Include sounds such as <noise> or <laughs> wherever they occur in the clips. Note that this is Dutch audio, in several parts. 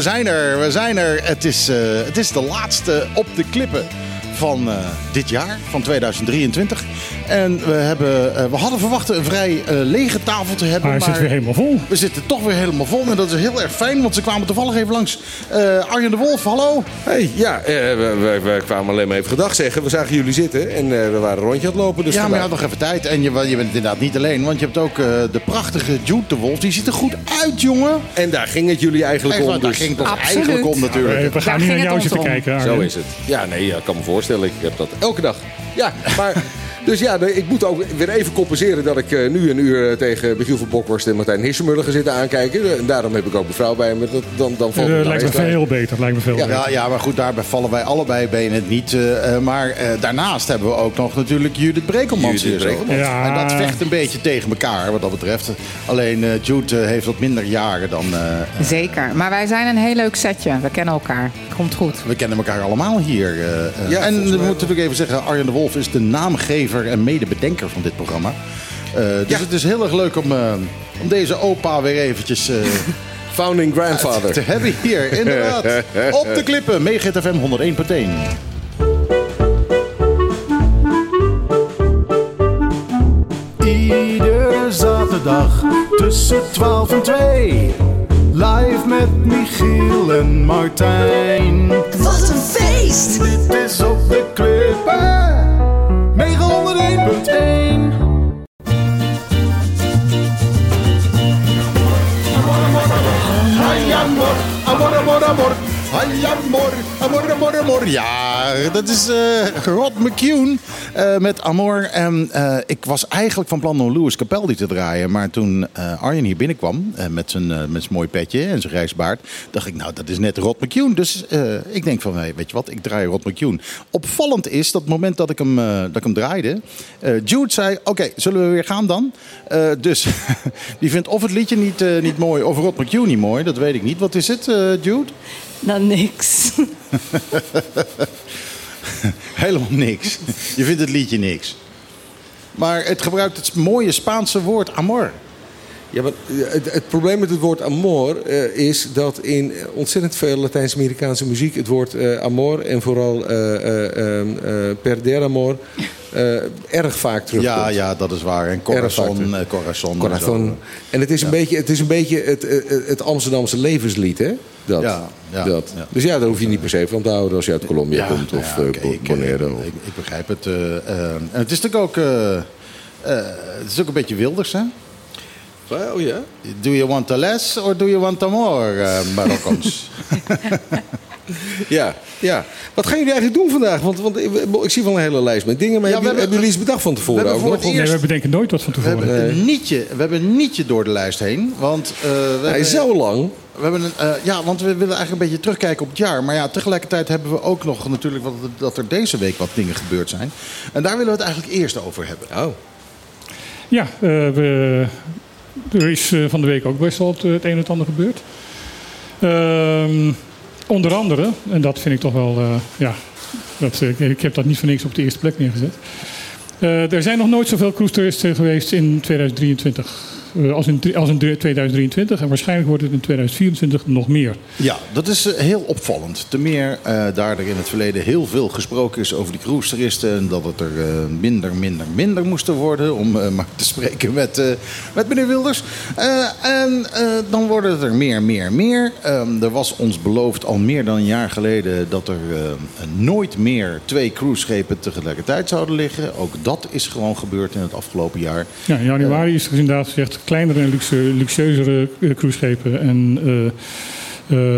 we zijn er. We zijn er. Het is, eh, het is de laatste op de klippen van eh, dit jaar, van 2023. En we, hebben, eh, we hadden verwacht een vrij eh, lege tafel te hebben. Maar hij zit weer helemaal vol. We zitten toch weer helemaal vol. En dat is heel erg fijn, want ze kwamen toevallig even langs. Eh, Arjen de Wolf, hallo. Hey, ja, eh, we, kwamen alleen maar even gedag zeggen. We zagen jullie zitten en eh, we waren een rondje aan het lopen. Dus ja, maar je had nog even tijd. En je, je bent inderdaad niet alleen, want je hebt ook eh, de prachtige Jude de Wolf. Die ziet er goed uit, jongen. En daar ging het jullie eigenlijk Echt, om. daar Dus ging het eigenlijk om natuurlijk. We gaan Daar niet ging naar jou zitten om. kijken. Zo is het. Ja, nee, ik kan me voorstellen. Ik heb dat elke dag. Ja, <laughs> maar... Dus ja, ik moet ook weer even compenseren dat ik eh, nu een uur eh, tegen Michiel van Bokhorst en Martijn Hissemuller ga zitten aankijken. En daarom heb ik ook mevrouw bij me. Dat, dan, dan valt het nou lijkt me veel beter. Lijkt me veel Ja, beter. Ja, ja, maar goed, daarbij vallen wij allebei bij het niet. maar eh, daarnaast hebben we ook nog natuurlijk Judith Brekelmans Judith hier zo. Brekelmans. Ja. En dat vecht een beetje tegen elkaar wat dat betreft. Alleen eh, Jude heeft wat minder jaren dan... eh, Zeker. Maar wij zijn een heel leuk setje. We kennen elkaar. Komt goed. we kennen elkaar allemaal hier. Ja, en we moeten natuurlijk even zeggen, Arjen de Wolf is de naamgever en medebedenker van dit programma. Eh, dus Ja. het is heel erg leuk om, eh, om deze opa weer eventjes eh, <laughs> Founding grandfather. te hebben hier. Inderdaad. <laughs> Op de klippen, FM 101.1. Iedere zaterdag tussen 12 en 2. Live met Michiel en Martijn. Wat een feest! Dit is op de klippen. Mega 101.1. Ay, amor, amor, amor, amor. Ay, amor, amor, amor, amor. Ja, dat is eh, Rod McCune eh, met Amor. En eh, ik was eigenlijk van plan om Louis Capaldi te draaien. Maar toen Arjen hier binnenkwam met, zijn, mooi petje en zijn reisbaard... dacht ik, nou, dat is net Rod McCune. Dus ik denk van, weet je wat, ik draai Rod McCune. Opvallend is dat het moment dat ik hem, dat ik hem draaide... Jude zei, oké, zullen we weer gaan dan? Dus <laughs> die vindt of het liedje niet, niet mooi of Rod McCune niet mooi. Dat weet ik niet. Wat is het, Jude? Nou, niks. <laughs> Helemaal niks. Je vindt het liedje niks. Maar het gebruikt het mooie Spaanse woord amor. Ja, maar eh, het, het probleem met het woord amor eh, is dat in ontzettend veel Latijns-Amerikaanse muziek het woord eh, amor en vooral eh, eh, eh, eh, perder amor eh, erg vaak terugkomt. Ja, ja, dat is waar. En corazon, corazon. en Corazon. zo. En het is een beetje, het, is een beetje het, eh, het Amsterdamse levenslied, hè? Dat. Ja, ja, dat. ja. Dus ja, daar hoef je niet per se van te houden als je uit Colombia komt of eh, ik, eh, of- Ik, ik begrijp het. eh, eh, en het is natuurlijk ook... het is ook een beetje wilders, hè? Oh ja? Do you want a less or do you want more, eh Marokkans? <laughs> Ja, ja. Wat gaan jullie eigenlijk doen vandaag? Want, want ik, ik zie wel een hele lijst met dingen. Maar Ja, hebben, we jullie- hebben- hebben jullie iets bedacht van tevoren? we hebben ook voor nog? het Nee, we bedenken nooit wat van We tevoren. hebben, een nietje, we hebben een nietje door de lijst heen. Want, eh, we Hij hebben- is zo lang. We hebben een, eh, ja, want we willen eigenlijk een beetje terugkijken op het jaar. Maar ja, tegelijkertijd hebben we ook nog natuurlijk wat, dat er deze week wat dingen gebeurd zijn. En daar willen we het eigenlijk eerst over hebben. Oh. Ja, eh, we, er is eh, van de week ook best wel het, het een en het ander gebeurd. Ehm, onder andere, en dat vind ik toch wel, eh, ja, dat, eh, ik heb dat niet voor niks op de eerste plek neergezet. Eh, er zijn nog nooit zoveel cruise-toeristen geweest in 2023 eh, als, in, als in 2023. En waarschijnlijk wordt het in 2024 nog meer. Ja, dat is eh, heel opvallend. Ten meer eh, daar er in het verleden heel veel gesproken is over die cruise-toeristen. En dat het er eh, minder, minder, minder moesten worden. Om eh, maar te spreken met, eh, met meneer Wilders. Eh, en eh, dan worden het er meer, meer, meer. Ehm, er was ons beloofd al meer dan een jaar geleden dat er eh, nooit meer twee cruiseschepen tegelijkertijd zouden liggen. Ook dat is gewoon gebeurd in het afgelopen jaar. Ja, in januari is er inderdaad gezegd kleinere en luxe, luxueuzere eh, cruiseschepen en eh,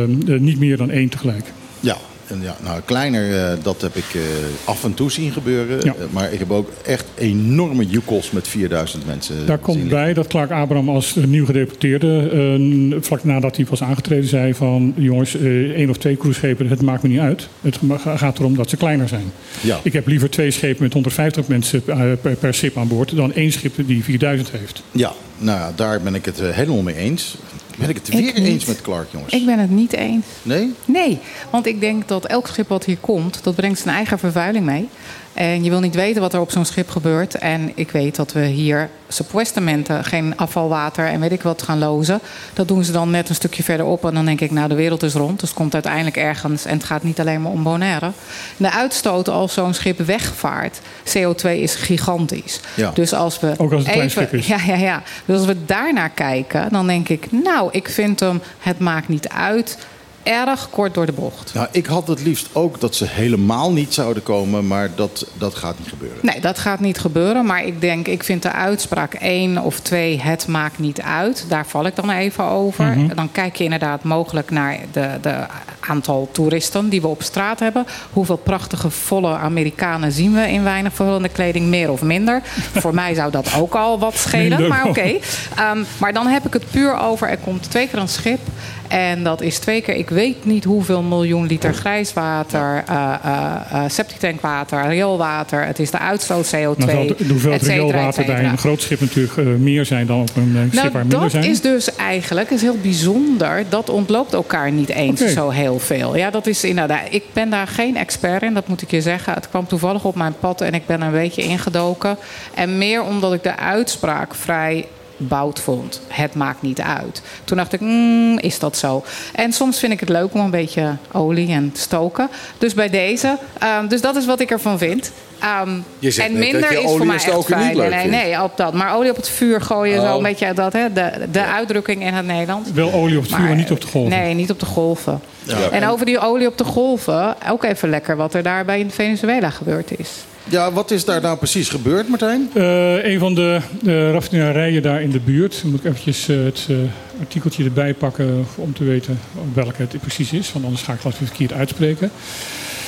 eh, niet meer dan één tegelijk. Ja, ja nou, kleiner, eh, dat heb ik eh, af en toe zien gebeuren. Ja. Eh, maar ik heb ook echt enorme joekels met 4000 mensen Daar komt bij dat Clark Abraham als nieuw gedeputeerde, vlak nadat hij was aangetreden, zei van jongens, één of twee cruiseschepen, het maakt me niet uit. Het gaat erom dat ze kleiner zijn. Ja. Ik heb liever twee schepen met 150 mensen per, per schip aan boord dan één schip die 4000 heeft. Ja, nou ja, daar ben ik het helemaal mee eens. Ben ik het weer eens met Clark, jongens? Ik ben het niet eens. Nee? Nee, want ik denk dat elk schip wat hier komt, dat brengt zijn eigen vervuiling mee. En je wil niet weten wat er op zo'n schip gebeurt. En ik weet dat we hier subwestementen, geen afvalwater en weet ik wat gaan lozen. Dat doen ze dan net een stukje verderop. En dan denk ik, nou de wereld is rond. Dus het komt uiteindelijk ergens. En het gaat niet alleen maar om Bonaire. De uitstoot als zo'n schip wegvaart, CO2 is gigantisch. Ja. Dus als we Ook als het een klein even, schip is. Ja, ja, ja. Dus als we daarnaar kijken, dan denk ik, nou, ik vind hem, het maakt niet uit. Erg kort door de bocht. Nou, ik had het liefst ook dat ze helemaal niet zouden komen, maar dat, dat gaat niet gebeuren. Nee, dat gaat niet gebeuren. Maar ik denk, ik vind de uitspraak één of twee, het maakt niet uit. Daar val ik dan even over. Mhm. Dan kijk je inderdaad mogelijk naar de, de aantal toeristen die we op straat hebben. Hoeveel prachtige, volle Amerikanen zien we in weinig verhullende kleding, meer of minder. <laughs> Voor mij zou dat ook al wat schelen. Minder Maar oké. Ehm, maar dan heb ik het puur over, er komt twee keer een schip. En dat is twee keer, ik weet niet hoeveel miljoen liter grijswater, eh eh eh, septic tankwater, rioolwater. Het is de uitstoot CO2. Dan zal de hoeveelheid rioolwater bij een groot schip natuurlijk eh, meer zijn dan op een eh, schip Nou, waar minder dat zijn. is dus eigenlijk is heel bijzonder. Dat ontloopt elkaar niet eens zo heel veel. Ja, dat is inderdaad. Ik ben daar geen expert in, dat moet ik je zeggen. Het kwam toevallig op mijn pad en ik ben er een beetje ingedoken. En meer omdat ik de uitspraak vrij bout vond. Het maakt niet uit. Toen dacht ik, mm, is dat zo? En soms vind ik het leuk om een beetje olie en te stoken. Dus bij deze. ehm, dus dat is wat ik ervan vind. Ehm, Je zegt en net minder dat je is olie voor mij echt stoken niet fijn. Nee, vindt. nee, op dat. Maar olie op het vuur gooien, Oh. zo een beetje dat, hè, de, de uitdrukking in het Nederlands. Wel olie op het vuur, maar niet op de golven. Nee, niet op de golven. Ja. En over die olie op de golven, ook even lekker wat er daar bij in Venezuela gebeurd is. Ja, wat is daar nou precies gebeurd, Martijn? Eh, een van de, de raffinerijen daar in de buurt. Dan moet ik eventjes eh, het eh, artikeltje erbij pakken om te weten welke het precies is. Want anders ga ik het weer verkeerd uitspreken.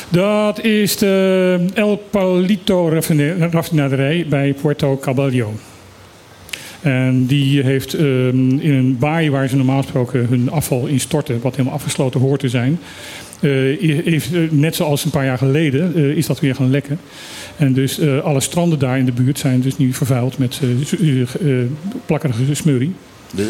Dat is de El Palito raffinaderij bij Puerto Cabello. En die heeft ehm, in een baai waar ze normaal gesproken hun afval instorten, wat helemaal afgesloten hoort te zijn, eh, heeft, eh, net zoals een paar jaar geleden, eh, is dat weer gaan lekken. En dus alle stranden daar in de buurt zijn dus nu vervuild met plakkerige smurrie. Ja.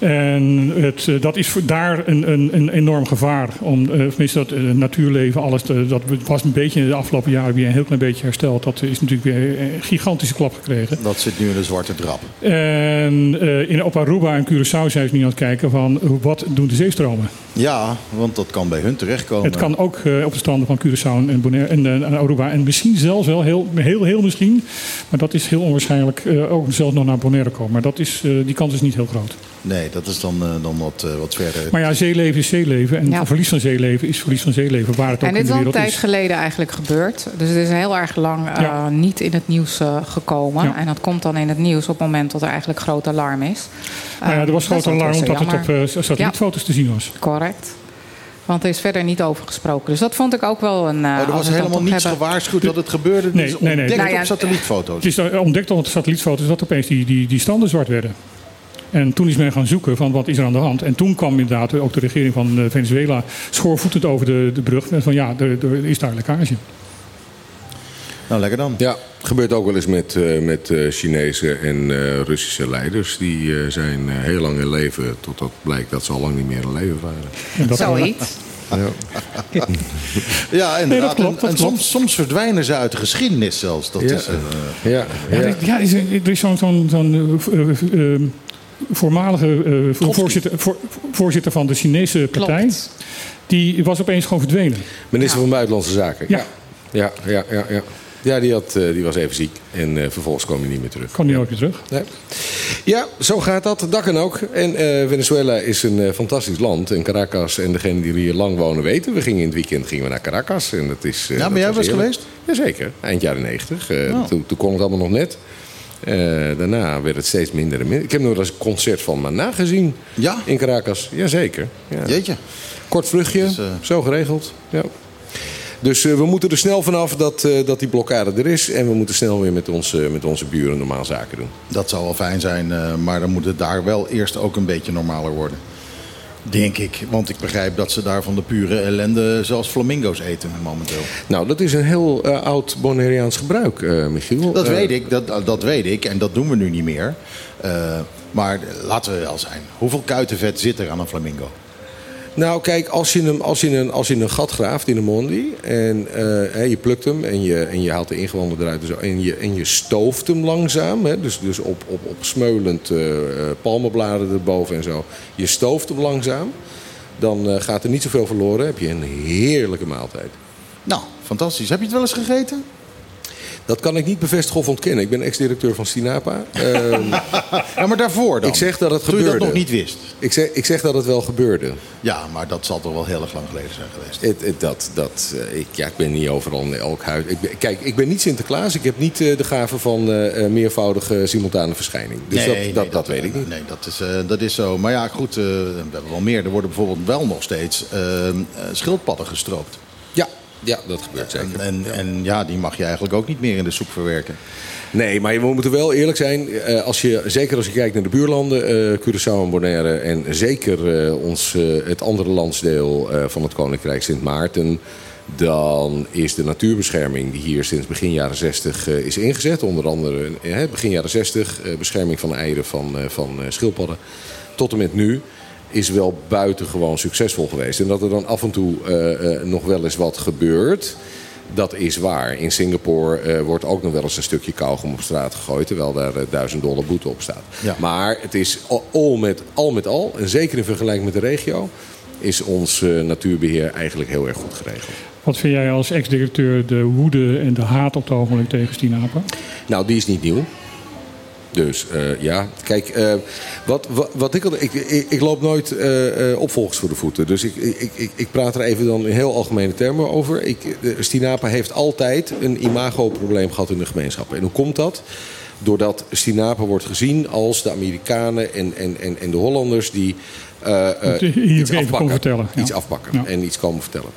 En het, eh, dat is voor daar een, een, een enorm gevaar. Om, eh, of tenminste, dat eh, natuurleven, alles, dat was een beetje in de afgelopen jaren weer een heel klein beetje hersteld. Dat is natuurlijk weer een gigantische klap gekregen. Dat zit nu in de zwarte drap. En in, op Aruba en Curaçao zijn ze nu aan het kijken van wat doen de zeestromen. Ja, want dat kan bij hun terechtkomen. Het kan ook op de stranden van Curaçao en, Bonaire, en, en Aruba. En misschien zelfs wel, heel, heel, heel misschien. Maar dat is heel onwaarschijnlijk ook zelfs nog naar Bonaire komen. Maar dat is, die kans is niet heel groot. Nee, dat is dan, eh, dan wat, eh, wat verder. Maar ja, zeeleven is zeeleven. En Ja. verlies van zeeleven is verlies van zeeleven. Waar het ook En in dit is al een tijd is. geleden eigenlijk gebeurd. Dus het is heel erg lang eh, Ja. niet in het nieuws eh, gekomen. Ja. En dat komt dan in het nieuws op het moment dat er eigenlijk groot alarm is. Nou ja, er was groot alarm omdat het op satellietfoto's te zien was. Correct. Want er is verder niet over gesproken. Dus dat vond ik ook wel een... eh, oh, er was helemaal niets hebben- gewaarschuwd dat het gebeurde. Het Nee, is nee, nee. ontdekt Nou ja, op satellietfoto's. Het is ontdekt op de satellietfoto's dat opeens die, die, die standen zwart werden. En toen is men gaan zoeken van wat is er aan de hand. En toen kwam inderdaad ook de regering van eh, Venezuela schoorvoetend over de, de brug. En van ja, er, er is daar lekkage. Nou, lekker dan. Ja, gebeurt ook wel eens met, eh, met eh, Chinese en eh, Russische leiders. Die eh, zijn heel lang in leven totdat blijkt dat ze al lang niet meer in leven waren. En dat Zoiets. Ja, inderdaad. klopt, En- dat en klopt. soms, soms verdwijnen ze uit de geschiedenis zelfs. Dat Ja. is, eh, Ja, Ja, ja. er- ja, er is, is zo'n zo'n voormalige eh, voorzitter, voor- voorzitter van de Chinese partij. Klopt. Die was opeens gewoon verdwenen. Minister Ja. van Buitenlandse Zaken. Ja. Ja, ja, ja, ja. Ja, die, had, eh, die was even ziek. En eh, vervolgens kwam hij niet meer terug. Kwam niet ooit meer terug. Nee. Ja, zo gaat dat. Dat kan ook. En eh, Venezuela is een fantastisch land. En Caracas en degenen die hier lang wonen weten. We gingen in het weekend gingen we naar Caracas. En dat is, eh, Ja, dat ben jij was geweest? Jazeker, eind jaren negentig. Oh. toen, toen kon het allemaal nog net. Eh, daarna werd het steeds minder en minder. Ik heb nog eens een concert van Maná gezien Ja, in Caracas. Jazeker. Ja. jeetje. Kort vluchtje, Dus, eh, zo geregeld. Ja. Dus eh, we moeten er snel vanaf dat, dat die blokkade er is. En we moeten snel weer met, ons, met onze buren normaal zaken doen. Dat zou wel fijn zijn, maar dan moet het daar wel eerst ook een beetje normaler worden. Denk ik. Want ik begrijp dat ze daar van de pure ellende zelfs flamingo's eten momenteel. Nou, dat is een heel eh, oud Bonaireaans gebruik, eh, Michiel. Dat Eh, weet ik, dat, dat weet ik. En dat doen we nu niet meer. Maar laten we wel zijn. Hoeveel kuitenvet zit er aan een flamingo? Nou, kijk, als je, hem, als je, een, als je een gat graaft in een mondi en eh, je plukt hem en je, en je haalt de ingewanden eruit en, zo, en, je, en je stooft hem langzaam, hè, dus, dus op, op, op smeulend eh, palmenbladen erboven en zo, je stooft hem langzaam, dan gaat er niet zoveel verloren. heb je een heerlijke maaltijd. Nou, fantastisch. Heb je het wel eens gegeten? Dat kan ik niet bevestigen of ontkennen. Ik ben ex-directeur van Stinapa. Ehm, <laughs> Ja, maar daarvoor dan? ik zeg dat het Toen je gebeurde. dat nog niet wist. Ik zeg, ik zeg dat het wel gebeurde. Ja, maar dat zal toch wel heel erg lang geleden zijn geweest. Het, het- dat, dat, eh, ik, ja, ik ben niet overal in elk huis. Ik ben- kijk, ik ben niet Sinterklaas. Ik heb niet eh, de gave van eh, meervoudige simultane verschijning. Dus dat, dat, dat, weet ik niet. Nee, dat is, dat is zo. Maar ja, goed, we hebben wel meer. Er worden bijvoorbeeld wel nog steeds eh, eh, schildpadden gestroopt. Ja, ja, dat gebeurt zeker. En, en, en ja, die mag je eigenlijk ook niet meer in de soep verwerken. Nee, maar we moeten wel eerlijk zijn. eh, Als je, zeker als je kijkt naar de buurlanden, eh, Curaçao en Bonaire... en zeker eh, ons, het andere landsdeel van het Koninkrijk Sint Maarten... dan is de natuurbescherming die hier sinds begin jaren 60 eh, is ingezet... onder andere begin jaren 60, eh, bescherming van eieren van, van schildpadden... tot en met nu is wel buitengewoon succesvol geweest. En dat er dan af en toe eh, eh, nog wel eens wat gebeurt... Dat is waar. In Singapore eh, wordt ook nog wel eens een stukje kauwgom op straat gegooid... terwijl daar eh, duizend dollar boete op staat. Ja. Maar het is al, met, al met al, en zeker in vergelijking met de regio... is ons eh, natuurbeheer eigenlijk heel erg goed geregeld. Wat vind jij als ex-directeur de woede en de haat op het ogenblik tegen Stinapa? Nou, die is niet nieuw. Dus eh, ja, kijk, eh, wat, wat, wat ik, al- ik, ik, ik loop nooit eh, opvolgers voor de voeten. Dus ik, ik, ik, ik praat er even dan in heel algemene termen over. Ik, Stinapa heeft altijd een imagoprobleem gehad in de gemeenschap. En hoe komt dat? Doordat Stinapa wordt gezien als de Amerikanen en, en, en, en de Hollanders die <laughs> iets afpakken. Iets afpakken en iets komen vertellen.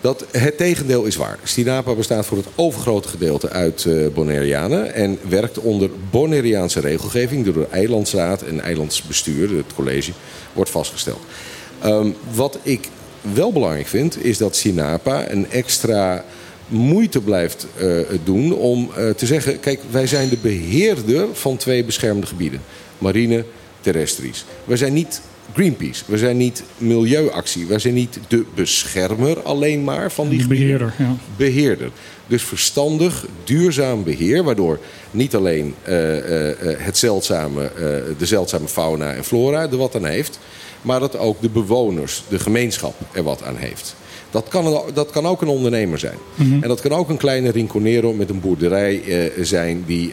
Dat het tegendeel is waar. Stinapa bestaat voor het overgrote gedeelte uit eh Bonaireanen en werkt onder Bonaireaanse regelgeving door de eilandsraad en eilandsbestuur, het college, wordt vastgesteld. Ehm, wat ik wel belangrijk vind, is dat Sinapa een extra moeite blijft eh, doen om eh, te zeggen: kijk, wij zijn de beheerder van twee beschermde gebieden: marine, terrestrisch. Wij zijn niet Greenpeace, we zijn niet milieuactie, wij zijn niet de beschermer alleen maar van die beheerder, ja. beheerder. Dus verstandig, duurzaam beheer, waardoor niet alleen eh, eh, eh, het zeldzame, de zeldzame fauna en flora er wat aan heeft, maar dat ook de bewoners, de gemeenschap er wat aan heeft. Dat kan, dat kan ook een ondernemer zijn. En dat kan ook een kleine rinconero met een boerderij zijn die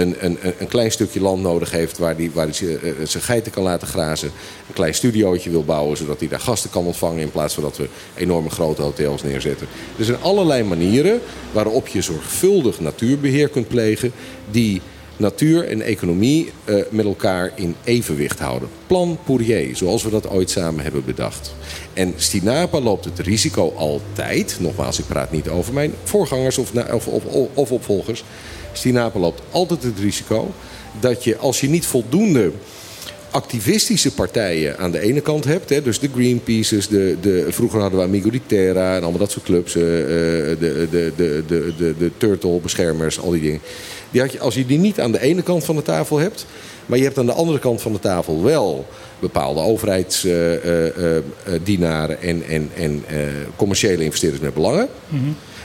een, een, klein stukje land nodig heeft waar hij waar die, eh, zijn geiten kan laten grazen. Een klein studiootje wil bouwen zodat hij daar gasten kan ontvangen in plaats van dat we enorme grote hotels neerzetten. Er zijn allerlei manieren waarop je zorgvuldig natuurbeheer kunt plegen die natuur en economie eh, met elkaar in evenwicht houden. Plan Poirier, zoals we dat ooit samen hebben bedacht. En Stinapa loopt het risico altijd, nogmaals, ik praat niet over mijn voorgangers of, of, of, of opvolgers. Stinapa loopt altijd het risico dat je, als je niet voldoende activistische partijen aan de ene kant hebt. Hè, dus de Greenpeaces, de, de, vroeger hadden we Amigo di Terra en allemaal dat soort clubs. eh, eh, de, de, de, de, de, de Turtle-beschermers, al die dingen. Die had je, als je die niet aan de ene kant van de tafel hebt... maar je hebt aan de andere kant van de tafel wel bepaalde overheidsdienaren en, en, en eh, commerciële investeerders met belangen...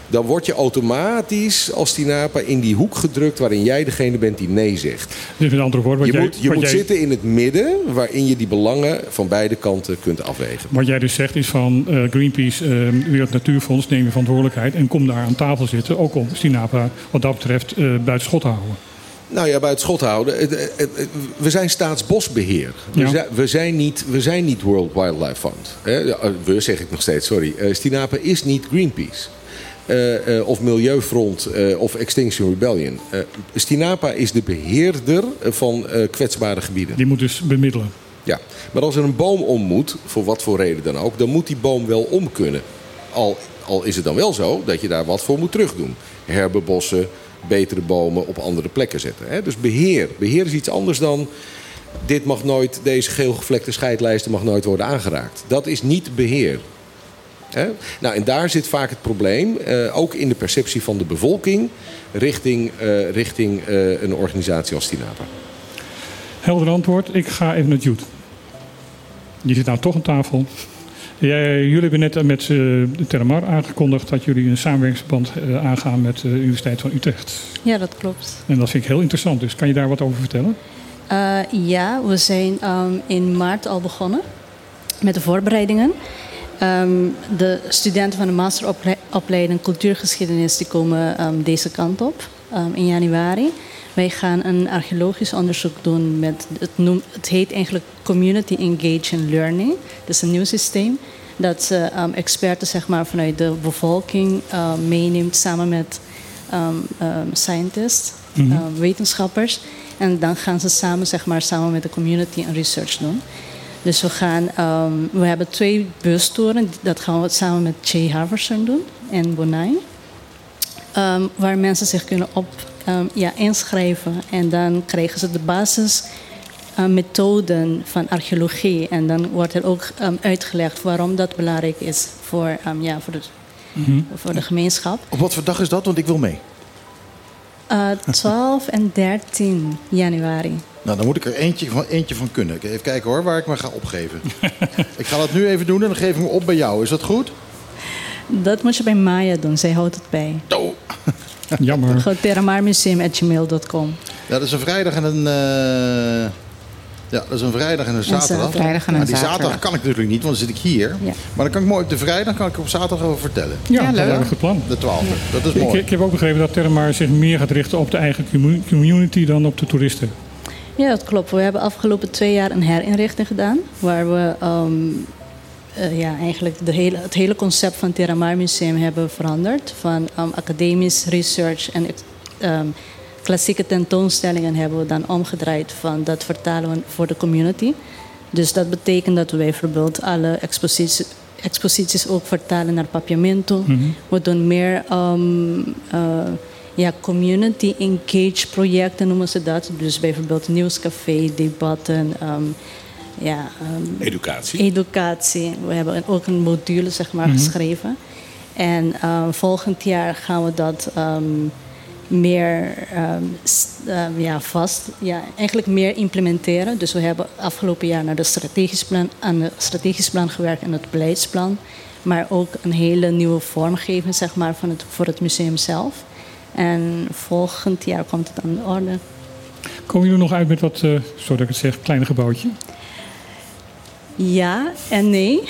Dan word je automatisch als Tinapa in die hoek gedrukt waarin jij degene bent die nee zegt. Dus met andere woorden, wat Je jij, moet, je moet jij, zitten in het midden waarin je die belangen van beide kanten kunt afwegen. Wat jij dus zegt is van eh, Greenpeace, eh Wereld Natuurfonds, neem je verantwoordelijkheid en kom daar aan tafel zitten. Ook om Stinapa wat dat betreft eh buiten schot te houden. Nou ja, buiten schot houden. Het- We zijn staatsbosbeheer. We, Ja. zijn, we, zijn niet, we zijn niet World Wildlife Fund. We zeg ik nog steeds, sorry. Eh, Stinapa is niet Greenpeace. Eh, eh, of Milieufront eh, of Extinction Rebellion. Stinapa is de beheerder van kwetsbare gebieden. Die moet dus bemiddelen. Ja, maar als er een boom om moet, voor wat voor reden dan ook, dan moet die boom wel om kunnen. Al, al is het dan wel zo dat je daar wat voor moet terugdoen. Herbebossen, betere bomen op andere plekken zetten. Hè? Dus beheer. Beheer is iets anders dan. Dit mag nooit, deze geelgevlekte scheidlijsten mag nooit worden aangeraakt. Dat is niet beheer. Hè? Nou, en daar zit vaak het probleem, eh, ook in de perceptie van de bevolking, richting, eh, richting eh, een organisatie als Tinapa. Helder antwoord, ik ga even naar Jude. Die zit nou toch aan tafel. Jij- jullie hebben net met eh, de Terramar aangekondigd dat jullie een samenwerkingsverband eh, aangaan met de Universiteit van Utrecht. Ja, dat klopt. En dat vind ik heel interessant, dus kan je daar wat over vertellen? Eh, ja, we zijn ehm, in maart al begonnen met de voorbereidingen. Ehm, de studenten van de masteropleiding cultuurgeschiedenis die komen ehm, deze kant op ehm, in januari. Wij gaan een archeologisch onderzoek doen met het, noem, het heet eigenlijk Community Engaged Learning. Dat is een nieuw systeem dat ze experten zeg maar, vanuit de bevolking meeneemt samen met scientists, ehm, wetenschappers. En dan gaan ze samen, zeg maar, samen met de community een research doen. Dus we gaan, ehm, we hebben twee bustoren. Dat gaan we samen met Jay Harverson doen in Bonai. Ehm, waar mensen zich kunnen op, ehm, ja, inschrijven. En dan krijgen ze de basis eh, methoden van archeologie. En dan wordt er ook uitgelegd waarom dat belangrijk is voor, ja, voor, de, voor de gemeenschap. Op wat voor dag is dat? Want ik wil mee. Eh <laughs> 12 en 13 januari. Nou, dan moet ik er eentje van, eentje van kunnen. Ik Even kijken hoor, waar ik me ga opgeven. <laughs> ik ga dat nu even doen en dan geef ik me op bij jou. Is dat goed? Dat moet je bij Maya doen, zij houdt het bij. Oh. Jammer. Terramarmuseum.gmail.com. Ja, dat is een vrijdag en een... eh, Ja, dat is een vrijdag en een zaterdag. zaterdag. Vrijdag en Maar een die zaterdag. zaterdag kan ik natuurlijk niet, want dan zit ik hier. Ja. Maar dan kan ik mooi op de vrijdag kan ik op zaterdag over vertellen. Ja, Ja, dat leuk. lijkt me een goed plan. De 12e. Dat is Ik, mooi. ik heb ook begrepen dat Terramar zich meer gaat richten op de eigen commu- community dan op de toeristen. Ja, dat klopt. We hebben afgelopen twee jaar een herinrichting gedaan. Waar we ehm, eh, ja, eigenlijk de hele, het hele concept van Terramar Museum hebben veranderd. Van ehm, academisch research en ehm, klassieke tentoonstellingen hebben we dan omgedraaid van dat vertalen we voor de community. Dus dat betekent dat we bijvoorbeeld alle exposities, exposities ook vertalen naar papiamento. We doen meer ehm, eh, ja, community engaged projecten noemen ze dat. Dus bijvoorbeeld nieuwscafé, debatten, ehm, ja, ehm, Educatie. educatie. We hebben ook een module zeg maar, geschreven. En eh, volgend jaar gaan we dat meer ehm, ehm, ja, vast, ja, eigenlijk meer implementeren. Dus we hebben afgelopen jaar naar de strategisch plan, aan het strategisch plan gewerkt en het beleidsplan. Maar ook een hele nieuwe vormgeving zeg maar, van het, voor het museum zelf. En volgend jaar komt het aan de orde. Komen jullie nog uit met wat, dat ik het zeg, kleine gebouwtje? Ja en nee. <laughs>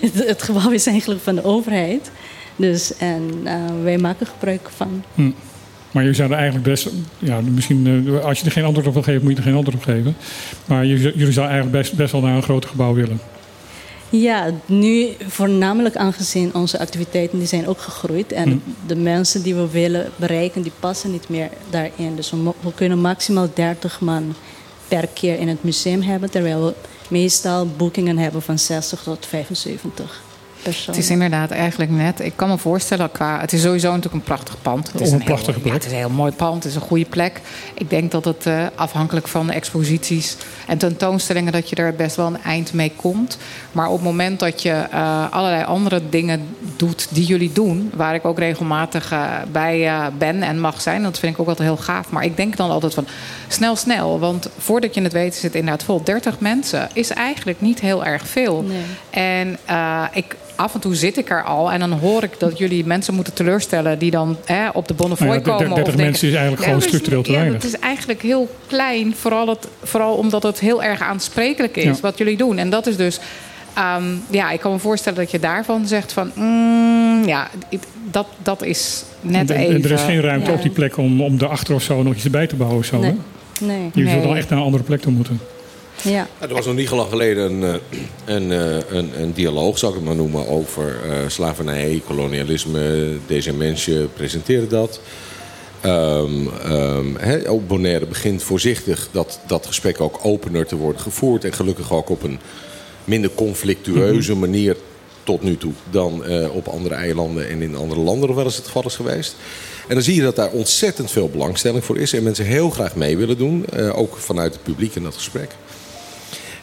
het, het gebouw is eigenlijk van de overheid. Dus en eh, wij maken gebruik van. Maar jullie zouden eigenlijk best, ja, misschien, eh, als je er geen antwoord op wil geven, moet je er geen antwoord op geven. Maar jullie, jullie zouden eigenlijk best, best wel naar een groter gebouw willen. Ja, nu voornamelijk aangezien onze activiteiten die zijn ook gegroeid. En de mensen die we willen bereiken, die passen niet meer daarin. Dus we, we kunnen maximaal 30 man per keer in het museum hebben. Terwijl we meestal boekingen hebben van 60 tot 75 Het is inderdaad eigenlijk net. Ik kan me voorstellen qua. Het is sowieso natuurlijk een prachtig pand. Het is een heel- prachtige ja, plek. het is een heel mooi pand. Het is een goede plek. Ik denk dat het eh, afhankelijk van de exposities en tentoonstellingen dat je er best wel een eind mee komt. Maar op het moment dat je eh, allerlei andere dingen doet die jullie doen, waar ik ook regelmatig eh, bij eh, ben en mag zijn, dat vind ik ook altijd heel gaaf. Maar ik denk dan altijd van snel, snel. Want voordat je het weet, is het inderdaad vol. 30 mensen is eigenlijk niet heel erg veel. Nee. En eh, ik, af en toe zit ik er al en dan hoor ik dat jullie mensen moeten teleurstellen die dan hè, op de Bonnefoy Nou ja, komen. 30 of mensen is eigenlijk gewoon dat structureel te ja, weinig. Het is eigenlijk heel klein, vooral, het, vooral omdat het heel erg aansprekelijk is Ja. wat jullie doen. En dat is dus, ehm, ja, ik kan me voorstellen dat je daarvan zegt van, mm, ja, dat, dat is net En- en even. er is geen ruimte ja. op die plek om, om daarachter of zo nog iets erbij te bouwen. Of zo, Nee. hè? Nee. Jullie zullen Nee. dan echt naar een andere plek toe moeten. Ja. Er was nog niet lang geleden een, eh, een, eh, een, een dialoog, zou ik het maar noemen, over eh, slavernij, kolonialisme. Deze mensen presenteren dat. Ehm, ehm, hè, ook Bonaire begint voorzichtig dat dat gesprek ook opener te worden gevoerd. En gelukkig ook op een minder conflictueuze manier tot nu toe dan eh, op andere eilanden en in andere landen nog wel eens het geval is geweest. En dan zie je dat daar ontzettend veel belangstelling voor is en mensen heel graag mee willen doen, eh, ook vanuit het publiek in dat gesprek.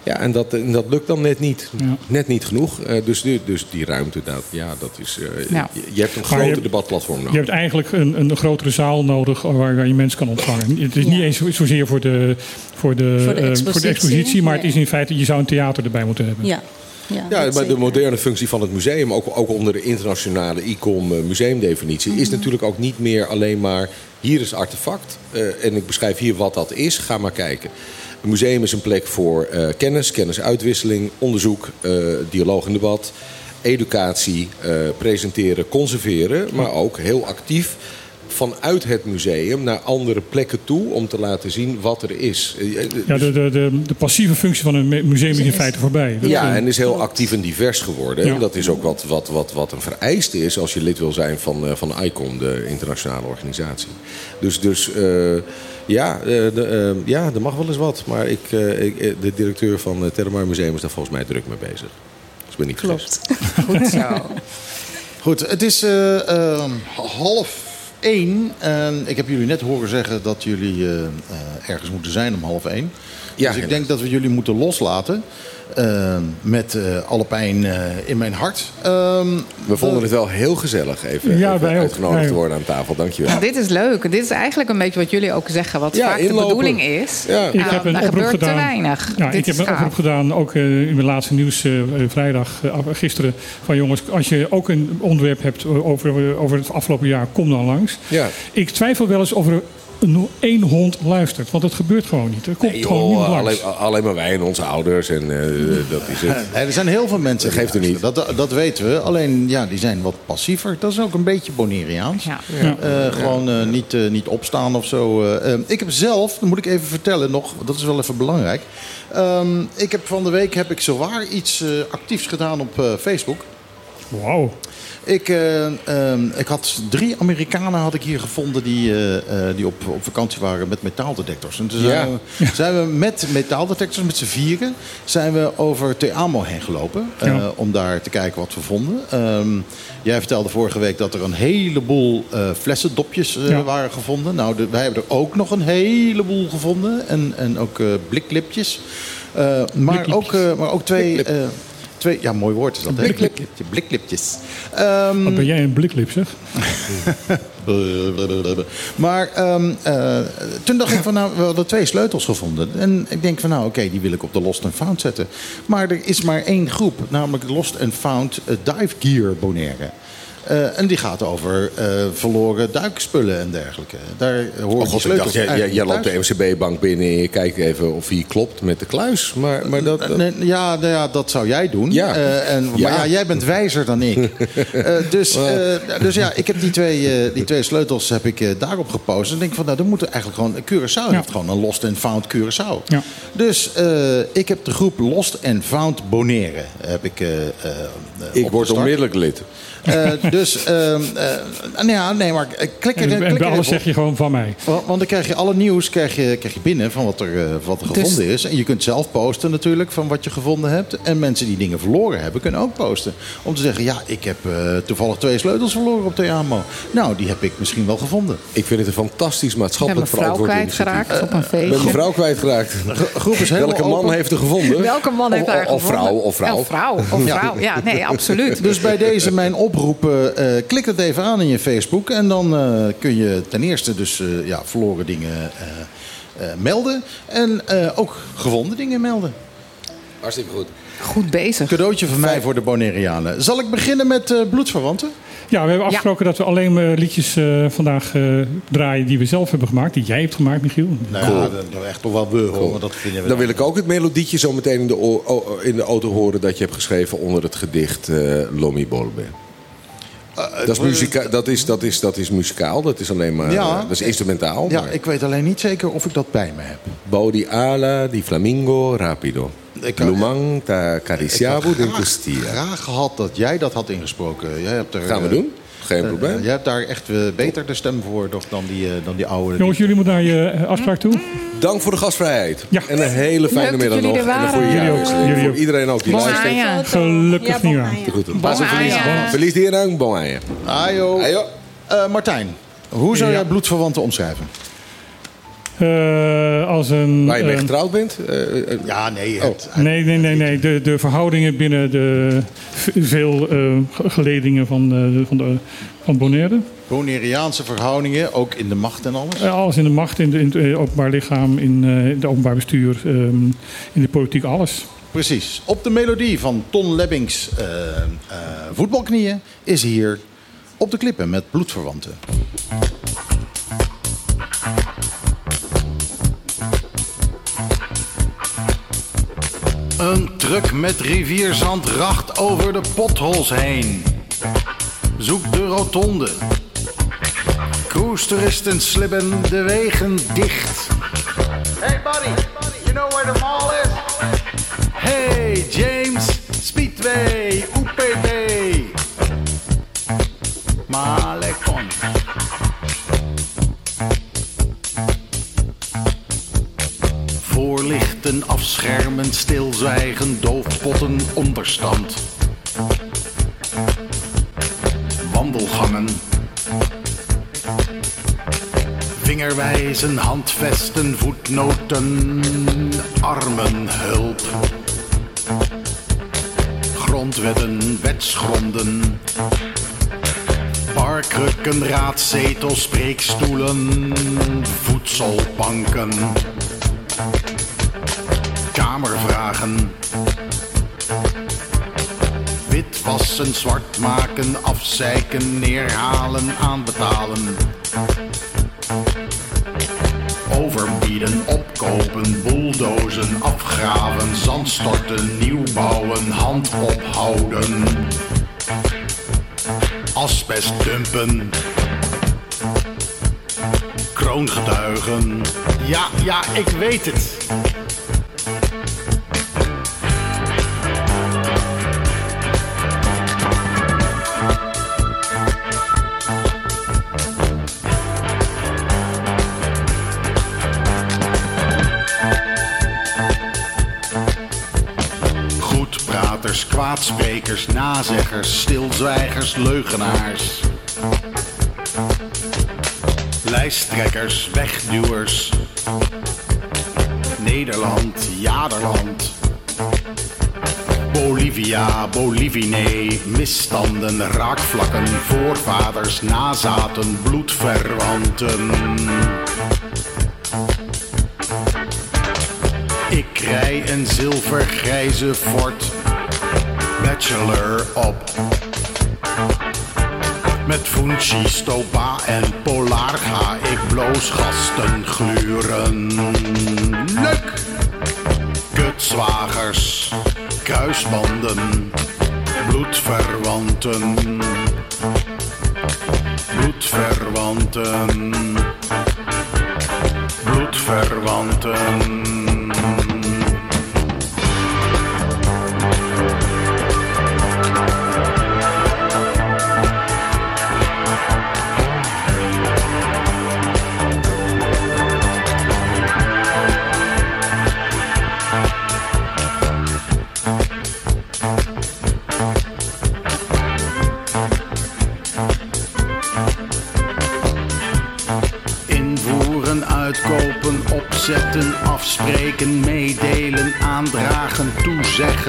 Ja, en dat, en dat lukt dan net niet. Ja. Net niet genoeg. Eh, dus, die- dus die ruimte, dat, ja, dat is... eh, Ja. je, je hebt een Maar groter je debatplatform Je nodig. hebt eigenlijk een, een grotere zaal nodig waar, waar je mensen kan ontvangen. Het is niet eens zo- zozeer voor de, voor de, Voor de eh, expositie, expositie, maar het is in feite, je zou een theater erbij moeten hebben. Ja, ja, Ja, maar de moderne functie van het museum, ook, ook onder de internationale ICOM museumdefinitie, is natuurlijk ook niet meer alleen maar hier is artefact eh, en ik beschrijf hier wat dat is, ga maar kijken. Een museum is een plek voor eh, kennis, kennisuitwisseling, onderzoek, eh, dialoog en debat, educatie, eh, presenteren, conserveren, maar ook heel actief vanuit het museum naar andere plekken toe om te laten zien wat er is. Ja, de, de, de, de passieve functie van een museum is in feite voorbij. Dat, ja, en is heel actief en divers geworden. Ja. En dat is ook wat, wat, wat, wat een vereiste is als je lid wil zijn van, eh, van ICON, de internationale organisatie. Dus, dus eh, ja, eh, de, eh, ja, er mag wel eens wat. Maar ik, eh, ik, de directeur van het Terramar Museum is daar volgens mij druk mee bezig. Dus ik ben niet. Klopt. Goed <laughs> zo. Goed, het is eh, ehm, half één. En ik heb jullie net horen zeggen dat jullie eh, eh, ergens moeten zijn om half één. Ja, dus ik denk dat we jullie moeten loslaten. eh, met eh, alle pijn eh, in mijn hart. Ehm, We vonden het wel heel gezellig even, Ja, even wij ook. uitgenodigd te worden aan tafel. Dankjewel. Nou, dit is leuk. Dit is eigenlijk een beetje wat jullie ook zeggen. Wat Ja, vaak inlopen. de bedoeling is. Ja. Ik Nou, heb een oproep gebeurt gedaan. te weinig. Ja, ik heb een oproep gedaan, ook eh, in mijn laatste nieuws eh, vrijdag, gisteren. Van jongens, als je ook een onderwerp hebt over, over het afgelopen jaar, kom dan langs. Ja. Ik twijfel wel eens of er nog één hond luistert. Want dat gebeurt gewoon niet. Er komt Nee, gewoon niemand langs. alleen, alleen maar wij en onze ouders. En eh, dat is het. Nee, er zijn heel veel mensen. Dat geeft u niet. Dat, dat weten we. Alleen, ja, die zijn wat passiever. Dat is ook een beetje Bonaireaans. Ja. Eh, gewoon eh, niet, eh, niet opstaan of zo. eh. Eh, ik heb zelf, dat moet ik even vertellen nog, dat is wel even belangrijk. Ehm, ik heb van de week heb ik zowaar iets actiefs gedaan op eh, Facebook. Wauw. Ik, eh, ehm, ik had drie Amerikanen had ik hier gevonden die, eh, eh, die op, op vakantie waren met metaaldetectors. En toen zijn, Ja. we, zijn we met metaaldetectors, met z'n vieren, zijn we over Te Amo heen gelopen. Ja. Om daar te kijken wat we vonden. Ehm, jij vertelde vorige week dat er een heleboel flessendopjes waren gevonden. Nou, de- wij hebben er ook nog een heleboel gevonden. En, en ook bliklipjes. Maar, ook, maar ook twee... Bliklip. Twee, ja, mooi woord is dat. hè? Bliklip. Bliklipje, bliklipjes. Ehm, Wat ben jij een bliklip, zeg? <laughs> maar ehm, eh, toen dacht ik van nou, we hadden twee sleutels gevonden. En ik denk van nou, oké, die wil ik op de Lost and Found zetten. Maar er is maar één groep, namelijk de Lost and Found eh, Dive Gear Bonaire. Eh, en die gaat over eh, verloren duikspullen en dergelijke. Daar horen Oh god, ik dacht, jij, jij, loopt de MCB-bank binnen en je kijkt even of hij klopt met de kluis. Maar, maar dat, dat- Nee, ja, nou ja, dat zou jij doen. Ja. Eh, en, Ja. Maar ja, jij bent wijzer dan ik. <laughs> Eh, dus, eh, dus ja, ik heb die twee, eh, die twee sleutels heb ik, eh, daarop gepost. En denk van, nou, dan moeten eigenlijk gewoon... Curaçao heeft gewoon een Lost and Found Curaçao. Ja. Dus eh, ik heb de groep Lost and Found Bonaire. Heb ik, eh, eh, eh, ik word onmiddellijk lid. Eh, dus, ehm, eh, nou ja, nee, maar eh, klik er, En, klik en bij alles zeg je gewoon van mij. Want, want dan krijg je alle nieuws krijg je, krijg je binnen van wat er, wat er Dus- gevonden is. En je kunt zelf posten natuurlijk van wat je gevonden hebt. En mensen die dingen verloren hebben, kunnen ook posten. Om te zeggen, ja, ik heb eh, toevallig twee sleutels verloren op Theamo. Nou, die heb ik misschien wel gevonden. Ik vind het een fantastisch Ik ben maatschappelijk mijn vrouw verantwoord kwijtgeraakt op een Ik ben feestje. mijn vrouw kwijtgeraakt. Groep is helemaal Welke man open. heeft er gevonden? Welke man heeft of, daar of, gevonden? vrouw, of vrouw. Of vrouw, of vrouw. Ja, nee, absoluut. Dus bij deze mijn oproep, eh, eh, klik het even aan in je Facebook. En dan eh, kun je ten eerste dus eh, ja, verloren dingen eh, eh, melden. En eh, ook gevonden dingen melden. Hartstikke goed. Goed bezig. Cadeautje van mij voor de Bonaireanen. Zal ik beginnen met eh, bloedverwanten? Ja, we hebben afgesproken dat we alleen maar liedjes eh, vandaag eh, draaien die we zelf hebben gemaakt. Die jij hebt gemaakt, Michiel. Nou ja, dat dat echt toch wel we dat vinden we Dan wil ik ook het melodietje zo meteen in de, o- o- in de auto horen dat je hebt geschreven onder het gedicht eh Lomi Bolbe. Dat, is muzika dat, is, dat, is, dat is muzikaal, dat is alleen maar Ja. eh, dat is instrumentaal. Ja, maar ik weet alleen niet zeker of ik dat bij me heb. Bodi ala di flamingo rapido. Ik- Lumang ta Ik cariciabo had de graag, costilla. graag gehad dat jij dat had ingesproken. Jij hebt er, Gaan we eh, doen? Geen eh, probleem. jij hebt daar echt eh, beter de stem voor toch, dan, die, eh, dan die oude. Jongens, jullie moeten naar je afspraak toe. Dank voor de gastvrijheid. Ja. En een hele fijne Leuk middag nog. En een goede. Jullie ook. Jullie Voor ook. iedereen ook die Bon luistert. Gelukkig Ja, bon nieuwjaar. Goed. Pas een Bon feliz dia en bon. Ajo. Ajo. Eh, Martijn, hoe zou Ja. jij bloedverwanten omschrijven? Uh, als een, Waar je mee getrouwd bent? Uh, ja, nee. Het, oh. nee, nee, nee, nee. De, de verhoudingen binnen de veel uh, geledingen van, van, de, van Bonaire. Bonaireaanse verhoudingen, ook in de macht en alles? alles in de macht, in, de, in het openbaar lichaam, in het openbaar bestuur, um, in de politiek, alles. Precies. Op de melodie van Ton Lebbings voetbalknieën is hier op de klippen met bloedverwanten. Een truck met rivierzand racht over de potholes heen. Zoek de rotonde. Cruistoeristen slibben de wegen dicht. Hey buddy, you know where the mall is? Hey James, Speedway, UPB. Malecon. Afschermen, stilzwijgen, doofpotten, onderstand. Wandelgangen. Vingerwijzen, handvesten, voetnoten, armenhulp. Grondwetten, wetsgronden. Barkrukken, raadzetels, spreekstoelen, voedselbanken kamervragen. Witwassen, zwart maken, afzeiken, neerhalen, aanbetalen. Overbieden, opkopen, bulldozen, afgraven, zandstorten, nieuwbouwen, hand ophouden. Asbest dumpen. Kroongetuigen. Ja, ja, ik weet het. Kwaadsprekers, nazeggers, stilzwijgers, leugenaars. Lijsttrekkers, wegduwers. Nederland, jaderland. Bolivia, Bolivine, misstanden, raakvlakken, voorvaders, nazaten, bloedverwanten. Ik rij een zilvergrijze fort Bachelor op. Met Funchi, Stopa en Polar ga ik bloos gasten gluren. Leuk! Kutzwagers, kruisbanden, bloedverwanten. Bloedverwanten. Bloedverwanten.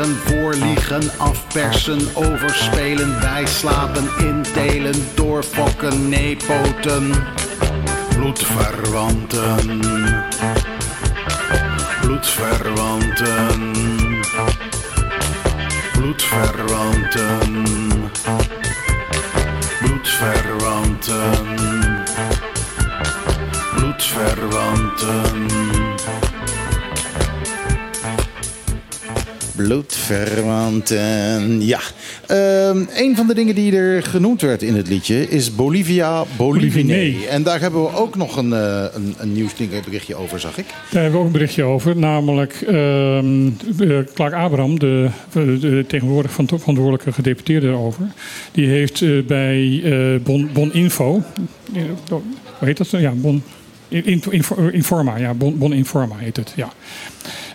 Voorliegen, afpersen, overspelen, bijslapen, indelen, doorfokken, neepoten, bloedverwanten, bloedverwanten, bloedverwanten, bloedverwanten. Bloedverwanten. Bloedverwanten, ja. Um, een van de dingen die er genoemd werd in het liedje is Bolivia Bolivine. En daar hebben we ook nog een, uh, een, een nieuwsberichtje over, zag ik. Daar hebben we ook een berichtje over, namelijk uh, Clark Abraham, de, de tegenwoordig verantwoordelijke gedeputeerde daarover. Die heeft uh, bij uh, bon, bon Info, hoe heet dat? Ja, Bon Informa, ja, Bon, bon Informa heet het. Ja.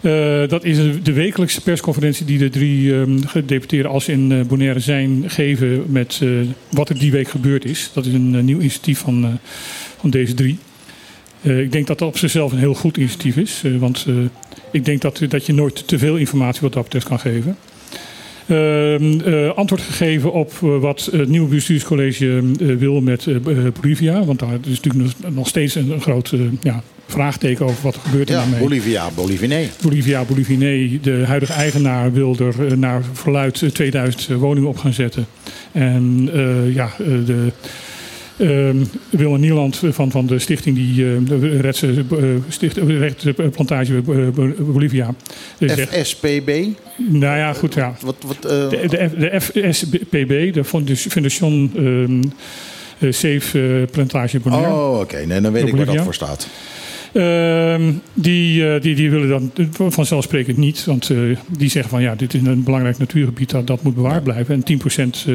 Uh, dat is de wekelijkse persconferentie die de drie um, gedeputeerden, als in uh, Bonaire zijn, geven met uh, wat er die week gebeurd is. Dat is een nieuw initiatief van, van deze drie. ik denk dat dat op zichzelf een heel goed initiatief is. want ik denk dat, dat je nooit te veel informatie wat dat betreft kan geven. Uh, antwoord gegeven op wat het nieuwe bestuurscollege wil met Bolivia. Want daar is natuurlijk nog steeds een, een groot ja, vraagteken over wat er gebeurt ja, daarmee. Bolivia, Boliviné. Bolivia, Boliviné. De huidige eigenaar wil er naar verluid 2000 woningen op gaan zetten. En ja, de uh, Willem Nieland van, van de stichting die uh, de Redse, uh, Plantage Bolivia. FSPB? Nou ja, goed ja. Wat, wat, de, de, de, FSPB, de Fondation um, Safe Plantage Bolivia. Oh, oké. Okay. Nee, dan weet ik waar dat voor staat. Uh, die, uh, die, die willen dan vanzelfsprekend niet. Want uh, die zeggen van ja, dit is een belangrijk natuurgebied, dat, dat moet bewaard blijven. En 10%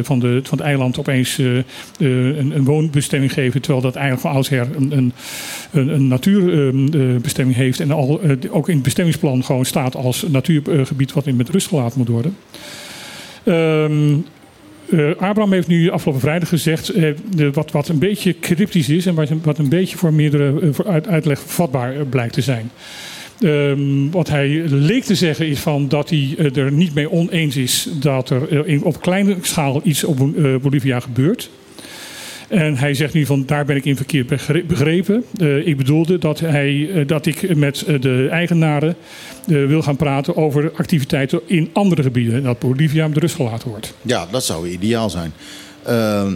van, de, van het eiland opeens een, een, woonbestemming geven. Terwijl dat eigenlijk van oudsher een, een, een, natuurbestemming heeft. En al, ook in het bestemmingsplan gewoon staat als natuurgebied wat in met rust gelaten moet worden. Ehm, uh, Abraham heeft nu afgelopen vrijdag gezegd, uh, de, wat, wat een beetje cryptisch is en wat, wat een beetje voor meerdere uh, voor uitleg vatbaar blijkt te zijn. Um, wat hij leek te zeggen is van dat hij er niet mee oneens is dat er op kleine schaal iets op Bolivia gebeurt. En hij zegt nu van daar ben ik in verkeerd begrepen. Uh, ik bedoelde dat, hij, uh, dat ik met uh, de eigenaren wil gaan praten over activiteiten in andere gebieden. En dat Bolivia met rust gelaten wordt. Ja, dat zou ideaal zijn. Ehm,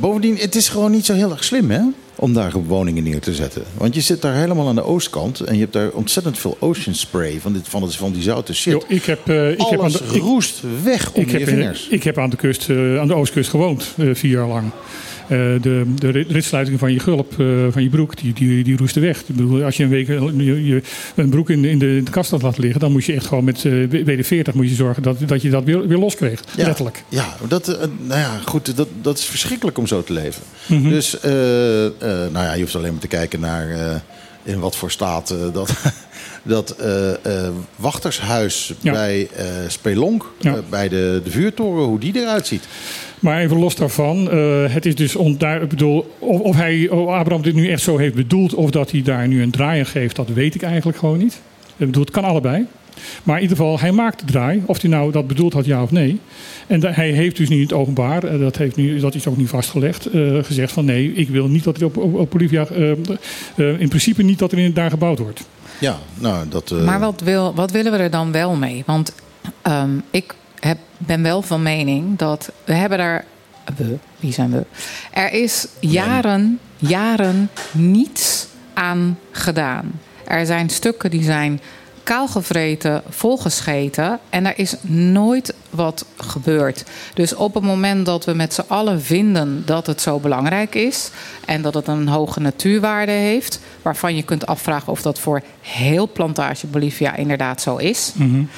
bovendien, het is gewoon niet zo heel erg slim hè? om daar woningen neer te zetten. Want je zit daar helemaal aan de oostkant en je hebt daar ontzettend veel ocean spray van, dit, van, het, van die zoute shit. Yo, ik heb, uh, ik Alles heb aan de, roest weg om ik je heb, vingers. Ik heb aan de, kust, uh, aan de oostkust gewoond, uh, vier jaar lang. Uh, de, de ritsluiting van je gulp, uh, van je broek, die, die, die weg. Ik bedoel, als je een week je, je een broek in, in, de, in de kast had laten liggen, dan moet je echt gewoon met uh, WD-40 moet je zorgen dat, dat je dat weer, weer los kreeg. Ja, letterlijk. Ja, dat, nou ja, goed, dat, dat is verschrikkelijk om zo te leven. Mm -hmm. Dus, nou ja, je hoeft alleen maar te kijken naar in wat voor staat dat. <laughs> dat wachtershuis ja. bij Spelonk, ja. bij de, de vuurtoren, hoe die eruit ziet. Maar even los daarvan, uh, het is dus onduidelijk. Ik bedoel, of, of, hij, of Abraham dit nu echt zo heeft bedoeld, of dat hij daar nu een draai aan geeft, dat weet ik eigenlijk gewoon niet. Ik bedoel, het kan allebei. Maar in ieder geval, hij maakt de draai. Of hij nou dat bedoeld had, ja of nee. En hij heeft dus nu in het openbaar, uh, dat, heeft nu, dat is ook niet vastgelegd, uh, gezegd van nee, ik wil niet dat er op, op, op Bolivia, in principe niet dat er daar gebouwd wordt. Ja, nou dat. Maar wat, wil, wat willen we er dan wel mee? Want um, ik heb, ben wel van mening dat we hebben daar. We, wie zijn we? Er is jaren, jaren niets aan gedaan. Er zijn stukken die zijn kaalgevreten, volgescheten en er is nooit wat gebeurd. Dus op het moment dat we met z'n allen vinden dat het zo belangrijk is en dat het een hoge natuurwaarde heeft, waarvan je kunt afvragen of dat voor heel plantage Bolivia inderdaad zo is. Mm-hmm.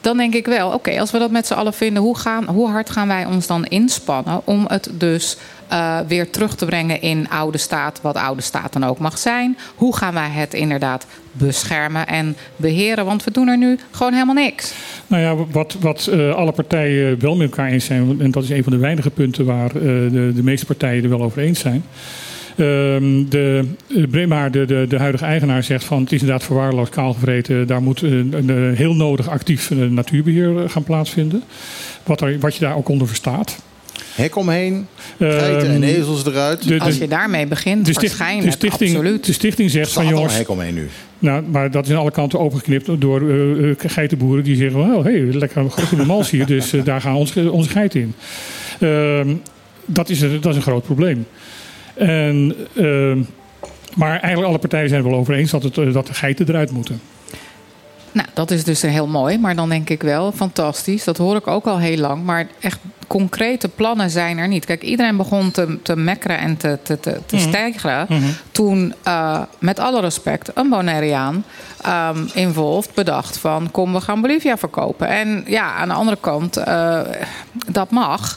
Dan denk ik wel, oké, als we dat met z'n allen vinden, hoe, gaan, hoe hard gaan wij ons dan inspannen om het dus uh, weer terug te brengen in oude staat, wat oude staat dan ook mag zijn? Hoe gaan wij het inderdaad beschermen en beheren? Want we doen er nu gewoon helemaal niks. Nou ja, wat, wat uh, alle partijen wel met elkaar eens zijn, en dat is een van de weinige punten waar uh, de, de meeste partijen er wel over eens zijn. Um, de, maar de, de, de, huidige eigenaar zegt van het is inderdaad verwaarloosd kaalgevreten. Daar moet een, een heel nodig actief natuurbeheer gaan plaatsvinden. Wat, er, wat je daar ook onder verstaat. Hek omheen, geiten en ezels eruit. De, de, Als je daarmee begint, de sticht, waarschijnlijk, de stichting, absoluut. De stichting zegt van jongens... hek omheen nu. Nou, maar dat is aan alle kanten opengeknipt door uh, geitenboeren die zeggen... Oh, hey, lekker groene mals hier, <laughs> dus uh, daar gaan onze, onze geiten in. Uh, dat, is, dat is een groot probleem. En, uh, maar eigenlijk alle partijen zijn het wel over eens dat, het, dat de geiten eruit moeten. Nou, dat is dus heel mooi. Maar dan denk ik wel, fantastisch. Dat hoor ik ook al heel lang. Maar echt concrete plannen zijn er niet. Kijk, iedereen begon te, te mekkeren en te, te, te, te Mhm. stijgeren... Mhm. toen, uh, met alle respect, een Bonaireaan um, involved bedacht van... kom, we gaan Bolivia verkopen. En ja, aan de andere kant, uh, dat mag...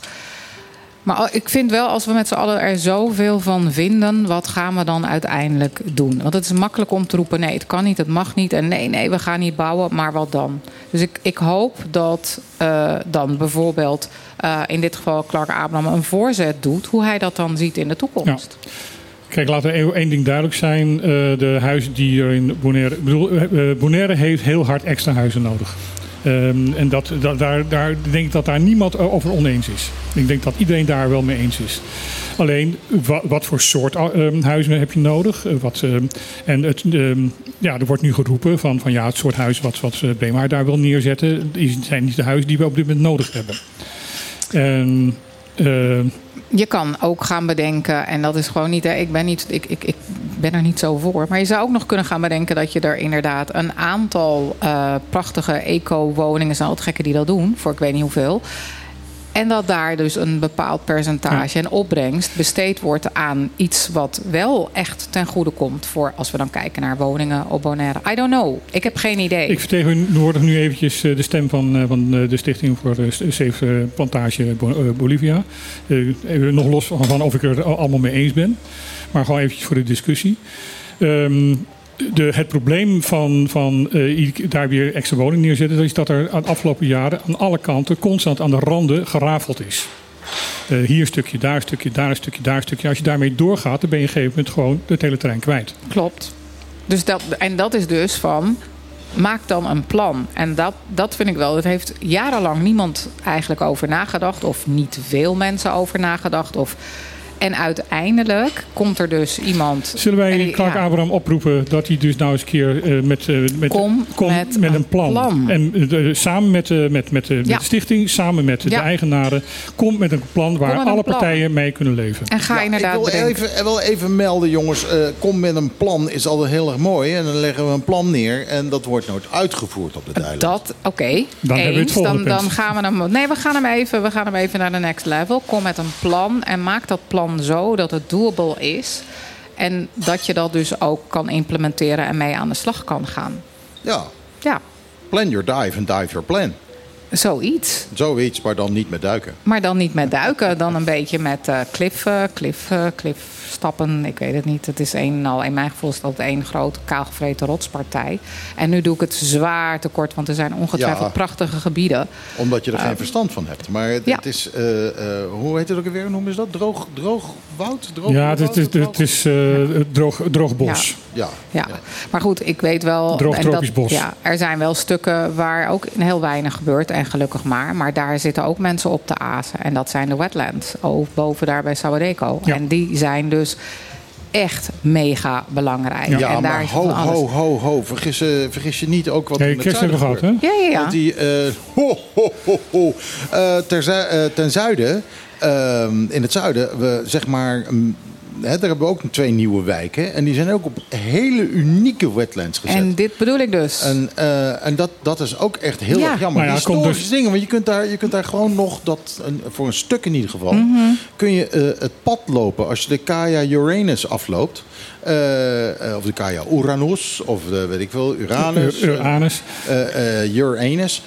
Maar ik vind wel, als we met z'n allen er zoveel van vinden, wat gaan we dan uiteindelijk doen? Want het is makkelijk om te roepen: nee, het kan niet, het mag niet. En nee, nee, we gaan niet bouwen, maar wat dan? Dus ik, ik hoop dat uh, dan bijvoorbeeld uh, in dit geval Clark Abraham een voorzet doet, hoe hij dat dan ziet in de toekomst. Kijk, laten we één ding duidelijk zijn. Uh, de huizen die er in Bonaire... Ik bedoel, Bonaire heeft heel hard extra huizen nodig. Um, en dat, dat, daar, daar denk ik dat daar niemand over oneens is. Ik denk dat iedereen daar wel mee eens is. Alleen, wat, voor soort um, huizen heb je nodig? Uh, wat, um, en het, ja, er wordt nu geroepen van, van ja, het soort huis wat, wat Bremer daar wil neerzetten... zijn niet de huizen die we op dit moment nodig hebben. En je kan ook gaan bedenken, en dat is gewoon niet, ik ben, niet ik, ik, ik ben er niet zo voor. Maar je zou ook nog kunnen gaan bedenken dat je er inderdaad een aantal uh, prachtige eco-woningen, zijn altijd gekken die dat doen, voor ik weet niet hoeveel. En dat daar dus een bepaald percentage en opbrengst besteed wordt aan iets wat wel echt ten goede komt voor als we dan kijken naar woningen op Bonaire. I don't know. Ik heb geen idee. Ik vertegenwoordig nu eventjes eh, de stem van, eh, van de Stichting voor de Safe Plantage Bolivia. Nog los van of ik er allemaal mee eens ben. Maar gewoon eventjes voor de discussie. Um, de, het probleem van, van uh, daar weer extra woning neerzetten, is dat er de afgelopen jaren aan alle kanten constant aan de randen gerafeld is. Uh, hier een stukje, daar een stukje, daar een stukje, daar een stukje. Als je daarmee doorgaat, dan ben je op een gegeven moment gewoon het hele terrein kwijt. Klopt. Dus dat, en dat is dus van, maak dan een plan. En dat, dat vind ik wel, dat heeft jarenlang niemand eigenlijk over nagedacht. Of niet veel mensen over nagedacht. Of en uiteindelijk komt er dus iemand. Zullen wij Clark Abraham oproepen dat hij dus nou eens een keer uh, met, uh, met, kom, met, met, een plan. plan. En uh, samen met, met, met, met ja. de stichting, samen met ja. de eigenaren, kom met een plan waar alle plan. partijen mee kunnen leven. En ga ja, inderdaad. Ik wil even, wel even melden, jongens. kom met een plan is altijd heel erg mooi. En dan leggen we een plan neer en dat wordt nooit uitgevoerd op de eiland. Dat, oké. Okay. Dan, Eens, dan, dan gaan we hem. Nee, we gaan hem even. We gaan hem even naar de next level. Kom met een plan en maak dat plan zo dat het doable is. En dat je dat dus ook kan implementeren en mee aan de slag kan gaan. Ja. Ja. Plan your dive and dive your plan. Zoiets. Zoiets, maar dan niet met duiken. Maar dan niet met duiken, dan een beetje met uh, kliffen, klif, uh, klif stappen. Ik weet het niet. Het is een al, in mijn gevoel is dat één grote kaalgevreten rotspartij. En nu doe ik het zwaar tekort, want er zijn ongetwijfeld prachtige gebieden. Omdat je er geen verstand van hebt. Maar het, het is, uh, hoe heet het ook alweer? Noemen ze dat? Droog, droog woud? Droog ja, het, is, het is droog, droog bos. Ja. Ja. ja. maar goed, ik weet wel. Droog tropisch bos. Ja, er zijn wel stukken waar ook heel weinig gebeurt. En gelukkig maar. Maar daar zitten ook mensen op te azen. En dat zijn de wetlands. Boven daar bij Sawadeco. En die zijn dus echt mega belangrijk. Ja, en daar maar ho, ho, ho, ho. Vergis, vergis je niet ook wat nee, we met hebben gehad, hè? Ja, ja, ja. Want die, uh, ho, ho, ho, ho. Uh, ter, uh, ten zuiden, ehm, in het zuiden, we zeg maar hè, daar hebben we ook twee nieuwe wijken. En die zijn ook op hele unieke wetlands gezet. En dit bedoel ik dus. En, uh, en dat, dat is ook echt heel ja. erg jammer. Ja, Historische dus... dingen, want je kunt, daar, je kunt daar gewoon nog, dat, voor een stuk in ieder geval... Mm -hmm. kun je uh, het pad lopen. Als je de Kaya Uranus afloopt... Uh, of de Kaya Uranus, of de, weet ik veel, Uranus. Uranus. Uranus.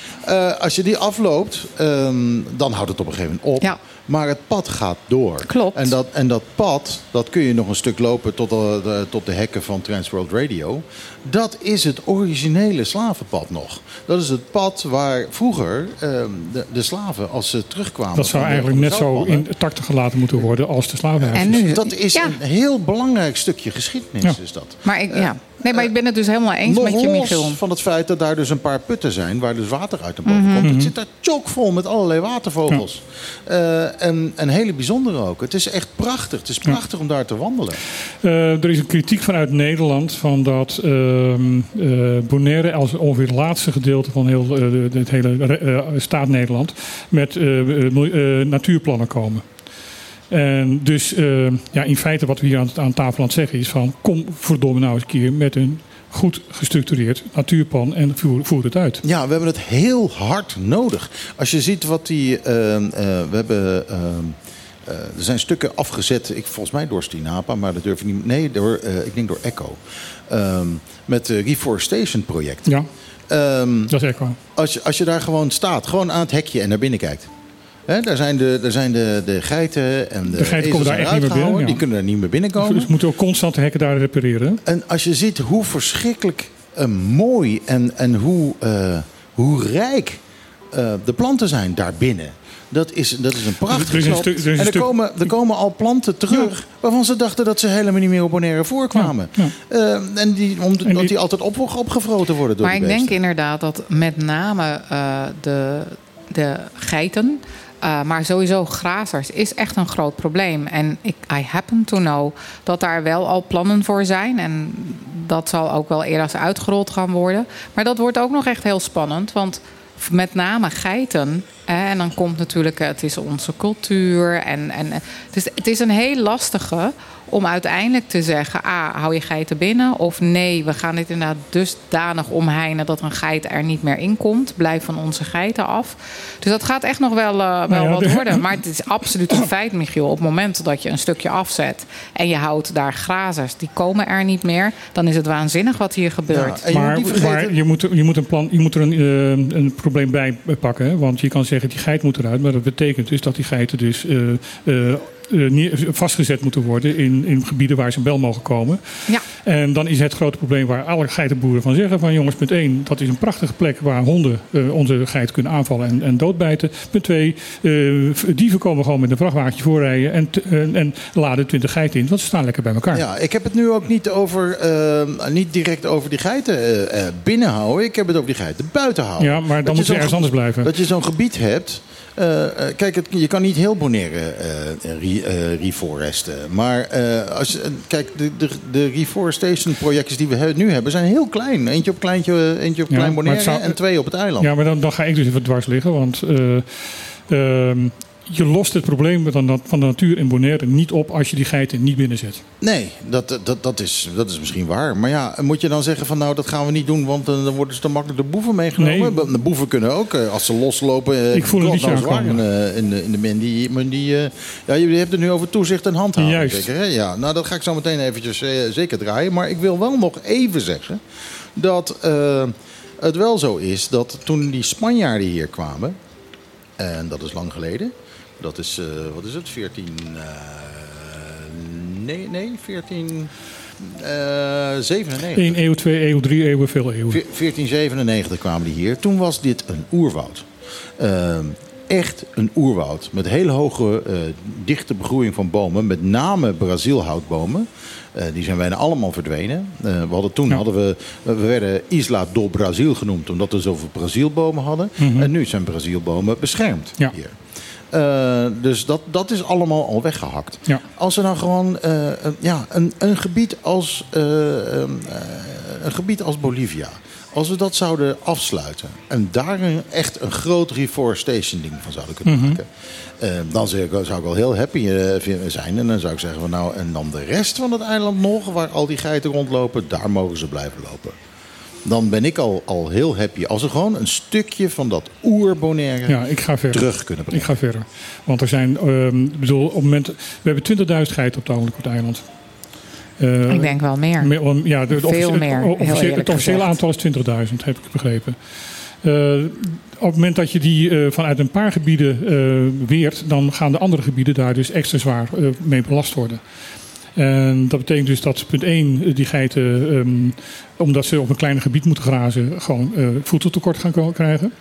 als je die afloopt, um, dan houdt het op een gegeven moment op. Ja. Maar het pad gaat door. Klopt. En dat, en dat pad, dat kun je nog een stuk lopen tot de, de, tot de hekken van Transworld Radio. Dat is het originele slavenpad nog. Dat is het pad waar vroeger uh, de, de, slaven, als ze terugkwamen... Dat zou eigenlijk net zo intact gelaten moeten worden als de slavenhuizen. En nu, dat is ja. een heel belangrijk stukje geschiedenis. Ja. Is dat. Maar ik, ja. Nee, maar ik ben het dus helemaal eens Nog met je, Michiel. van het feit dat daar dus een paar putten zijn... waar dus water uit de boven mm -hmm. komt. Het zit daar chockvol met allerlei watervogels. Ja. Uh, en, en hele bijzondere ook. Het is echt prachtig. Het is prachtig ja. om daar te wandelen. Uh, er is een kritiek vanuit Nederland... van dat uh, Bonaire als ongeveer het laatste gedeelte... van heel, het hele staat Nederland... met natuurplannen komen. En dus uh, ja, in feite wat we hier aan, aan tafel aan het zeggen is van... kom verdomme nou eens een keer met een goed gestructureerd natuurplan en voer, voer, het uit. Ja, we hebben het heel hard nodig. Als je ziet wat die... Uh, we hebben... Uh, er zijn stukken afgezet, ik, volgens mij door Stinapa, maar dat durf ik niet. Nee, door, uh, ik denk door Echo. Um, met het Reforestation project. Ja. Um, dat is Echo. Als je, als je daar gewoon staat, gewoon aan het hekje en naar binnen kijkt. He, daar zijn, de, daar zijn de, de geiten en de, de geiten komen daar echt niet meer binnen. Ja. Die kunnen er niet meer binnenkomen. Dus moeten ook constant de hekken daar repareren. En als je ziet hoe verschrikkelijk uh, mooi en, en hoe, uh, hoe rijk uh, de planten zijn daarbinnen. Dat is, dat is een prachtig Er is een slot. stuk- er is een en er komen, er komen al planten terug waarvan ze dachten dat ze helemaal niet meer op Bonaire voorkwamen. Ja, Eh, en die, omdat En die- die altijd op, opgevroten worden door Maar ik denk inderdaad dat met name eh, de, de geiten, eh, maar sowieso grazers, is echt een groot probleem. En ik, I happen to know dat daar wel al plannen voor zijn. En dat zal ook wel eerder uitgerold gaan worden. Maar dat wordt ook nog echt heel spannend. Want met name geiten. en dan komt natuurlijk, het is onze cultuur. En, en het, het is een heel lastige om uiteindelijk te zeggen: A, hou je geiten binnen. Of nee, we gaan dit inderdaad dusdanig omheinen dat een geit er niet meer in komt. Blijf van onze geiten af. Dus dat gaat echt nog wel, eh, wel ja, wat de- worden. <laughs> Maar het is absoluut een feit, Michiel. Op het moment dat je een stukje afzet en je houdt daar grazers, die komen er niet meer. Dan is het waanzinnig wat hier gebeurt. Ja, en je maar, moet je moet, er- je moet, een, plan, je moet er een, eh, een probleem bij pakken. Hè? Want je kan zeggen, die geit moet eruit. Maar dat betekent dus dat die geiten dus eh, vastgezet moeten worden in, in gebieden waar ze wel mogen komen. Ja. En dan is het grote probleem waar alle geitenboeren van zeggen: van jongens, punt 1, dat is een prachtige plek waar honden eh, onze geit kunnen aanvallen en, en doodbijten. Punt 2, dieven komen gewoon met een vrachtwagentje voorrijden en, en, en laden 20 geiten in, want ze staan lekker bij elkaar. Ja, ik heb het nu ook niet, over, eh, niet direct over die geiten eh, eh, binnenhouden. Ik heb het over die geiten buiten houden. Ja, maar dan Dat je moeten ze ergens ge- anders blijven. Dat je zo'n gebied hebt. Eh, eh, kijk, het, je kan niet heel Bonaire eh, re- reforesten. Maar als, kijk, de, de, de reforestation projecten die we nu hebben zijn heel klein. Eentje op, kleintje, eentje op Ja, klein Bonaire zou- en twee op het eiland. Ja, maar dan, dan ga ik dus even dwars liggen. Want eh, ehm, je lost het probleem van de, van de natuur in Bonaire niet op als je die geiten niet binnenzet. Nee, dat, dat, dat, is, dat is misschien waar. Maar ja, moet je dan zeggen van nou, dat gaan we niet doen, want eh, dan worden ze te makkelijk de boeven meegenomen. Nee. De boeven kunnen ook, eh, als ze loslopen, eh, Ik voel een God liedje knows waar aankomen. in, in, de, in de men. Die, men die, ja, je hebt het nu over toezicht en handhaving. Juist. Zeker, hè? Ja, nou, dat ga ik zo meteen eventjes eh, zeker draaien. Maar ik wil wel nog even zeggen dat het wel zo is dat toen die Spanjaarden hier kwamen, en dat is lang geleden, dat is, eh, wat is het, 14, eh, nee, nee, 14, eh 97. 1 eeuw, 2 eeuw, 3 eeuwen, veel eeuwen. Ve- 1497 kwamen die hier. Toen was dit een oerwoud. Ehm, echt een oerwoud. Met hele hoge, eh, dichte begroeiing van bomen. Met name Brazilhoutbomen. Eh, die zijn bijna allemaal verdwenen. Eh, we hadden, toen Ja. hadden we, we werden Isla do Brasil genoemd. Omdat we zoveel Brazilbomen hadden. En nu zijn Brazilbomen beschermd Ja. hier. Eh, dus dat, dat is allemaal al weggehakt. Ja. Als we nou gewoon eh, een- ja, een, een, gebied als, eh, ehm, eh, een gebied als Bolivia. Als we dat zouden afsluiten en daar een, echt een groot reforestation ding van zouden kunnen maken. eh, dan zou ik, zou ik wel heel happy eh, zijn. En dan zou ik zeggen van nou, en dan de rest van het eiland nog, waar al die geiten rondlopen, daar mogen ze blijven lopen. Dan ben ik al, al heel happy als we gewoon een stukje van dat oer-Bonaire Ja, ik ga verder. terug kunnen brengen. Ik ga verder. Want er zijn, ehm, ik bedoel, op het moment, we hebben 20.000 geiten op het ogenblik op het eiland. Eh, Ik denk wel meer. Me- Ja, de, Veel officie- meer, het heel officiële- eerlijk het officiële gezegd. aantal is 20.000, heb ik begrepen. Eh, op het moment dat je die eh, vanuit een paar gebieden eh, weert, dan gaan de andere gebieden daar dus extra zwaar eh, mee belast worden. En dat betekent dus dat punt 1, die geiten, ehm, omdat ze op een kleiner gebied moeten grazen, gewoon eh, voedseltekort gaan krijgen.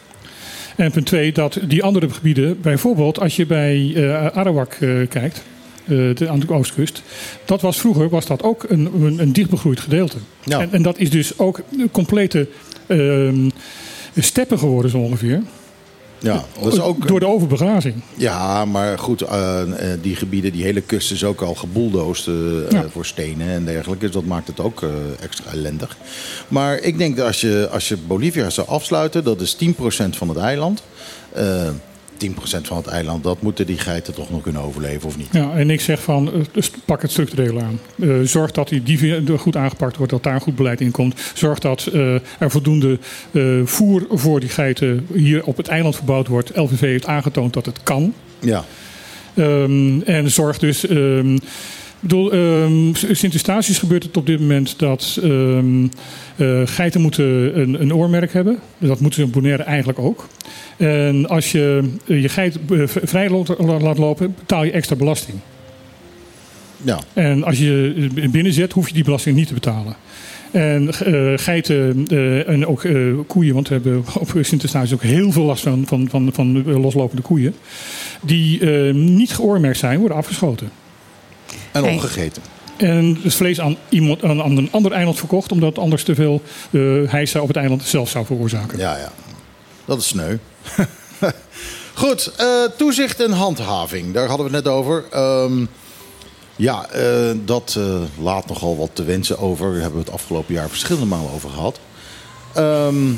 En punt 2, dat die andere gebieden, bijvoorbeeld als je bij eh Arawak eh, kijkt, eh, de, aan de oostkust, dat was vroeger was dat ook een, een, een dichtbegroeid gedeelte. Ja. En, en dat is dus ook complete ehm, steppen geworden zo ongeveer. Ja, dat is ook, Door de overbegrazing. Ja, maar goed, eh, eh, die gebieden, die hele kust is ook al gebuldoosd eh, Ja. voor stenen en dergelijke. Dus dat maakt het ook extra ellendig. Maar ik denk dat als je, als je Bolivia zou afsluiten, dat is 10% van het eiland. Eh 10% van het eiland, dat moeten die geiten toch nog kunnen overleven of niet? Ja, en ik zeg van, eh, dus pak het structureel aan. Eh, zorg dat die dieven goed aangepakt wordt, dat daar een goed beleid in komt. Zorg dat eh, er voldoende eh, voer voor die geiten hier op het eiland verbouwd wordt. LVV heeft aangetoond dat het kan. Ja, Ehm, en zorg dus. ehm, bedoel, ehm, Sint Eustatius gebeurt het op dit moment dat ehm, eh, geiten moeten een, een oormerk hebben. Dat moeten ze in Bonaire eigenlijk ook. En als je eh, je geit eh, vrij laat lopen, betaal je extra belasting. ja. En als je binnenzet, hoef je die belasting niet te betalen. En geiten en ook koeien, want we hebben <laughs> op Sinterklaas ook heel veel last van, van, van, van loslopende koeien. Die niet geoormerkt zijn, worden afgeschoten. En opgegeten. En het vlees aan, iemand, aan, een ander eiland verkocht, omdat het anders te veel uh, hijsa op het eiland zelf zou veroorzaken. Ja, ja. Dat is sneu. <laughs> Goed, eh, toezicht en handhaving. Daar hadden we het net over. Ehm, ja, eh, dat eh, laat nogal wat te wensen over. Daar hebben we het afgelopen jaar verschillende malen over gehad. Ehm,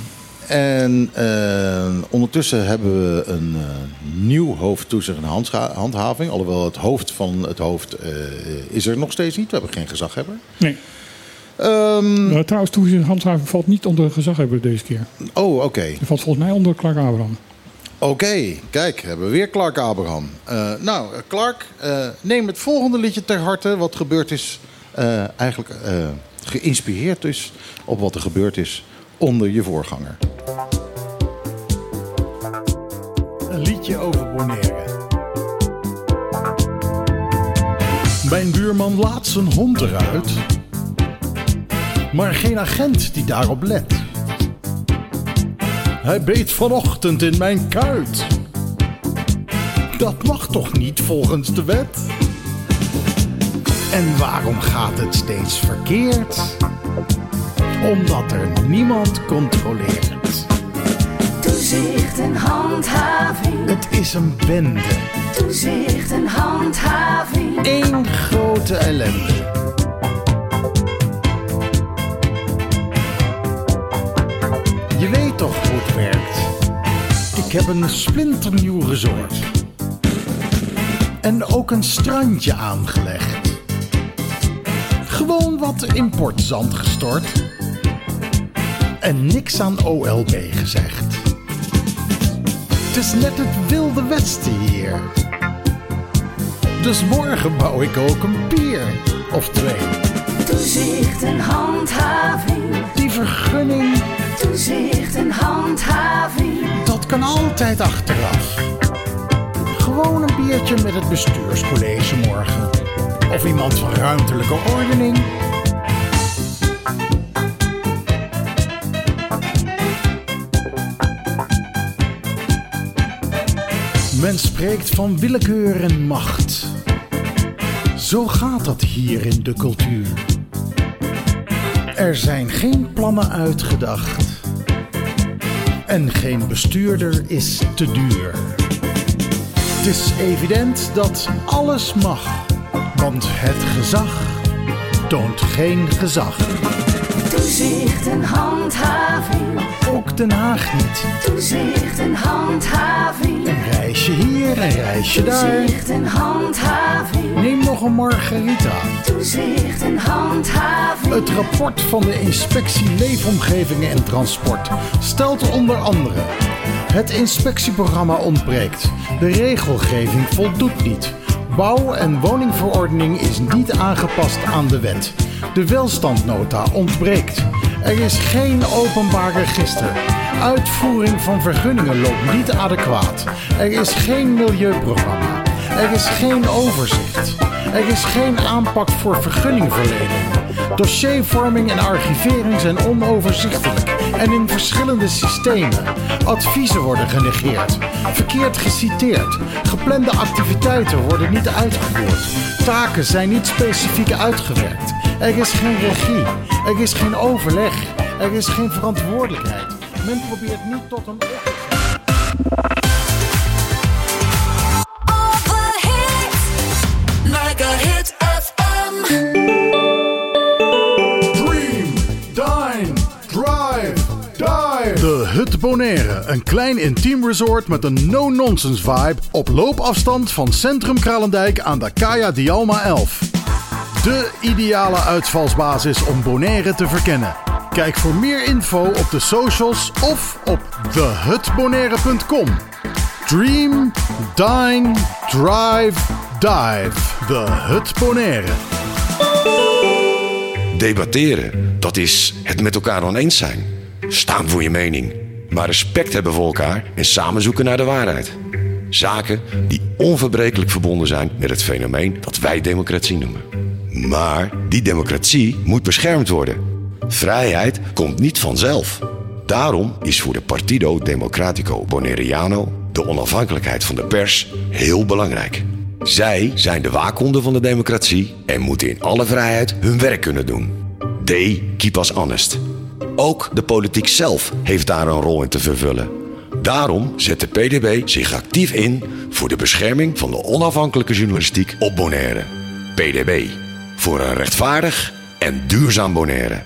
en eh, ondertussen hebben we een eh, nieuw hoofd toezicht en handhaving. Alhoewel het hoofd van het hoofd eh, is er nog steeds niet. We hebben geen gezaghebber. Nee. Ehm, trouwens, toezicht en handhaving valt niet onder gezaghebber deze keer. oh, oké. Die valt volgens mij onder Clark Abraham. Oké, kijk, hebben we weer Clark Abraham. Nou, Clark, neem het volgende liedje ter harte. Wat gebeurd is, eigenlijk geïnspireerd is op wat er gebeurd is onder je voorganger. Een liedje over Bonaire. Mijn buurman laat zijn hond eruit. Maar geen agent die daarop let. Hij beet vanochtend in mijn kuit. Dat mag toch niet volgens de wet? En waarom gaat het steeds verkeerd? Omdat er niemand controleert. Toezicht en handhaving, Het is een bende. toezicht en handhaving. Eén grote ellende. Je weet toch hoe het werkt? Ik heb een splinternieuw resort. En ook een strandje aangelegd. Gewoon wat importzand gestort. En niks aan OLB gezegd. Het is net het wilde westen hier. Dus morgen bouw ik ook een pier of twee. Toezicht en handhaving, Die vergunning, toezicht en handhaving. dat kan altijd achteraf. Gewoon een biertje met het bestuurscollege morgen. Of iemand van ruimtelijke ordening. Men spreekt van willekeur en macht. Zo gaat dat hier in de cultuur. Er zijn geen plannen uitgedacht. En geen bestuurder is te duur. Het is evident dat alles mag, want het gezag toont geen gezag. Toezicht en handhaving, Ook Den Haag niet. toezicht en handhaving. Een reisje hier, een reisje daar. Toezicht en handhaving, Neem nog een margarita. toezicht en handhaving. Het rapport van de Inspectie Leefomgevingen en Transport stelt onder andere: het inspectieprogramma ontbreekt, de regelgeving voldoet niet, bouw- en woningverordening is niet aangepast aan de wet, de welstandnota ontbreekt, er is geen openbaar register, uitvoering van vergunningen loopt niet adequaat, er is geen milieuprogramma, er is geen overzicht. Er is geen aanpak voor vergunningverlening. Dossiervorming en archivering zijn onoverzichtelijk en in verschillende systemen. Adviezen worden genegeerd, verkeerd geciteerd. Geplande activiteiten worden niet uitgevoerd. Taken zijn niet specifiek uitgewerkt. Er is geen regie, er is geen overleg, er is geen verantwoordelijkheid. Men probeert niet tot een Hut Bonaire, een klein intiem resort met een no-nonsense vibe op loopafstand van Centrum Kralendijk aan de Kaya Dialma 11. De ideale uitvalsbasis om Bonaire te verkennen. Kijk voor meer info op de socials of op thehutbonaire.com. Dream, dine, drive, dive. The Hut Bonaire. Debatteren, dat is het met elkaar oneens zijn. Staan voor je mening. Maar respect hebben voor elkaar en samen zoeken naar de waarheid. Zaken die onverbrekelijk verbonden zijn met het fenomeen dat wij democratie noemen. Maar die democratie moet beschermd worden. Vrijheid komt niet vanzelf. Daarom is voor de Partido Democratico Bonaireano de onafhankelijkheid van de pers heel belangrijk. Zij zijn de waakhonden van de democratie en moeten in alle vrijheid hun werk kunnen doen. They keep us honest. Ook de politiek zelf heeft daar een rol in te vervullen. Daarom zet de PDB zich actief in voor de bescherming van de onafhankelijke journalistiek op Bonaire. PDB. Voor een rechtvaardig en duurzaam Bonaire.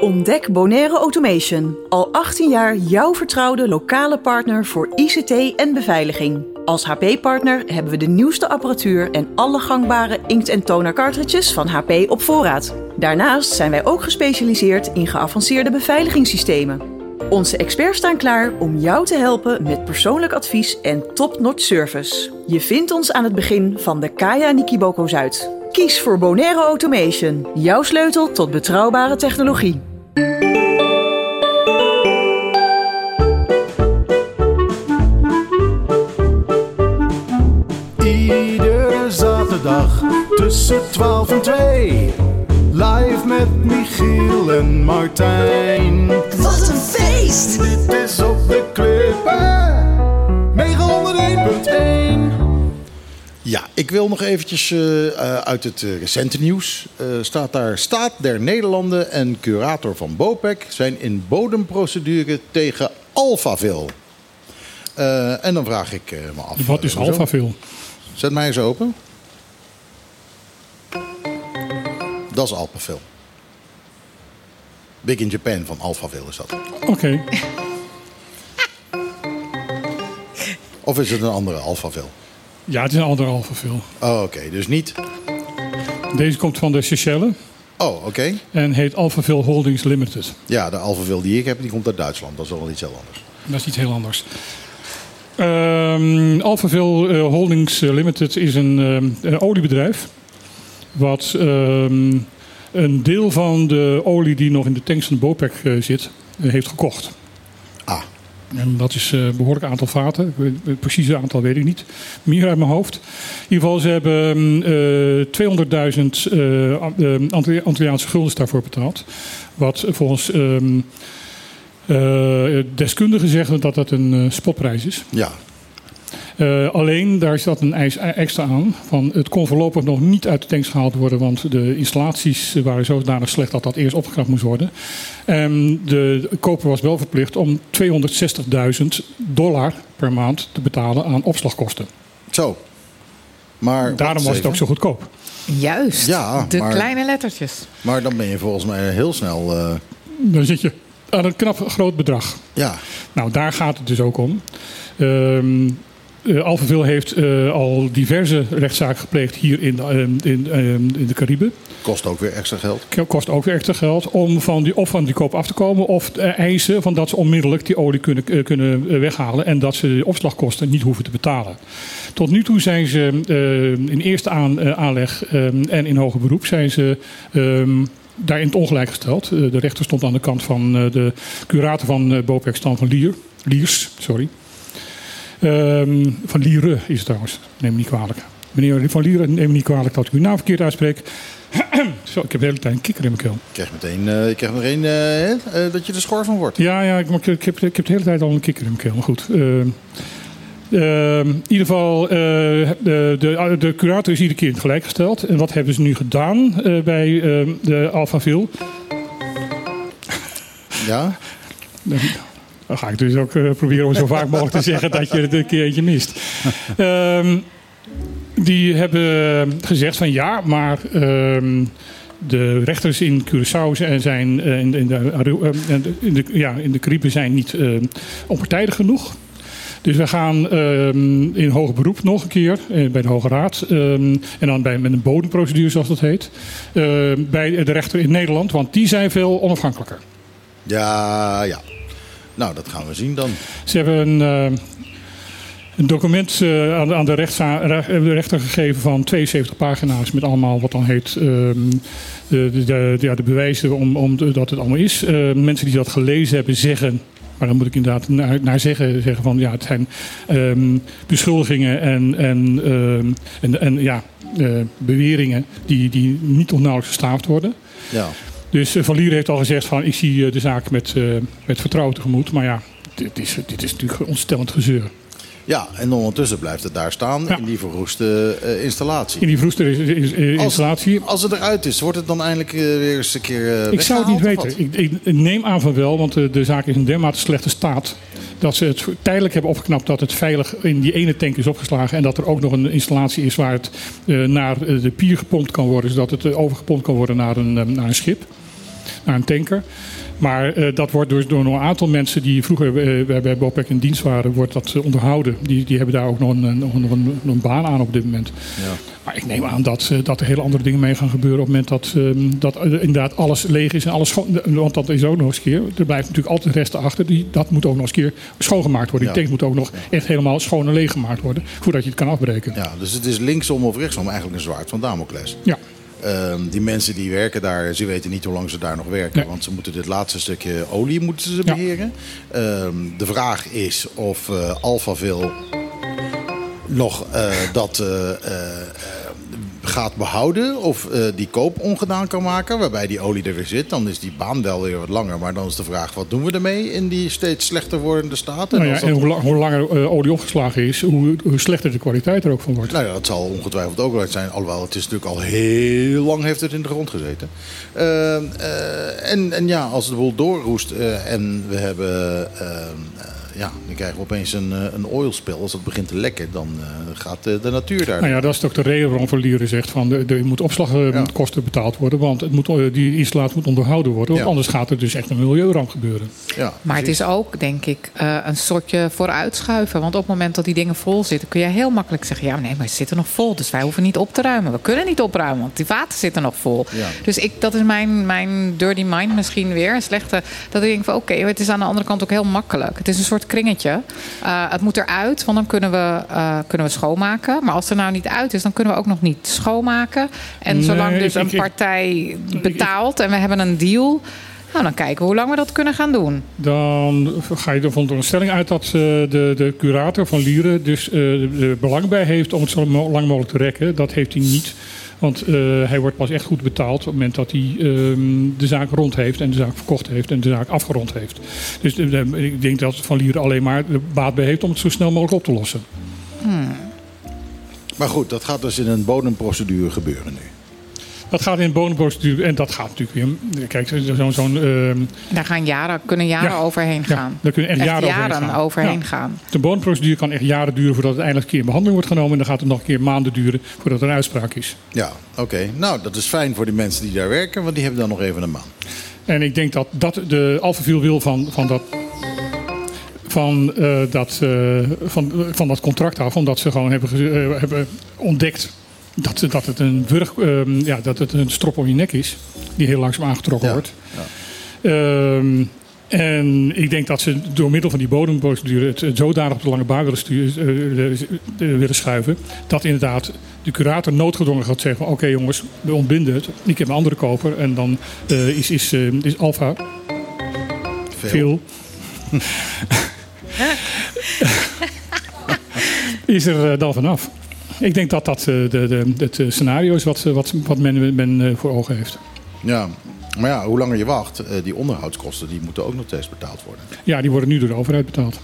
Ontdek Bonaire Automation. Al 18 jaar jouw vertrouwde lokale partner voor ICT en beveiliging. Als HP-partner hebben we de nieuwste apparatuur en alle gangbare inkt- en toner cartridges van HP op voorraad. Daarnaast zijn wij ook gespecialiseerd in geavanceerde beveiligingssystemen. Onze experts staan klaar om jou te helpen met persoonlijk advies en top-notch service. Je vindt ons aan het begin van de Kaya Nikiboko Zuid. Kies voor Bonaire Automation, jouw sleutel tot betrouwbare technologie. Iedere zaterdag tussen 12 en 2. Live met Michiel en Martijn. Wat een feest! Dit is op de klippen. 901.1. Ja, ik wil nog eventjes eh, eh, uit het eh, recente nieuws. eh, staat daar Staat der Nederlanden en curator van BOPEC zijn in bodemprocedure tegen Alphaville. Eh, en dan vraag ik eh, me af. Wat is? Alphaville? Zet mij eens open. Dat is Alphaville. Big in Japan van Alphaville is dat. Oké. Of is het een andere Alphaville? Ja, het is een andere Alphaville. Oh, oké. Dus niet... Deze komt van de Seychelles Oh, oké. en heet Alphaville Holdings Limited. Ja, de Alphaville die ik heb, die komt uit Duitsland. Dat is wel iets heel anders. Dat is iets heel anders. Ehm Alphaville eh, Holdings eh, Limited is een, een oliebedrijf. Wat ehm, een deel van de olie die nog in de tanks van de BOPEC eh, zit, eh, heeft gekocht. Ah, En dat is eh, een behoorlijk aantal vaten. Het precieze aantal weet ik niet. Meer uit mijn hoofd. In ieder geval, ze hebben eh 200.000 eh, An- eh, Antilli- Antilliaanse guldens daarvoor betaald. Wat volgens ehm, eh, deskundigen zeggen dat dat een eh, spotprijs is. ja. Eh, alleen, daar zat een eis extra aan. Van, het kon voorlopig nog niet uit de tanks gehaald worden, want de installaties waren zodanig slecht dat dat eerst opgekrapt moest worden. En de koper was wel verplicht om 260.000 dollar per maand te betalen aan opslagkosten. Zo. Maar, Daarom was het ook zo goedkoop. Juist. Ja, de maar- kleine lettertjes. Maar dan ben je volgens mij heel snel... eh, Dan zit je aan een knap groot bedrag. ja, Nou, daar gaat het dus ook om. Ehm eh, Alphaville heeft eh, al diverse rechtszaken gepleegd hier in de, ehm, in, ehm, in de Cariben. kost ook weer extra geld. kost ook weer extra geld om van die, of van die koop af te komen of eisen van dat ze onmiddellijk die olie kunnen, eh, kunnen weghalen en dat ze de opslagkosten niet hoeven te betalen. Tot nu toe zijn ze in eerste aan, aanleg eh, en in hoger beroep zijn ze ehm, daar in het ongelijk gesteld. De rechter stond aan de kant van de curator van uh, Stan van Lier, Liers. Sorry. Ehm, van Lieren is het trouwens, neem me niet kwalijk. Meneer Van Lieren, neem me niet kwalijk dat ik uw naam verkeerd uitspreek. <clears throat> Zo, ik heb de hele tijd een kikker in mijn keel. Ik krijg meteen, eh, ik krijg meteen eh, eh, dat je er schor van wordt. Ja, ja ik, ik, heb, ik heb de hele tijd al een kikker in mijn keel. Maar goed. eh, eh, in ieder geval, de, de, de curator is iedere keer in het gelijk gesteld. En wat hebben ze nu gedaan bij de Alphaville? Ja? Dan ga ik dus ook eh, proberen om zo vaak <laughs> mogelijk te zeggen dat je het een keertje mist. Ehm, die hebben gezegd van ja, maar ehm, de rechters in Curaçao zijn- zijn eh, in, in, de, eh, in, de, ja, in de Cariben zijn niet eh, onpartijdig genoeg. Dus we gaan ehm, in hoger beroep nog een keer bij de Hoge Raad. ehm, en dan bij, met een bodemprocedure, zoals dat heet. ehm, bij de rechter in Nederland, want die zijn veel onafhankelijker. Ja, ja. Nou, dat gaan we zien dan. Ze hebben een, eh, een document eh, aan, de- aan de, rechter gegeven van 72 pagina's met allemaal wat dan heet ehm, de, de, de, ja, de bewijzen om, om dat het allemaal is. Eh, mensen die dat gelezen hebben zeggen, maar dan moet ik inderdaad naar, naar zeggen, zeggen van ja, het zijn ehm, beschuldigingen en, en, ehm, en, en ja, eh, beweringen die, die niet of nauwelijks gestaafd worden. Ja. Dus eh, Van Lier heeft al gezegd van ik zie eh, de zaak met, eh, met vertrouwen tegemoet. Maar ja, dit is, dit is natuurlijk ontstellend gezeur. Ja, en ondertussen blijft het daar staan Ja. in die verroeste installatie. In die Als, installatie. als het eruit is, wordt het dan eindelijk weer eens een keer eh, Ik zou het niet weten. Ik, ik neem aan van wel, want de, zaak is in dermate slechte staat. Dat ze het tijdelijk hebben opgeknapt dat het veilig in die ene tank is opgeslagen. En dat er ook nog een installatie is waar het naar de pier gepompt kan worden. Zodat het overgepompt kan worden naar een, naar een schip, naar een tanker. Maar eh, dat wordt dus door een aantal mensen die vroeger bij, bij Bopec in dienst waren, wordt dat eh, onderhouden. Die, die hebben daar ook nog een, nog een, een baan aan op dit moment. Ja. Maar ik neem aan dat, eh, dat er hele andere dingen mee gaan gebeuren op het moment dat, ehm, dat inderdaad alles leeg is en alles schoon. Want dat is ook nog eens een keer. Er blijft natuurlijk altijd resten achter. Die, dat moet ook nog eens een keer schoongemaakt worden. Die tank moet ook nog echt helemaal schoon en leeg gemaakt worden voordat je het kan afbreken. Ja, dus het is linksom of rechtsom eigenlijk een zwaard van Damocles. Ja. Ehm, die mensen die werken daar, ze weten niet hoe lang ze daar nog werken. Nee. Want ze moeten dit laatste stukje olie moeten ze Ja. beheren. Ehm, de vraag is of eh Alphaville nog eh, dat eh, gaat behouden. Of eh, die koop ongedaan kan maken. Waarbij die olie er weer zit. Dan is die baan wel weer wat langer. Maar dan is de vraag, wat doen we ermee in die steeds slechter wordende staat? En Nou ja, en hoe, lang- hoe langer eh, olie opgeslagen is, hoe, hoe slechter de kwaliteit er ook van wordt. Nou ja, dat zal ongetwijfeld ook wel zijn. Alhoewel, het is natuurlijk al heel lang heeft het in de grond gezeten. Eh, eh, en, en ja, als de boel doorroest en we hebben... ja, dan krijgen we opeens een, eh, een oilspel. Als dat begint te lekken, dan eh, gaat de, de natuur daar... Nou ja, dat is ook de reden waarom Verlieren zegt van de, de, er moet opslagkosten betaald worden. Want het moet, eh, die installatie moet onderhouden worden. Want Ja. anders gaat er dus echt een milieuramp gebeuren. ja, Maar het is ook, denk ik, eh, een soortje vooruitschuiven. Want op het moment dat die dingen vol zitten, kun je heel makkelijk zeggen: ja, nee, maar ze zitten nog vol. Dus wij hoeven niet op te ruimen. We kunnen niet opruimen, want die vaten zitten nog vol. Ja. Dus ik, dat is mijn, mijn dirty mind misschien weer. Een slechte. Dat ik denk van oké, het is aan de andere kant ook heel makkelijk. Het is een soort kringetje. Eh, het moet eruit, want dan kunnen we, eh, kunnen we schoonmaken. Maar als er nou niet uit is, dan kunnen we ook nog niet schoonmaken. En Nee, zolang dus een partij betaalt en we hebben een deal. Nou, dan kijken we hoe lang we dat kunnen gaan doen. Dan ga je ervan door een stelling uit dat eh, de, de curator van Lieren dus eh, er belang bij heeft om het zo lang mogelijk te rekken. Dat heeft hij niet. Want eh, hij wordt pas echt goed betaald op het moment dat hij ehm, de zaak rond heeft en de zaak verkocht heeft en de zaak afgerond heeft. Dus eh, ik denk dat Van Lieren alleen maar de baat bij heeft om het zo snel mogelijk op te lossen. Maar goed, dat gaat dus in een bodemprocedure gebeuren nu. Dat gaat in de bodemprocedure en dat gaat natuurlijk weer. Kijk, zo'n. zo'n ehm, Daar gaan jaren, kunnen jaren Ja. overheen Ja, gaan. daar kunnen echt jaren overheen gaan. overheen Ja. gaan. De bodemprocedure kan echt jaren duren voordat het eindelijk een keer in behandeling wordt genomen. En dan gaat het nog een keer maanden duren voordat er een uitspraak is. Ja, oké. Nou, dat is fijn voor die mensen die daar werken, want die hebben dan nog even een maan. En ik denk dat dat de Alphaville wil van, van dat. Van, eh, dat, eh, van, van dat contract af, omdat ze gewoon hebben, eh, hebben ontdekt dat, dat het een wurg, ehm, ja, dat het een strop om je nek is, die heel langzaam aangetrokken Ja, wordt. Ehm, en ik denk dat ze door middel van die bodemprocedure het het zodanig op de lange baan willen, sturen, eh, eh, willen schuiven. Dat inderdaad de curator noodgedwongen gaat zeggen: Oké jongens, we ontbinden het. Ik heb een andere koper. En dan eh, is, is, eh, is Alfa veel. <laughs> is er dan vanaf. Ik denk dat dat eh, de, de, het eh, scenario is wat, eh, wat, wat men, men voor ogen heeft. Ja, maar ja, hoe langer je wacht, die onderhoudskosten die moeten ook nog steeds betaald worden. Ja, die worden nu door de overheid betaald.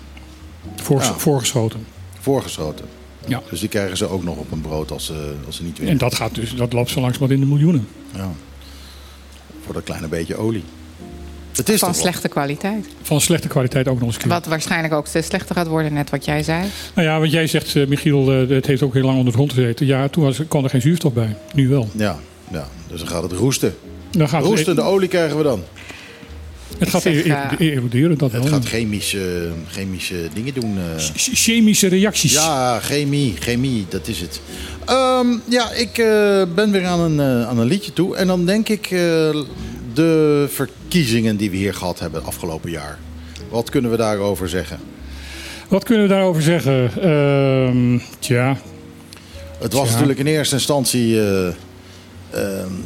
Voor, Ja. Voorgeschoten. Voorgeschoten. Ja. Dus die krijgen ze ook nog op een brood als ze, als ze niet En winnen. dat, gaat dus, dat loopt zo langzamerhand in de miljoenen. Ja. Voor dat kleine beetje olie. Het is Van wat? slechte kwaliteit. Van slechte kwaliteit ook nog eens. keer. Wat waarschijnlijk ook steeds slechter gaat worden, net wat jij zei. Nou ja, want jij zegt, eh, Michiel, eh, het heeft ook heel lang onder de grond gezeten. Ja, toen was, kwam er geen zuurstof bij. Nu wel. Ja, ja, dus dan gaat het roesten. Dan gaat Roestende het, olie krijgen we dan. het gaat zeg, e- eh, eroderen. Dat Het wel. gaat chemische, chemische dingen doen. eh. Ch- Chemische reacties. Ja, chemie, chemie, dat is het. Ehm, ja, ik eh, ben weer aan een, eh, aan een liedje toe. En dan denk ik eh, de verkiezingen die we hier gehad hebben afgelopen jaar. Wat kunnen we daarover zeggen? Wat kunnen we daarover zeggen? Ehm, tja, Het was natuurlijk in eerste instantie eh, eh,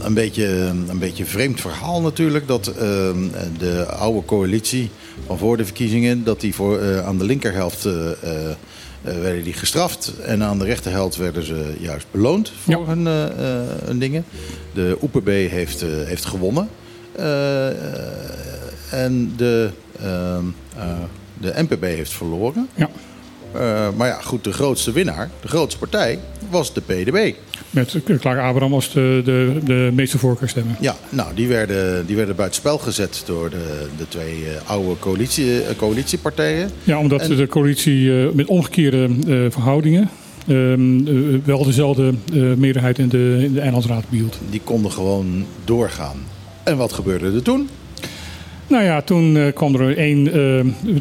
een, beetje, een beetje een vreemd verhaal natuurlijk. Dat eh, de oude coalitie van voor de verkiezingen... dat die voor, eh, aan de linkerhelft eh, werden die gestraft. En aan de rechterhelft werden ze juist beloond voor Ja. hun, hun dingen. De OPB heeft, heeft gewonnen. Eh, en de, ehm, eh, de NPB heeft verloren. Ja. Eh, maar ja, goed, de grootste winnaar, de grootste partij, was de PDB. Met Klaar Abraham als de, de, de meeste voorkeurstemmen. Ja, nou, die werden, die werden buitenspel gezet door de, de twee eh, oude coalitie, eh, coalitiepartijen. Ja, omdat En- de coalitie eh, met omgekeerde eh, verhoudingen ehm, eh, wel dezelfde eh, meerderheid in de, in de eilandsraad behield. Die konden gewoon doorgaan. En wat gebeurde er toen? Nou ja, toen eh, kwam er één. eh,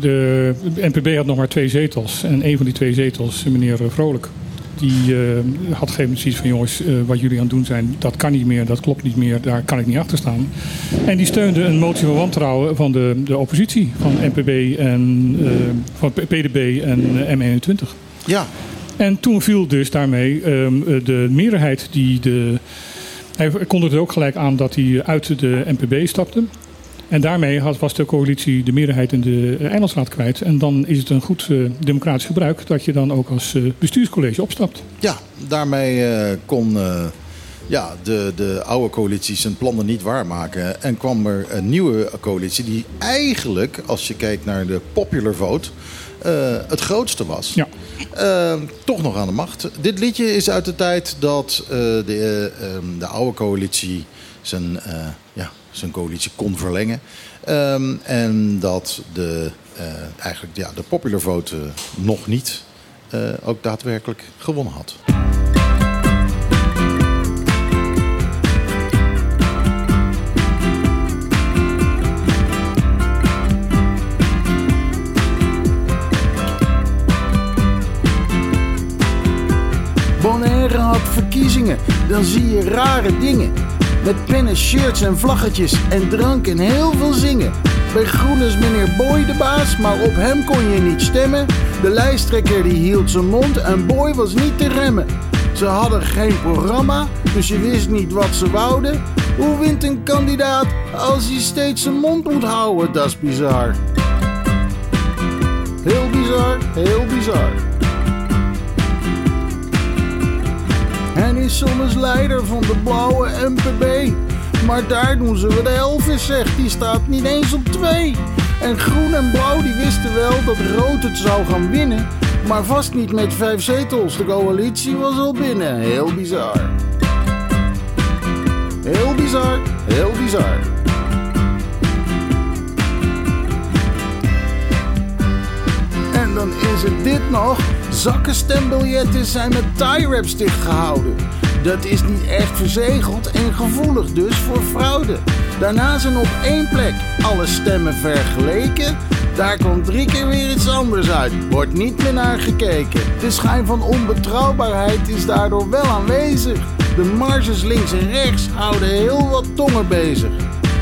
de NPB had nog maar twee zetels. En een van die twee zetels, meneer Vrolijk. Die eh, had op een gegeven moment zoiets van: jongens, wat jullie aan het doen zijn, dat kan niet meer, dat klopt niet meer, daar kan ik niet achter staan. En die steunde een motie van wantrouwen van de, de oppositie, van NPB en van PDB en eh, M21. Ja, En toen viel dus daarmee ehm, de meerderheid die de. Hij kondigde ook gelijk aan dat hij uit de NPB stapte. En daarmee had, was de coalitie de meerderheid in de eh, eilandsraad kwijt. En dan is het een goed eh, democratisch gebruik dat je dan ook als eh, bestuurscollege opstapt. ja daarmee kon ja, de, de oude coalitie zijn plannen niet waarmaken. En kwam er een nieuwe coalitie die eigenlijk, als je kijkt naar de popular vote, het grootste was. Ja. Eh, toch nog aan de macht. Dit liedje is uit de tijd dat eh, de, eh, ehm, de oude coalitie zijn, eh, ja, zijn coalitie kon verlengen. Ehm, en dat de, eh, eigenlijk, ja, de popular vote eh, nog niet eh, ook daadwerkelijk gewonnen had. Had verkiezingen, dan zie je rare dingen. Met pennen, shirts en vlaggetjes en drank en heel veel zingen. Bij Groen is meneer Boy de baas, maar op hem kon je niet stemmen. De lijsttrekker die hield zijn mond en Boy was niet te remmen. Ze hadden geen programma, dus je wist niet wat ze wouden. Hoe wint een kandidaat als hij steeds zijn mond moet houden? Dat is bizar. Heel bizar, heel bizar. Is soms leider van de blauwe MPB. Maar daar doen ze wat Elvis zegt, die staat niet eens op twee. En groen en blauw die wisten wel dat rood het zou gaan winnen. Maar vast niet met vijf zetels, de coalitie was al binnen. Heel bizar. Heel bizar, heel bizar. En dan is het dit nog. Zakken stembiljetten zijn met tie-wraps dichtgehouden. Dat is niet echt verzegeld en gevoelig dus voor fraude. Daarna zijn op één plek alle stemmen vergeleken. Daar komt drie keer weer iets anders uit. Wordt niet meer naar gekeken. De schijn van onbetrouwbaarheid is daardoor wel aanwezig. De marges links en rechts houden heel wat tongen bezig.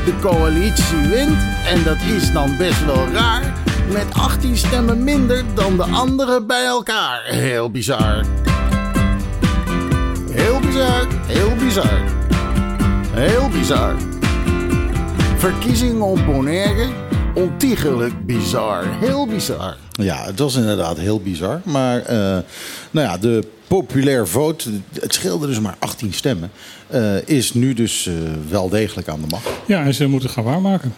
De coalitie wint en dat is dan best wel raar. Met 18 stemmen minder dan de anderen bij elkaar. Heel bizar. Heel bizar, heel bizar. Heel bizar. Verkiezingen op Bonaire, ontiegelijk bizar. Heel bizar. Ja, het was inderdaad heel bizar. Maar eh, nou ja, de populair vote, het scheelde dus maar 18 stemmen, eh, is nu dus eh, wel degelijk aan de macht. Ja, en ze moeten gaan waarmaken.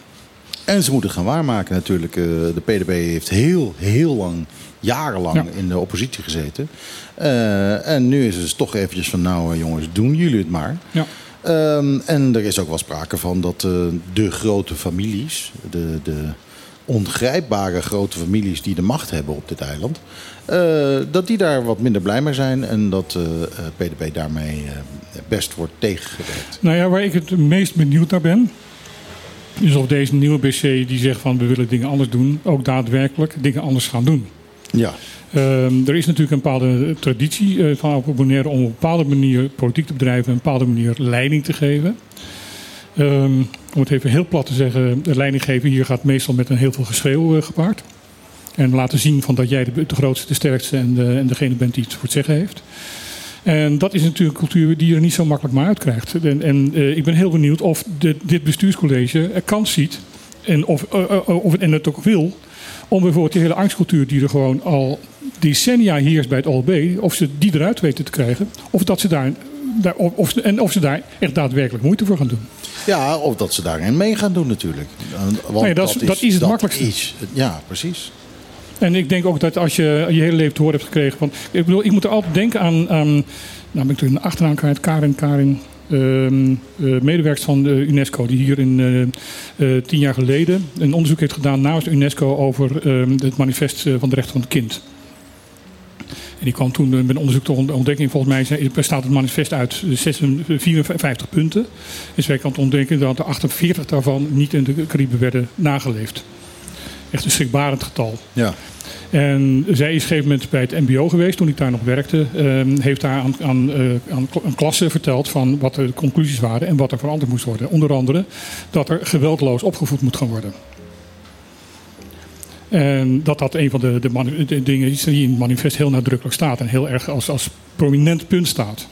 En ze moeten gaan waarmaken natuurlijk. Eh, de PDB heeft heel, heel lang, jarenlang Ja. in de oppositie gezeten. Eh, en nu is het dus toch eventjes van, nou eh, jongens, doen jullie het maar. Ja. Ehm, en er is ook wel sprake van dat de grote families, de, de ongrijpbare grote families die de macht hebben op dit eiland, dat die daar wat minder blij mee zijn en dat eh, PDB daarmee best wordt tegengewerkt. Nou ja, waar ik het meest benieuwd naar ben. Is of deze nieuwe BC die zegt van we willen dingen anders doen. ook daadwerkelijk dingen anders gaan doen. Ja, Ehm, er is natuurlijk een bepaalde traditie eh, van Bonaire om op een bepaalde manier politiek te bedrijven, een bepaalde manier leiding te geven. Ehm, om het even heel plat te zeggen, de leiding geven hier gaat meestal met een heel veel geschreeuw eh, gepaard. En laten zien van dat jij de, de grootste, de sterkste en, de, en degene bent die het voor het zeggen heeft. En dat is natuurlijk een cultuur die je er niet zo makkelijk maar uitkrijgt. En, en eh, ik ben heel benieuwd of de, dit bestuurscollege er kans ziet, en of, eh, eh, of het, en het ook wil, om bijvoorbeeld die hele angstcultuur die er gewoon al decennia heerst bij het OLB, of ze die eruit weten te krijgen. Of dat ze daar daar, of, en of ze daar echt daadwerkelijk moeite voor gaan doen. Ja, of dat ze daarin mee gaan doen natuurlijk. Want Nee, dat is- dat is het makkelijkste. is- ja, precies. En ik denk ook dat als je je hele leven te horen hebt gekregen. Want ik bedoel, ik moet er altijd denken aan. aan nou ben ik toen de achternaam kwijt. Karin, Karin. eh, medewerkster van de UNESCO. Die hier in eh, tien jaar geleden een onderzoek heeft gedaan namens de UNESCO over ehm, het manifest van de rechten van het kind. En die kwam toen met een onderzoek tot ont- ontdekking. Volgens mij bestaat het manifest uit 56 54 punten. En zij kan ontdekken dat er 48 daarvan niet in de Cariben werden nageleefd. Echt een schrikbarend getal. Ja. En zij is op een gegeven moment bij het MBO geweest toen ik daar nog werkte. Ehm, heeft daar aan, aan, eh, aan kl- een klasse verteld van wat de conclusies waren en wat er veranderd moest worden. Onder andere dat er geweldloos opgevoed moet gaan worden. En dat dat een van de, de, de dingen is die in het manifest heel nadrukkelijk staat en heel erg als, als prominent punt staat.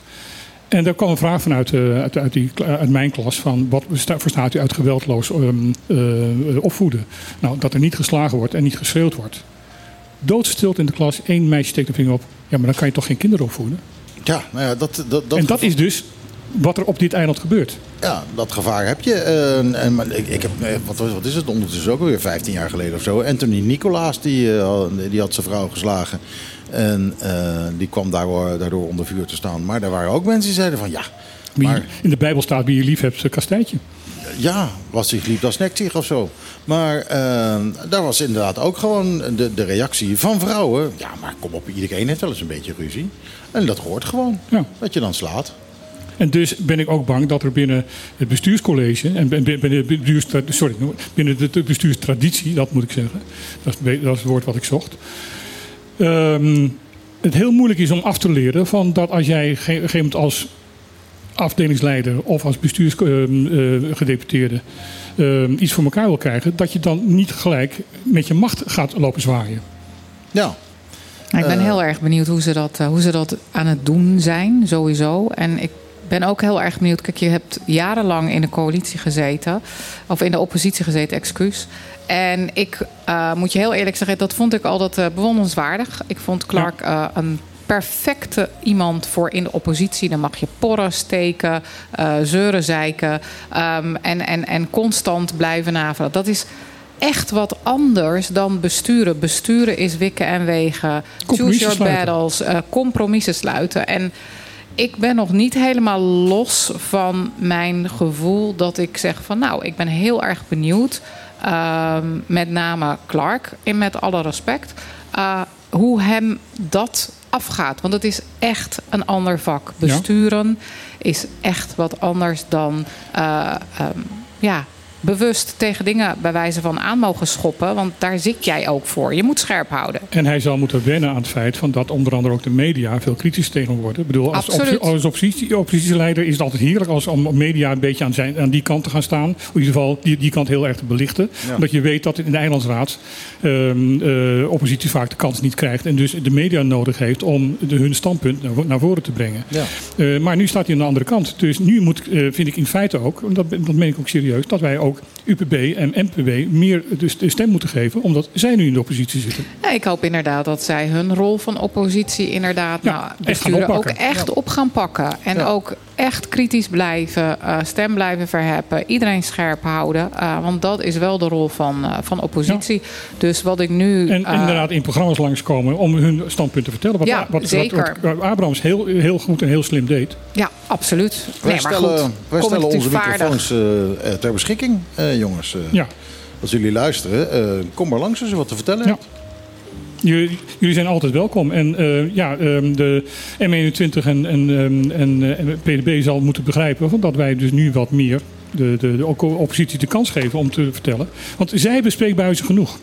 En daar kwam een vraag vanuit uit, uit, uit, die, uit mijn klas van wat verstaat u uit geweldloos ehm, eh, opvoeden? Nou, dat er niet geslagen wordt en niet geschreeuwd wordt doodstilte in de klas. Eén meisje steekt de vinger op. Ja, maar dan kan je toch geen kinderen opvoeden? Ja, nou ja, dat, dat, dat en dat is dus wat er op dit eiland gebeurt. Ja, dat gevaar heb je. Eh, en, maar ik, ik heb, eh, wat, wat is het ondertussen ook alweer 15 jaar geleden of zo. Anthony Nicolaas, die, eh, die had zijn vrouw geslagen. En eh, die kwam daardoor, daardoor onder vuur te staan. Maar er waren ook mensen die zeiden van ja, maar In de Bijbel staat wie je lief hebt, kastijdt je. ja, wat zich liep, dat snekt zich of zo. Maar eh, daar was inderdaad ook gewoon de, de reactie van vrouwen. Ja, maar kom op, iedereen heeft wel eens een beetje ruzie. En dat hoort gewoon, Ja. dat je dan slaat. En dus ben ik ook bang dat er binnen het bestuurscollege en binnen sorry, binnen de bestuurstraditie, dat moet ik zeggen, dat is, dat is het woord wat ik zocht, ehm, het heel moeilijk is om af te leren van dat als jij ge- op een gegeven moment als afdelingsleider of als bestuursgedeputeerde iets voor elkaar wil krijgen, dat je dan niet gelijk met je macht gaat lopen zwaaien. Ja, Nou, ik ben Eh. heel erg benieuwd hoe ze, dat, eh, hoe ze dat aan het doen zijn, sowieso. En ik ben ook heel erg benieuwd. Kijk, je hebt jarenlang in de coalitie gezeten. Of in de oppositie gezeten, excuus. En ik eh, moet je heel eerlijk zeggen, dat vond ik altijd eh, bewonderenswaardig. Ik vond Clark eh, een perfecte iemand voor in de oppositie. Dan mag je porren steken, zeuren zeiken ehm, en, en, en constant blijven navelen. Dat is echt wat anders dan besturen. Besturen is wikken en wegen. Choose your battles, compromissen sluiten. En ik ben nog niet helemaal los van mijn gevoel dat ik zeg van nou, ik ben heel erg benieuwd. ehm, met name Clark, en met alle respect, eh, hoe hem dat afgaat. Want het is echt een ander vak. Besturen is echt wat anders dan eh, ehm, ja, bewust tegen dingen bij wijze van aan mogen schoppen. Want daar zit jij ook voor. Je moet scherp houden. En hij zal moeten wennen aan het feit van dat onder andere ook de media veel kritisch tegen worden. Ik bedoel, als, Absoluut. oppo- als oppositie, oppositieleider is het altijd heerlijk als om media een beetje aan, zijn, aan die kant te gaan staan. In ieder geval die, die kant heel erg te belichten. Omdat je weet dat in de Eilandsraad ehm, eh, oppositie vaak de kans niet krijgt. En dus de media nodig heeft om de, hun standpunt naar voren te brengen. Ja. Eh, maar nu staat hij aan de andere kant. Dus nu moet, eh, vind ik in feite ook, en dat, dat meen ik ook serieus, dat wij ook Donc, UPB en MPB meer dus de stem moeten geven. Omdat zij nu in de oppositie zitten. Ja, ik hoop inderdaad dat zij hun rol van oppositie inderdaad Ja, nou, besturen ook echt op gaan pakken. En Ja. ook echt kritisch blijven, eh, stem blijven verheffen, iedereen scherp houden. eh, want dat is wel de rol van, eh, van oppositie. Dus wat ik nu. En inderdaad in programma's langskomen om hun standpunt te vertellen. Wat, Ja, wat, wat, zeker. wat Abrahams heel, heel goed en heel slim deed. Ja, absoluut. Wij nee, maar stellen, goed, wij stellen onze microfoons ter beschikking, jongens. Eh, Ja. Als jullie luisteren, eh, kom maar langs als je wat te vertellen Ja. hebt. Jullie, jullie zijn altijd welkom. En eh, ja, ehm, de M21 en, en, ehm, en, eh, en PDB zal moeten begrijpen van dat wij dus nu wat meer de, de, de oppositie de kans geven om te vertellen. Want zij hebben spreekbuizen genoeg.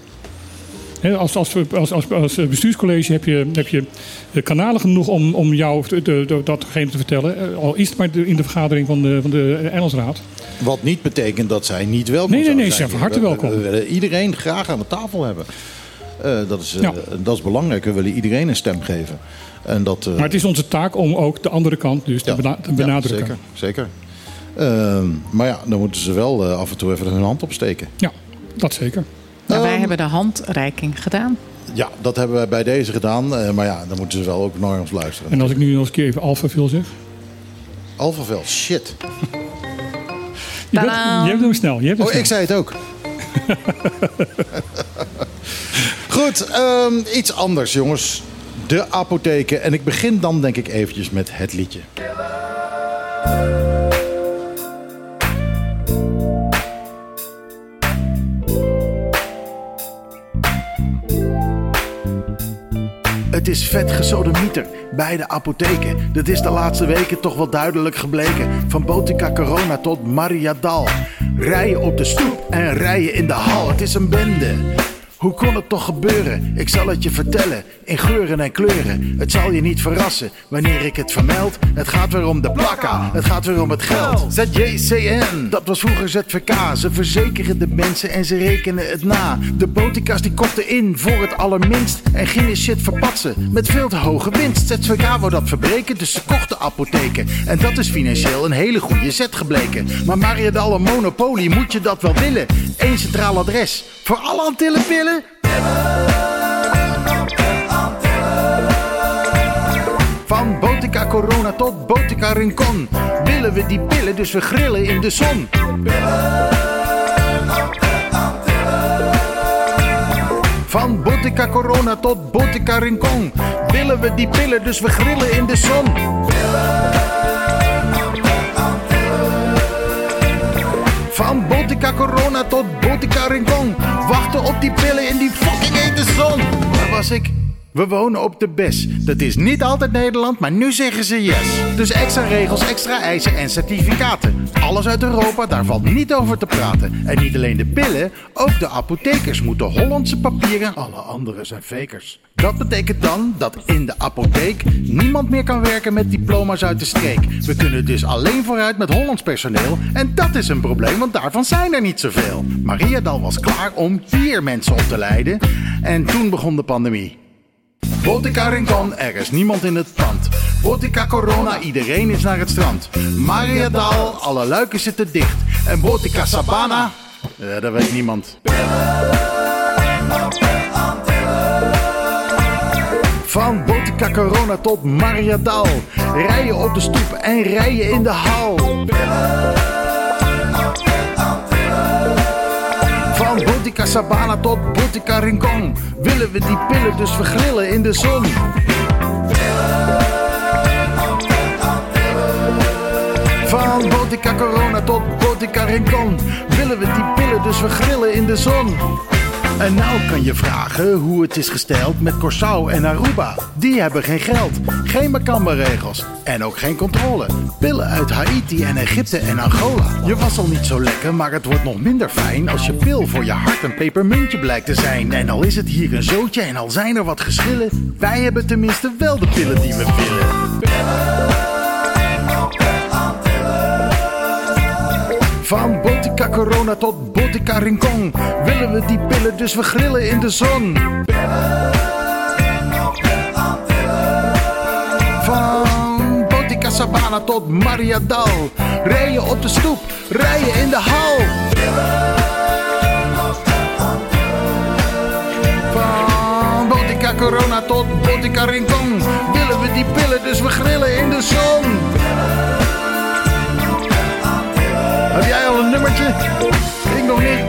Als, als, als, als, als bestuurscollege heb je, heb je eh, kanalen genoeg om, om jou de, de, datgene te vertellen. Eh, Al is het maar in de vergadering van de, van de Engelsraad. Wat niet betekent dat zij niet welkom Nee, nee, nee, ze zijn. zijn van harte We- welkom. We, willen iedereen graag aan de tafel hebben. Eh, dat, is, eh, Ja. dat is belangrijk. We willen iedereen een stem geven. En dat, eh, Maar het is onze taak om ook de andere kant dus te, ja, bena- te ja, benadrukken. zeker, zeker. Ehm, maar ja, dan moeten ze wel eh, af en toe even hun hand opsteken. Ja, dat zeker. Maar wij Ehm, hebben de handreiking gedaan. Ja, dat hebben we bij deze gedaan. eh, maar ja, dan moeten ze wel ook naar ons luisteren. En als ik nu nog eens een keer even alpha veel zeg. Alphavel, shit. Je, bent, je hebt hem snel. Je hebt hem Oh, snel. ik zei het ook. <laughs> Goed, ehm, iets anders jongens. De apotheken. En ik begin dan denk ik eventjes met het liedje. Het is vet gesodemieter bij de apotheken. Dat is de laatste weken toch wel duidelijk gebleken. Van Botica Corona tot Mariadal. Rijden op de stoep en rijden in de hal. Het is een bende. Hoe kon het toch gebeuren? Ik zal het je vertellen, in geuren en kleuren. Het zal je niet verrassen wanneer ik het vermeld. Het gaat weer om de plakka, het gaat weer om het geld. ZJCN, dat was vroeger ZVK. Ze verzekeren de mensen en ze rekenen het na. De botica's die kochten in voor het allerminst. En gingen shit verpatsen met veel te hoge winst. ZVK wou dat verbreken, dus ze kochten apotheken. En dat is financieel een hele goede zet gebleken. Maar Mariadal een monopolie, moet je dat wel willen? Eén centraal adres voor alle Antillenpillen? Van Corona tot Botica Rincon willen we die pillen, dus we grillen in de zon. Van Botica Corona tot Botica Rincon willen we die pillen, dus we grillen in de zon. Van Botica Corona tot Botica Rincon. Wachten op die pillen in die fucking hete zon. Waar was ik? We wonen op de BES. Dat is niet altijd Nederland, maar nu zeggen ze yes. Dus extra regels, extra eisen en certificaten. Alles uit Europa, daar valt niet over te praten. En niet alleen de pillen, ook de apothekers moeten Hollandse papieren. Alle anderen zijn fakers. Dat betekent dan dat in de apotheek niemand meer kan werken met diploma's uit de streek. We kunnen dus alleen vooruit met Hollands personeel. En dat is een probleem, want daarvan zijn er niet zoveel. Mariadal was klaar om hier mensen op te leiden. En toen begon de pandemie. Botica Rincon, er is niemand in het pand. Botica Corona, iedereen is naar het strand. Mariadal, alle luiken zitten dicht. En Botica Sabana, eh, dat weet niemand. Van Botica Corona tot Mariadal. Rijden op de stoep en rijden in de hal. Botica Sabana tot Botica Rincon willen we die pillen, dus we grillen in de zon. Van Botica Corona tot Botica Rincon willen we die pillen, dus we grillen in de zon. En nou kan je vragen hoe het is gesteld met Curaçao en Aruba. Die hebben geen geld, geen Macamba-regels en ook geen controle. Pillen uit Haiti en Egypte en Angola. Je was al niet zo lekker, maar het wordt nog minder fijn... als je pil voor je hart een pepermuntje blijkt te zijn. En al is het hier een zootje en al zijn er wat geschillen... wij hebben tenminste wel de pillen die we willen. Van Botica Corona tot Botica Rincon willen we die pillen, dus we grillen in de zon. Van Botica Sabana tot Mariadal, rijden op de stoep, rijden in de hal. Van Botica Corona tot Botica Rincon willen we die pillen, dus we grillen in de zon. Jij al een nummertje? Ik nog niet.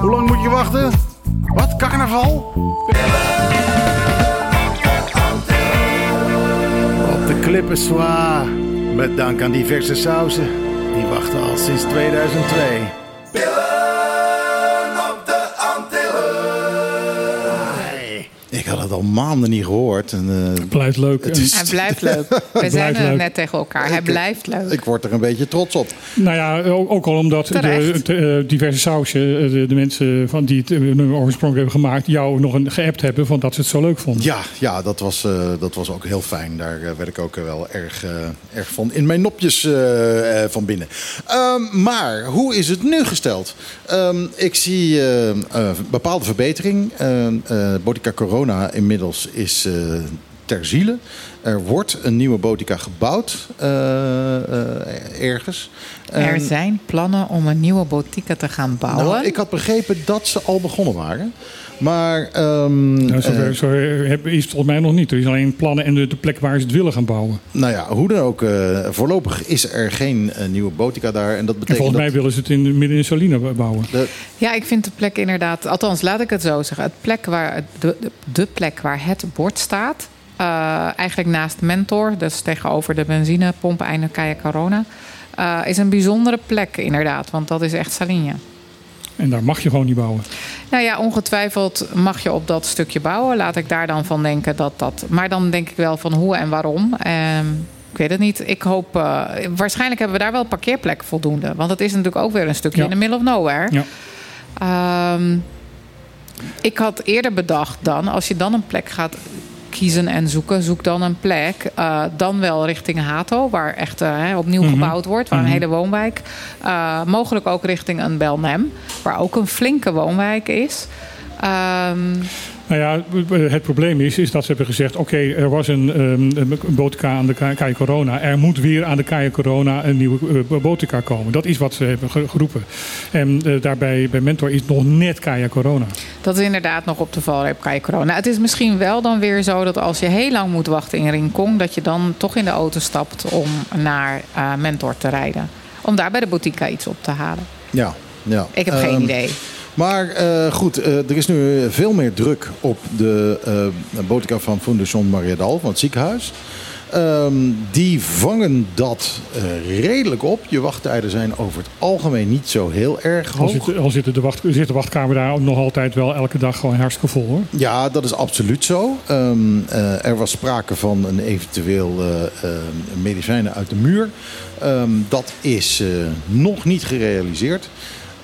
Hoe lang moet je wachten? Wat, carnaval? Op de klippen zwaar. Met dank aan diverse sauzen. Die wachten al sinds 2002. Al maanden niet gehoord. En, eh, Blijft leuk. Het is- Hij blijft leuk. <laughs> We blijft zijn er leuk. net tegen elkaar. Hij blijft leuk. ik word er een beetje trots op. Nou ja, ook, ook al omdat de, eh, diverse sausen, eh, de, de mensen van die het eh, nummer oorspronkelijk hebben gemaakt, jou nog een geappt hebben van dat ze het zo leuk vonden. Ja, ja dat, was, eh, dat was ook heel fijn. Daar eh, werd ik ook eh, wel erg, eh, erg van in mijn nopjes eh, eh, van binnen. Ehm, maar hoe is het nu gesteld? Ehm, ik zie eh, eh, bepaalde verbetering. Ehm, eh, Botica Corona inmiddels is eh, ter ziele. Er wordt een nieuwe Botica gebouwd eh, eh, ergens. Er zijn plannen om een nieuwe botica te gaan bouwen. nou, ik had begrepen dat ze al begonnen waren. Maar ehm, Nou, zover, eh, zo heb- is het volgens mij nog niet. Er is alleen plannen en de, de plek waar ze het willen gaan bouwen. nou ja, hoe dan ook, eh, voorlopig is er geen eh, nieuwe botica daar. En dat En betekent volgens mij dat... willen ze het in, midden in Salina bouwen. de- Ja, ik vind de plek inderdaad, althans laat ik het zo zeggen. Het plek waar, het- de, de, de plek waar het bord staat, eh, eigenlijk naast Mentor, dus tegenover de benzinepomp einde Kaya Corona, eh, is een bijzondere plek inderdaad, want dat is echt Salinja. En daar mag je gewoon niet bouwen. Nou ja, ongetwijfeld mag je op dat stukje bouwen. Laat ik daar dan van denken dat dat. Maar dan denk ik wel van hoe en waarom. Ehm, ik weet het niet. Ik hoop. eh, waarschijnlijk hebben we daar wel parkeerplek voldoende. Want het is natuurlijk ook weer een stukje Ja. in the middle of nowhere. Ja. Ehm, ik had eerder bedacht dan, als je dan een plek gaat kiezen en zoeken, zoek dan een plek. eh, dan wel richting Hato, waar echt eh, opnieuw Mhm. gebouwd wordt, waar Mhm. een hele woonwijk. Eh, mogelijk ook richting een Belnem, waar ook een flinke woonwijk is. Ehm, Nou ja, het probleem is, is dat ze hebben gezegd... oké, er was een, ehm, een botica aan de Kaya Corona. Er moet weer aan de Kaya Corona een nieuwe uh, botica komen. Dat is wat ze hebben ge- geroepen. En eh, daarbij bij Mentor is nog net Kaya Corona. dat is inderdaad nog op de valreep Kaya Corona. Het is misschien wel dan weer zo dat als je heel lang moet wachten in Rincon... dat je dan toch in de auto stapt om naar eh, Mentor te rijden. Om daar bij de botica iets op te halen. ja, ja. Ik heb geen Ehm, idee. Maar eh, goed, eh, er is nu veel meer druk op de eh botica van Fondation Mariadal, van het ziekenhuis. Ehm, die vangen dat redelijk op. Je wachttijden zijn over het algemeen niet zo heel erg Al, hoog. zit, al zit, de wacht, zit de wachtkamer daar nog altijd wel elke dag gewoon hartstikke vol hoor. Ja, dat is absoluut zo. Ehm, eh, er was sprake van een eventueel medicijnen uit de muur. Ehm, dat is nog niet gerealiseerd.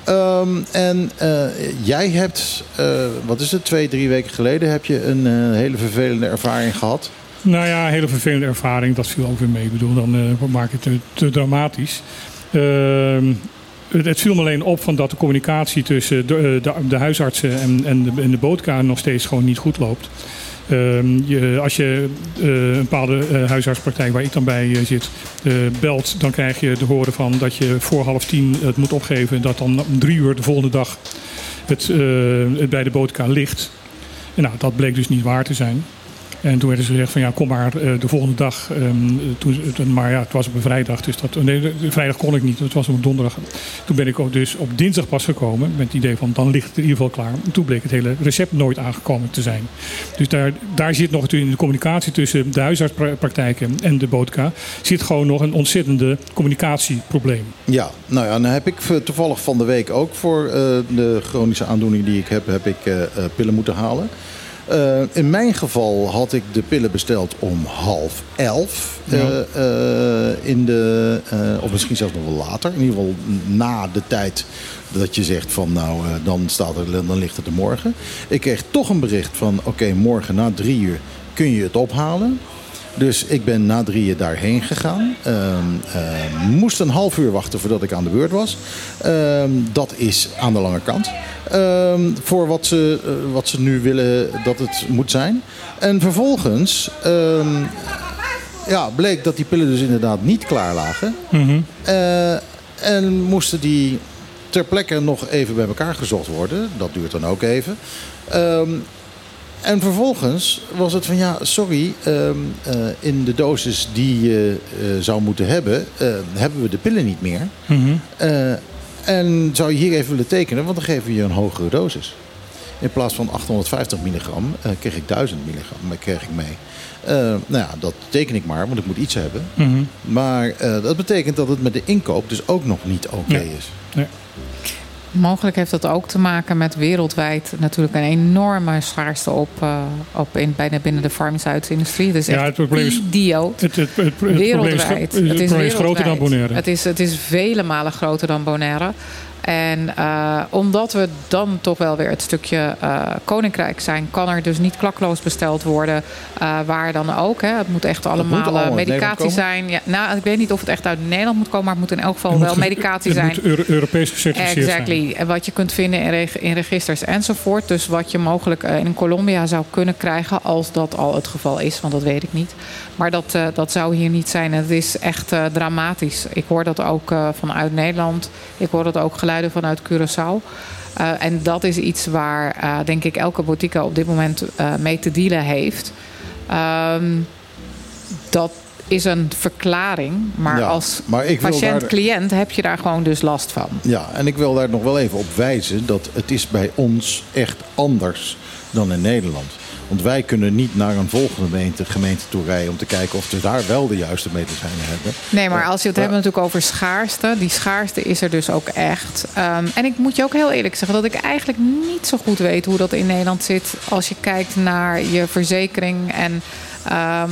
Ehm, en eh, jij hebt, eh, wat is het, twee, drie weken geleden heb je een eh, hele vervelende ervaring gehad. Nou ja, een hele vervelende ervaring. Dat viel ook weer mee. Ik bedoel, dan maak je het te, dramatisch. Ehm, het, het viel me alleen op van dat de communicatie tussen de, de, huisartsen en, en, de, en de nog steeds gewoon niet goed loopt. Ehm, je, als je eh, een bepaalde eh, huisartspraktijk waar ik dan bij eh, zit belt, dan krijg je te horen van dat je voor half tien het moet opgeven. En dat dan om drie uur de volgende dag het, bij de bootkamer ligt. Nou, dat bleek dus niet waar te zijn. En toen werden ze gezegd van ja, kom maar eh, de volgende dag. Ehm, toen, maar ja, het was op een vrijdag. Dus dat, nee, vrijdag kon ik niet. Het was op donderdag. Toen ben ik ook dus op dinsdag pas gekomen. Met het idee van dan ligt het in ieder geval klaar. En toen bleek het hele recept nooit aangekomen te zijn. Dus daar, daar zit nog natuurlijk in de communicatie tussen de huisartspraktijken en de botka. Zit gewoon nog een ontzettende communicatieprobleem. Ja, nou ja, dan heb ik toevallig van de week ook voor eh, de chronische aandoening die ik heb, heb ik eh, pillen moeten halen. Eh, in mijn geval had ik de pillen besteld om half elf. Ja. eh, eh, in de, of misschien zelfs nog wel later. In ieder geval na de tijd dat je zegt van nou, dan, staat er, dan ligt het er morgen. Ik kreeg toch een bericht van oké, morgen na drie uur kun je het ophalen. Dus ik ben na drieën daarheen gegaan. Ehm, eh, moest een half uur wachten voordat ik aan de beurt was. Ehm, dat is aan de lange kant. Ehm, voor wat ze, eh, wat ze nu willen dat het moet zijn. En vervolgens ehm, ja, bleek dat die pillen dus inderdaad niet klaar lagen. Eh, en moesten die ter plekke nog even bij elkaar gezocht worden. Dat duurt dan ook even. Ehm, en vervolgens was het van ja, sorry, ehm, eh, in de dosis die je eh, zou moeten hebben, eh, hebben we de pillen niet meer. Eh, en zou je hier even willen tekenen, want dan geven we je een hogere dosis. In plaats van 850 milligram kreeg ik 1000 milligram kreeg ik mee. Nou ja, dat teken ik maar, want ik moet iets hebben. Maar eh, dat betekent dat het met de inkoop dus ook nog niet oké Ja. is. Mogelijk heeft dat ook te maken met wereldwijd natuurlijk een enorme schaarste op, eh, op in, bijna binnen de farmaceutische industrie. Het is Ja, echt het probleem is- idioot. Het, het, het, het probleem is, Wereldwijd. het probleem is groter dan. Bonaire. Het is, het is vele malen groter dan Bonaire. En eh, omdat we dan toch wel weer het stukje eh, koninkrijk zijn, kan er dus niet klakloos besteld worden. eh, waar dan ook. Hè. Het moet echt allemaal, moet medicatie zijn. Ja, nou, ik weet niet of het echt uit Nederland moet komen, maar het moet in elk geval Het wel moet medicatie het zijn. moet Euro- Europees gecertificeerd zijn. Exactly. En wat je kunt vinden in, reg- in registers enzovoort. Dus wat je mogelijk in Colombia zou kunnen krijgen als dat al het geval is. Want dat weet ik niet. Maar dat, eh, dat zou hier niet zijn. Het is echt eh, dramatisch. Ik hoor dat ook eh, vanuit Nederland. Ik hoor dat ook geluiden vanuit Curaçao. En dat is iets waar, denk ik, elke boutique op dit moment mee te dealen heeft. Um, dat is een verklaring. Maar Ja, als patiënt-cliënt heb je daar gewoon dus last van. Ja, en ik wil daar nog wel even op wijzen dat het is bij ons echt anders dan in Nederland. Want wij kunnen niet naar een volgende gemeente, gemeente toe rijden om te kijken of we daar wel de juiste medicijnen hebben. Nee, maar als je het Ja. hebt natuurlijk over schaarste. Die schaarste is er dus ook echt. Ehm, en ik moet je ook heel eerlijk zeggen dat ik eigenlijk niet zo goed weet hoe dat in Nederland zit. Als je kijkt naar je verzekering. En, ehm,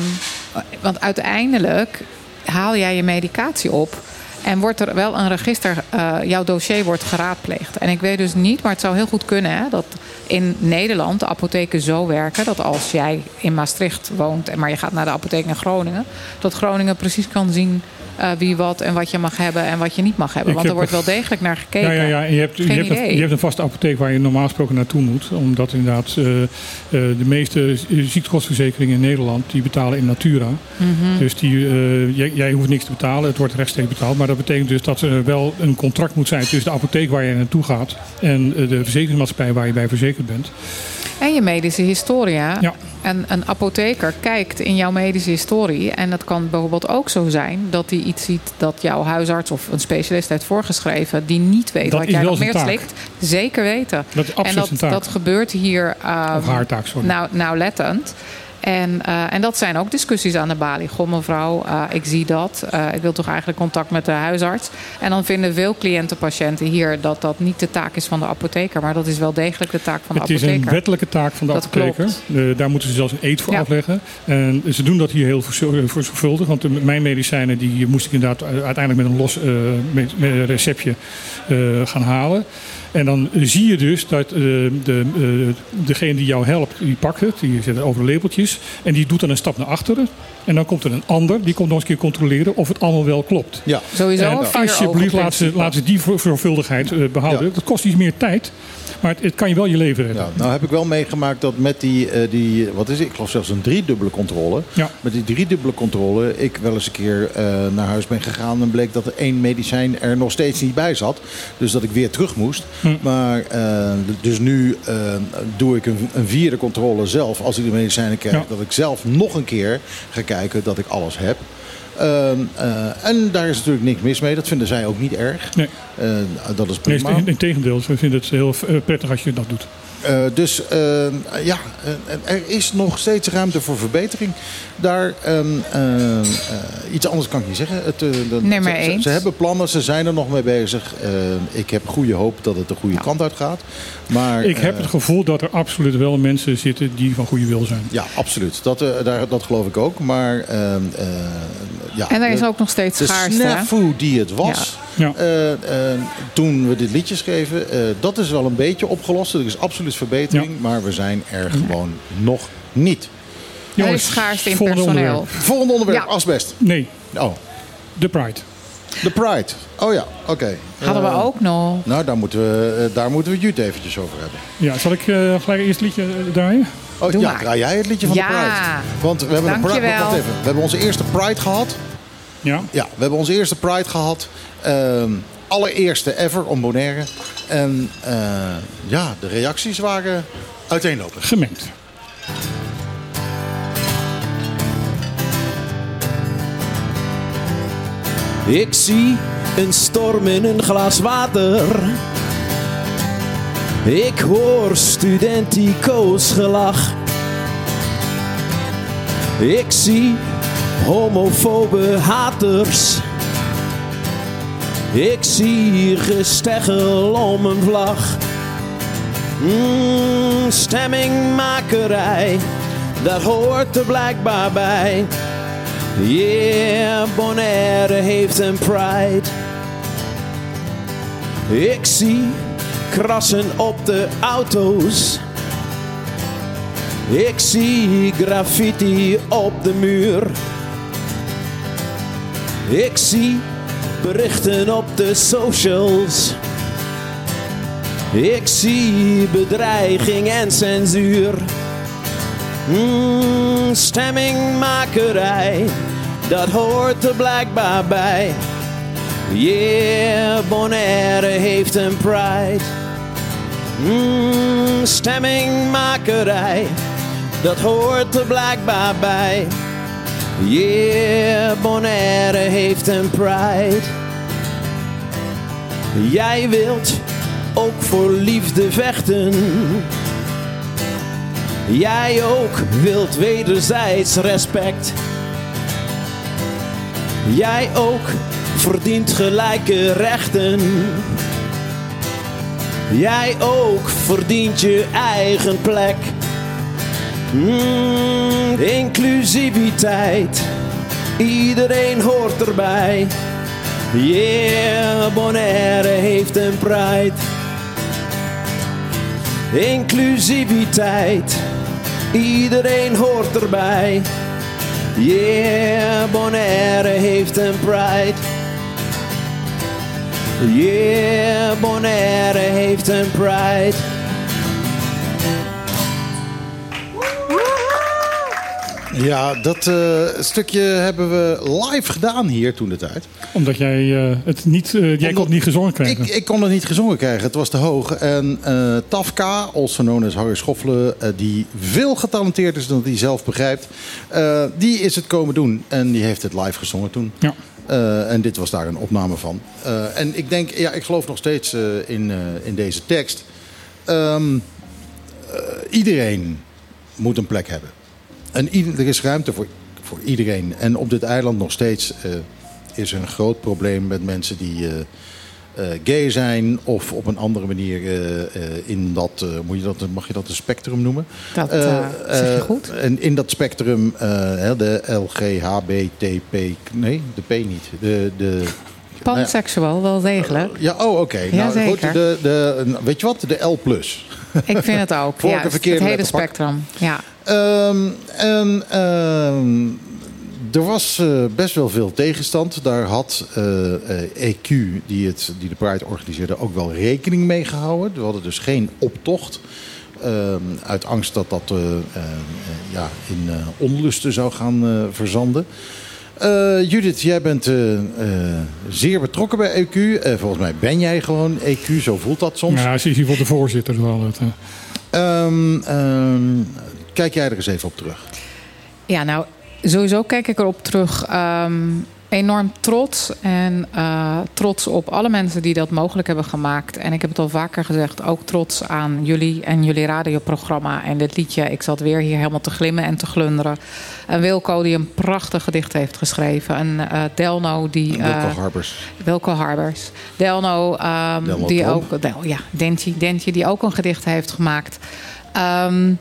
want uiteindelijk haal jij je medicatie op. En wordt er wel een register, eh, jouw dossier wordt geraadpleegd. En ik weet dus niet, maar het zou heel goed kunnen hè, dat in Nederland de apotheken zo werken dat als jij in Maastricht woont, maar je gaat naar de apotheek in Groningen, dat Groningen precies kan zien eh, wie wat en wat je mag hebben en wat je niet mag hebben. Ik Want er wordt wel degelijk naar gekeken. Ja, ja, ja. Je hebt, je, hebt een, je hebt een vaste apotheek waar je normaal gesproken naartoe moet. Omdat inderdaad eh, eh, de meeste ziektekostverzekeringen in Nederland die betalen in natura. Mhm. Dus die, jij, jij hoeft niks te betalen, het wordt rechtstreeks betaald. Maar dat betekent dus dat er wel een contract moet zijn tussen de apotheek waar je naartoe gaat en de verzekeringsmaatschappij waar je bij verzekerd bent. En je medische historia. Ja. En een apotheker kijkt in jouw medische historie. En dat kan bijvoorbeeld ook zo zijn dat hij iets ziet dat jouw huisarts of een specialist heeft voorgeschreven. die niet weet Dat wat jij nog meer taak. slikt. Zeker weten. Dat is absoluut en dat, taak. dat gebeurt hier. Of haar taak, sorry. Nou, nauwlettend. En, eh, en dat zijn ook discussies aan de balie. Goh, mevrouw, eh, ik zie dat. Eh, ik wil toch eigenlijk contact met de huisarts. En dan vinden veel cliënten, patiënten hier dat dat niet de taak is van de apotheker. Maar dat is wel degelijk de taak van de Het is apotheker. een wettelijke taak van de Dat apotheker. klopt. Daar moeten ze zelfs een eet voor Ja. afleggen. En ze doen dat hier heel zorgvuldig. Want mijn medicijnen die moest ik inderdaad uiteindelijk met een los met, met een receptje gaan halen. En dan zie je dus dat eh, de, eh, degene die jou helpt, die pakt het. Die zet het over de lepeltjes. En die doet dan een stap naar achteren. En dan komt er een ander. Die komt nog eens een keer controleren of het allemaal wel klopt. Ja. Sowieso En alsjeblieft, laat ze, laat ze die zorgvuldigheid eh, behouden. Ja. Dat kost iets meer tijd. Maar het, het kan je wel je leven redden. Ja, nou heb ik wel meegemaakt dat met die, eh, die wat is het? ik geloof zelfs een driedubbele controle. Ja. Met die driedubbele controle, ik wel eens een keer eh, naar huis ben gegaan en bleek dat er één medicijn er nog steeds niet bij zat. Dus dat ik weer terug moest. Hm. Maar eh, dus nu doe ik een, een vierde controle zelf als ik de medicijnen krijg. Ja. Dat ik zelf nog een keer ga kijken dat ik alles heb. Ehm, eh, en daar is natuurlijk niks mis mee. Dat vinden zij ook niet erg. Nee. Eh, dat is Nee, prima. in, in tegendeel, ze vinden het heel eh, prettig als je dat doet. Eh, dus eh, ja, eh, er is nog steeds ruimte voor verbetering. Daar, ehm, eh, eh, iets anders kan ik niet zeggen. Het, Nee, maar ze, eens. ze hebben plannen, ze zijn er nog mee bezig. Ik heb goede hoop dat het de goede kant uit gaat. Maar, Ik heb het gevoel dat er absoluut wel mensen zitten die van goede wil zijn. ja, absoluut. Dat, daar, dat geloof ik ook. Maar ehm, eh, ja, En er is de- ook nog steeds de schaarste. hè? snafu die het was, Ja. Eh, eh, toen we dit liedje schreven, eh, dat is wel een beetje opgelost. Er is absoluut verbetering, maar we zijn er gewoon nog niet. Er is schaarste in volgende personeel. onderwerp. Volgende onderwerp, Ja. asbest. Nee, Oh, de Pride. de Pride. Oh ja, oké. Hadden we ook nog. Nou, daar moeten we, daar moeten we Jut eventjes over hebben. Ja, zal ik eh, gelijk eerst het liedje draaien? Oh, Doe ja, maar. draai jij het liedje van Ja. de Pride? Want we hebben, een Pride, Dankjewel. wacht even. we hebben onze eerste Pride gehad. Ja. Ja, we hebben onze eerste Pride gehad. Ehm, allereerste ever om Bonaire. En eh, ja, de reacties waren uiteenlopend. Gemengd. Ik zie een storm in een glas water. Ik hoor studentico's gelach. Ik zie homofobe haters. Ik zie gesteggel om een vlag. Mm, stemmingmakerij, dat hoort er blijkbaar bij. Yeah, Bonaire heeft een pride. Ik zie krassen op de auto's. Ik zie graffiti op de muur. Ik zie berichten op de socials. Ik zie bedreiging en censuur. Mm, stemmingmakerij, dat hoort er blijkbaar bij. Yeah, Bonaire heeft een pride. Mm, stemmingmakerij, dat hoort er blijkbaar bij. Yeah, Bonaire heeft een pride. Jij wilt ook voor liefde vechten. Jij ook wilt wederzijds respect. Jij ook verdient gelijke rechten. Jij ook verdient je eigen plek. Mm, inclusiviteit, iedereen hoort erbij. Yeah, Bonaire heeft een pride. Inclusiviteit, iedereen hoort erbij. Yeah, Bonaire heeft een pride. Yeah, Bonaire heeft een pride. Ja, dat eh, stukje hebben we live gedaan hier toen de tijd. Omdat jij eh, het niet, eh, jij kon het niet gezongen krijgen. Ik, ik kon het niet gezongen krijgen, het was te hoog. En Tafka, also known as Harry Schoffelen, die veel getalenteerd is dan hij zelf begrijpt, die is het komen doen. En die heeft het live gezongen toen. Ja. En dit was daar een opname van. En ik denk, ja, ik geloof nog steeds in, in deze tekst. Ehm, eh, iedereen moet een plek hebben. En ieder- er is ruimte voor, voor iedereen. En op dit eiland nog steeds eh, is er een groot probleem met mensen die eh, eh, gay zijn. Of op een andere manier in dat, moet je dat, mag je dat een spectrum noemen? Dat zeg je goed. En in dat spectrum, de LGHBTP, nee, de P niet. De, de, Panseksueel, wel degelijk. ja, oh, oké. Nou, goed, de, de, weet je wat? De L+. <laughs> Ik vind het ook. Ja, het hele spectrum. Ja. Ehm, en ehm, er was eh, best wel veel tegenstand. Daar had eh, eh, EQ, die, het, die de Pride organiseerde, ook wel rekening mee gehouden. We hadden dus geen optocht. ehm, uit angst dat dat ja, in onlusten zou gaan verzanden. Eh, Judith, jij bent eh, eh, zeer betrokken bij EQ. Eh, volgens mij ben jij gewoon EQ, zo voelt dat soms. Ja, ze is hier voor de voorzitter. Wel, het, ehm, kijk jij er eens even op terug. Ja, nou, sowieso kijk ik erop terug. ehm, enorm trots. En eh, trots op alle mensen die dat mogelijk hebben gemaakt. En ik heb het al vaker gezegd, ook trots aan jullie en jullie radioprogramma. En dit liedje, ik zat weer hier helemaal te glimmen en te glunderen. En Wilco die een prachtig gedicht heeft geschreven. En eh, Delno die... Wilco eh, Harbers. Wilco Harbers. Delno, ehm, Delno die Tom. ook, Del, ja, Dentje, Dentje, die ook een gedicht heeft gemaakt. Ehm,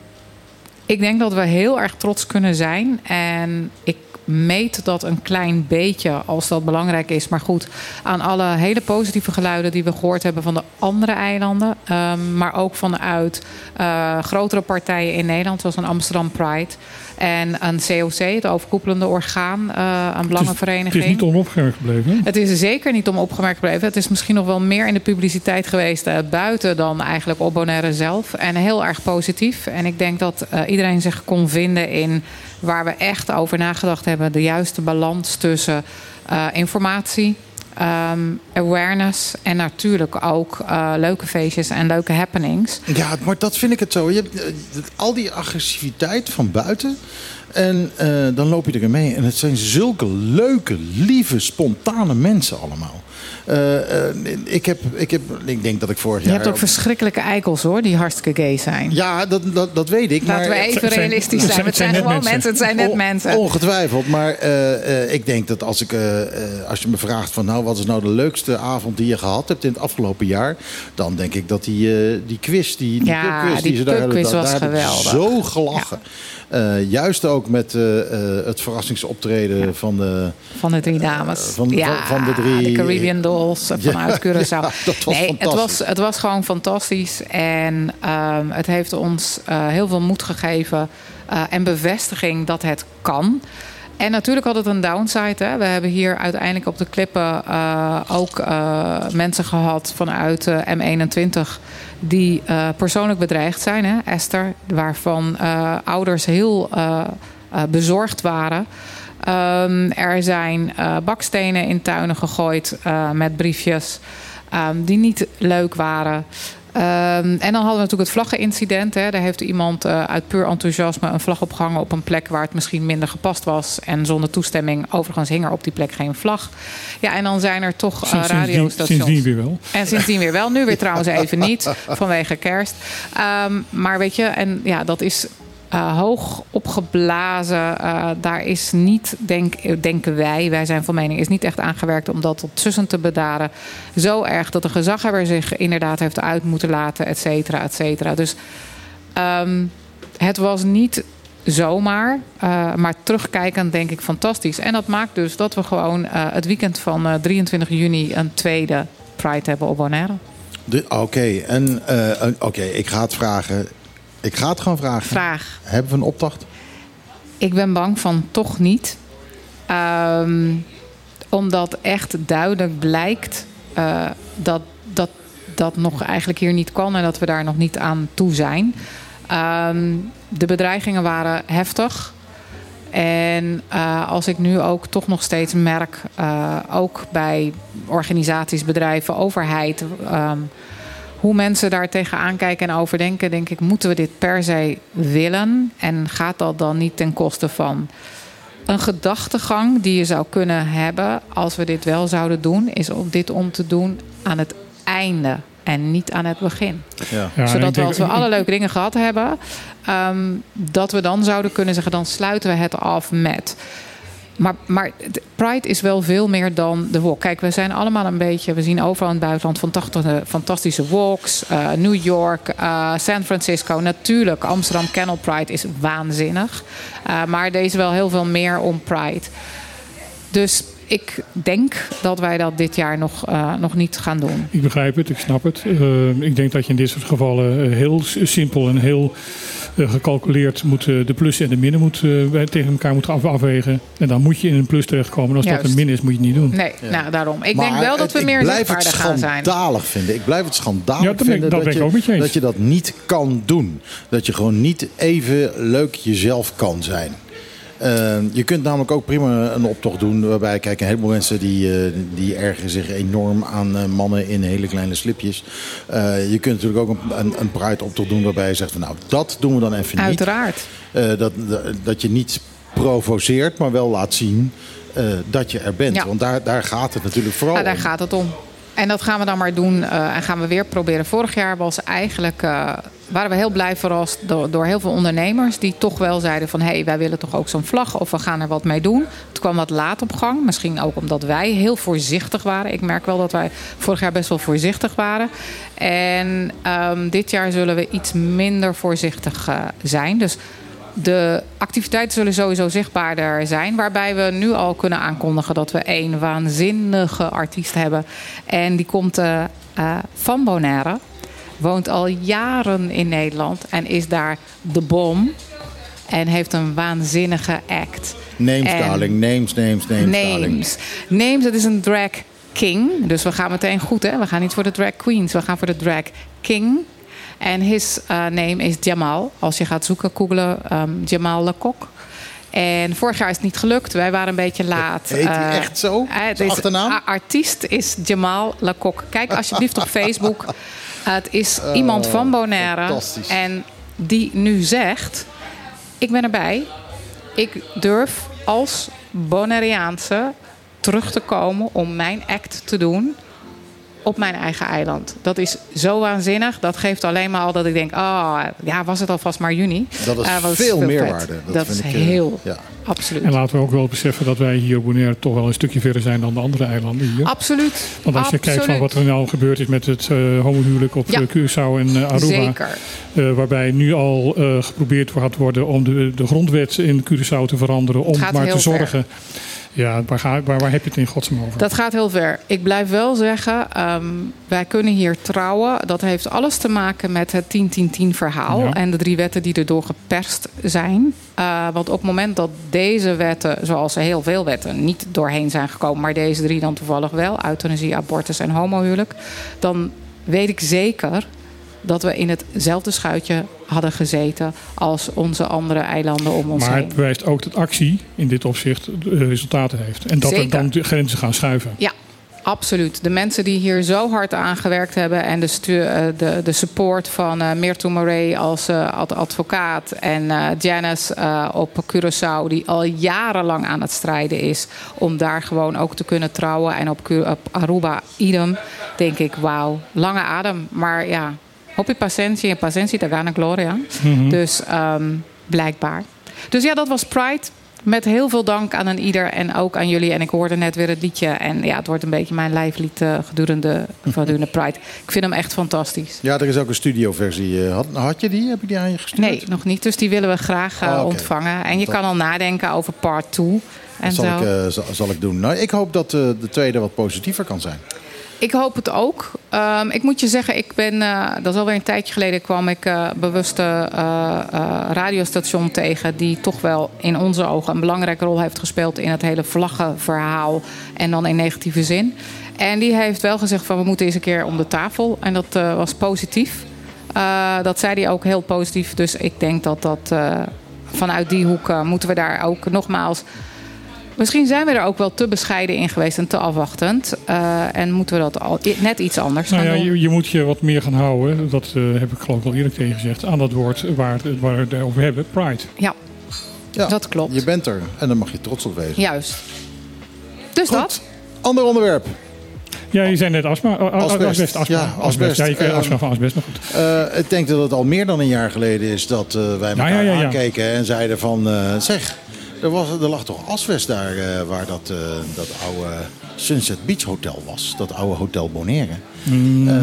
ik denk dat we heel erg trots kunnen zijn. En ik meet dat een klein beetje als dat belangrijk is. Maar goed, aan alle hele positieve geluiden die we gehoord hebben van de andere eilanden. ehm, maar ook vanuit eh, grotere partijen in Nederland, zoals een Amsterdam Pride. En een COC, het overkoepelende orgaan, eh een belangenvereniging. Het is niet onopgemerkt gebleven. hè? Het is er zeker niet om opgemerkt gebleven. Het is misschien nog wel meer in de publiciteit geweest eh, buiten dan eigenlijk op Bonaire zelf. En heel erg positief. En ik denk dat eh, iedereen zich kon vinden in waar we echt over nagedacht hebben. De juiste balans tussen informatie, ehm, awareness en natuurlijk ook eh, leuke feestjes en leuke happenings. Ja, maar dat vind ik het zo. Je hebt eh, al die agressiviteit van buiten. En eh, dan loop je erin mee. En het zijn zulke leuke, lieve, spontane mensen allemaal. Eh, eh, ik, heb, ik, heb, ik denk dat ik vorig Je jaar... hebt ook verschrikkelijke eikels hoor, die hartstikke gay zijn. Ja, dat, dat, dat weet ik. Laten we even zijn- realistisch zijn. zijn- Het zijn zijn gewoon mensen. Het zijn net mensen. Ongetwijfeld, maar eh, eh, ik denk dat als, ik, eh, eh, als je me vraagt van nou, wat is nou de leukste avond die je gehad hebt in het afgelopen jaar, dan denk ik dat die, eh, die quiz, die, die Ja, pubquiz die ze daar pubquiz daar- was daar heb ik geweldig. Zo gelachen. Eh, juist ook met eh, eh, het verrassingsoptreden van de. Van de drie dames. Van- ja, van- de drie- Caribbean Dolls <laughs> vanuit <laughs> Ja, Curaçao. dat was nee, het fantastisch. was, het was gewoon fantastisch. En ehm, het heeft ons heel veel moed gegeven. en bevestiging dat het kan. En natuurlijk had het een downside. Hè. We hebben hier uiteindelijk op de klippen ook mensen gehad vanuit eh, M21 die eh, persoonlijk bedreigd zijn. Hè. Esther, waarvan eh, ouders heel eh, bezorgd waren. Ehm, er zijn bakstenen in tuinen gegooid met briefjes ehm, die niet leuk waren. Ehm, en dan hadden we natuurlijk het vlaggenincident. Hè. Daar heeft iemand uh, uit puur enthousiasme een vlag opgehangen op een plek waar het misschien minder gepast was. En zonder toestemming. Overigens hing er op die plek geen vlag. Ja, en dan zijn er toch uh, radiostations. Sindsdien weer wel. En sindsdien weer wel. Nu weer trouwens even niet, vanwege kerst. Um, maar weet je, en ja, dat is uh, hoog opgeblazen. Uh, daar is niet, denk, denken wij, wij zijn van mening, is niet echt aangewerkt om dat tot tussen te bedaren. Zo erg dat de gezaghebber zich inderdaad heeft uit moeten laten, et cetera, et cetera. Dus um, het was niet zomaar, uh, maar terugkijkend denk ik fantastisch. En dat maakt dus dat we gewoon het weekend van 23 juni een tweede Pride hebben op Bonaire. Oké, en oké, ik ga het vragen. Ik ga het gewoon vragen. Vraag. Hebben we een opdracht? Ik ben bang van toch niet. Um, omdat echt duidelijk blijkt uh, dat, dat dat nog eigenlijk hier niet kan en dat we daar nog niet aan toe zijn. Um, de bedreigingen waren heftig. En uh, als ik nu ook toch nog steeds merk, uh, ook bij organisaties, bedrijven, overheid. Um, hoe mensen daar tegenaan kijken en over denken, denk ik, moeten we dit per se willen? En gaat dat dan niet ten koste van een gedachtegang die je zou kunnen hebben als we dit wel zouden doen, is om dit om te doen aan het einde en niet aan het begin. Ja. Ja, Zodat we als we alle leuke dingen gehad hebben, um, dat we dan zouden kunnen zeggen, dan sluiten we het af met. Maar, maar Pride is wel veel meer dan de walk. Kijk, we zijn allemaal een beetje... We zien overal in het buitenland fantastische walks. Uh, New York, uh, San Francisco. Natuurlijk, Amsterdam Canal Pride is waanzinnig. Maar is wel heel veel meer om Pride. Dus ik denk dat wij dat dit jaar nog, uh, nog niet gaan doen. Ik begrijp het, ik snap het. Uh, ik denk dat je in dit soort gevallen heel simpel en heel uh, gecalculeerd moet, de plussen en de minnen moet, tegen elkaar moet af, afwegen. En dan moet je in een plus terechtkomen. Als Juist. dat een min is, moet je het niet doen. Nee, ja. nou daarom. Ik maar denk wel dat we meer zichtbaarder gaan zijn. Ik blijf het schandalig vinden. Ik blijf het schandalig ja, dat vinden dat, dat, je, dat je dat niet kan doen. Dat je gewoon niet even leuk jezelf kan zijn. Uh, je kunt namelijk ook prima een optocht doen waarbij, kijk, een heleboel mensen die, uh, die ergeren zich enorm aan uh, mannen in hele kleine slipjes. Uh, je kunt natuurlijk ook een, een, een Pride-optocht doen waarbij je zegt van nou, dat doen we dan even niet. Uiteraard. dat, dat je niet provoceert, maar wel laat zien dat je er bent. Ja. Want daar, daar gaat het natuurlijk vooral ja, daar om. gaat het om. En dat gaan we dan maar doen en gaan we weer proberen. Vorig jaar was eigenlijk, waren we heel blij verrast door, door heel veel ondernemers die toch wel zeiden van hé, hey, wij willen toch ook zo'n vlag of we gaan er wat mee doen. Het kwam wat laat op gang, misschien ook omdat wij heel voorzichtig waren. Ik merk wel dat wij vorig jaar best wel voorzichtig waren. En um, dit jaar zullen we iets minder voorzichtig uh, zijn. Dus de activiteiten zullen sowieso zichtbaarder zijn. Waarbij we nu al kunnen aankondigen dat we een waanzinnige artiest hebben. En die komt uh, uh, van Bonaire. Woont al jaren in Nederland en is daar de bom. En heeft een waanzinnige act. Names, en darling. Names, names, names, names. darling. Names, dat is een drag king. Dus we gaan meteen goed, hè? We gaan niet voor de drag queens, we gaan voor de drag king. En his uh, name is Jamal. Als je gaat zoeken, googlen um, Jamal Lecoq. En vorig jaar is het niet gelukt. Wij waren een beetje laat. Heet hij uh, echt zo? Uh, achternaam? artiest is Jamal Lecoq. Kijk alsjeblieft op <laughs> Facebook. Het is oh, iemand van Bonaire. En die nu zegt... Ik ben erbij. Ik durf als Bonaireaanse terug te komen om mijn act te doen op mijn eigen eiland. Dat is zo waanzinnig. Dat geeft alleen maar al dat ik denk, oh ja, was het alvast maar juni. Dat is uh, veel, veel meerwaarde. Dat, dat is ik, heel, ja. absoluut. En laten we ook wel beseffen dat wij hier op Bonaire toch wel een stukje verder zijn dan de andere eilanden hier. Absoluut. Want als je kijkt van wat er nou gebeurd is met het uh, homohuwelijk op ja. Curaçao en uh, Aruba. Zeker. Uh, waarbij nu al geprobeerd gaat worden om de, de grondwet in Curaçao te veranderen. Om maar te zorgen... Ver ja, waar, ga, waar, waar heb je het in godsnaam over? Dat gaat heel ver. Ik blijf wel zeggen, um, wij kunnen hier trouwen. Dat heeft alles te maken met het 10-10-10 verhaal. Ja. En de drie wetten die erdoor geperst zijn. Uh, want op het moment dat deze wetten, zoals heel veel wetten, niet doorheen zijn gekomen. Maar deze drie dan toevallig wel. Euthanasie, abortus en homohuwelijk. Dan weet ik zeker dat we in hetzelfde schuitje hadden gezeten als onze andere eilanden om ons maar heen. Maar het bewijst ook dat actie in dit opzicht resultaten heeft. En dat Zeker. er dan de grenzen gaan schuiven. Ja, Absoluut. De mensen die hier zo hard aan gewerkt hebben en de, eh, de, de support van eh Mirto Moret als eh, ad- advocaat en eh, Janice eh, op Curaçao, die al jarenlang aan het strijden is om daar gewoon ook te kunnen trouwen. En op, op Aruba idem, denk ik, wauw, lange adem. Maar ja, hopi pacientie en pacientie, daar gaan gloria. Mhm. Dus ehm, blijkbaar. Dus ja, dat was Pride. Met heel veel dank aan een ieder en ook aan jullie. En ik hoorde net weer het liedje. En ja, het wordt een beetje mijn lijflied eh, gedurende, gedurende Pride. Ik vind hem echt fantastisch. Ja, er is ook een studioversie. eh, Had, had je die? Heb je die aan je gestuurd? Nee, nog niet. Dus die willen we graag eh, Ah, oké. ontvangen. En je kan al nadenken over part 2. En Dat zal zo. ik, zal, zal ik doen. Nou, ik hoop dat de tweede wat positiever kan zijn. Ik hoop het ook. Ehm, ik moet je zeggen, ik ben, eh, dat is alweer een tijdje geleden, kwam ik eh bewust een eh, radiostation tegen. die toch wel in onze ogen een belangrijke rol heeft gespeeld in het hele vlaggenverhaal. En dan in negatieve zin. En die heeft wel gezegd van we moeten eens een keer om de tafel. En dat was positief. Dat zei hij ook heel positief. Dus ik denk dat dat vanuit die hoek moeten we daar ook nogmaals. Misschien zijn we er ook wel te bescheiden in geweest en te afwachtend. Eh, en moeten we dat al, net iets anders Nou gaan ja, doen. je, je moet je wat meer gaan houden. Dat eh, heb ik geloof ik al eerder tegen gezegd. Aan dat woord waar, waar we het over hebben. Pride. Ja, Ja, dat klopt. Je bent er en daar mag je trots op wezen. Juist. Dus dat. Ander onderwerp. Ja, je zei net astma. Asbest. Asbest. astma, Ja, asbest. Ja, je Ehm, astma van asbest, maar goed. Eh, ik denk dat het al meer dan een jaar geleden is dat eh, wij elkaar ja, ja, ja. aankeken en zeiden van... eh, zeg, er, was, er lag toch asbest daar eh, waar dat, eh, dat oude Sunset Beach Hotel was. Dat oude Hotel Bonaire. Mm, Eh,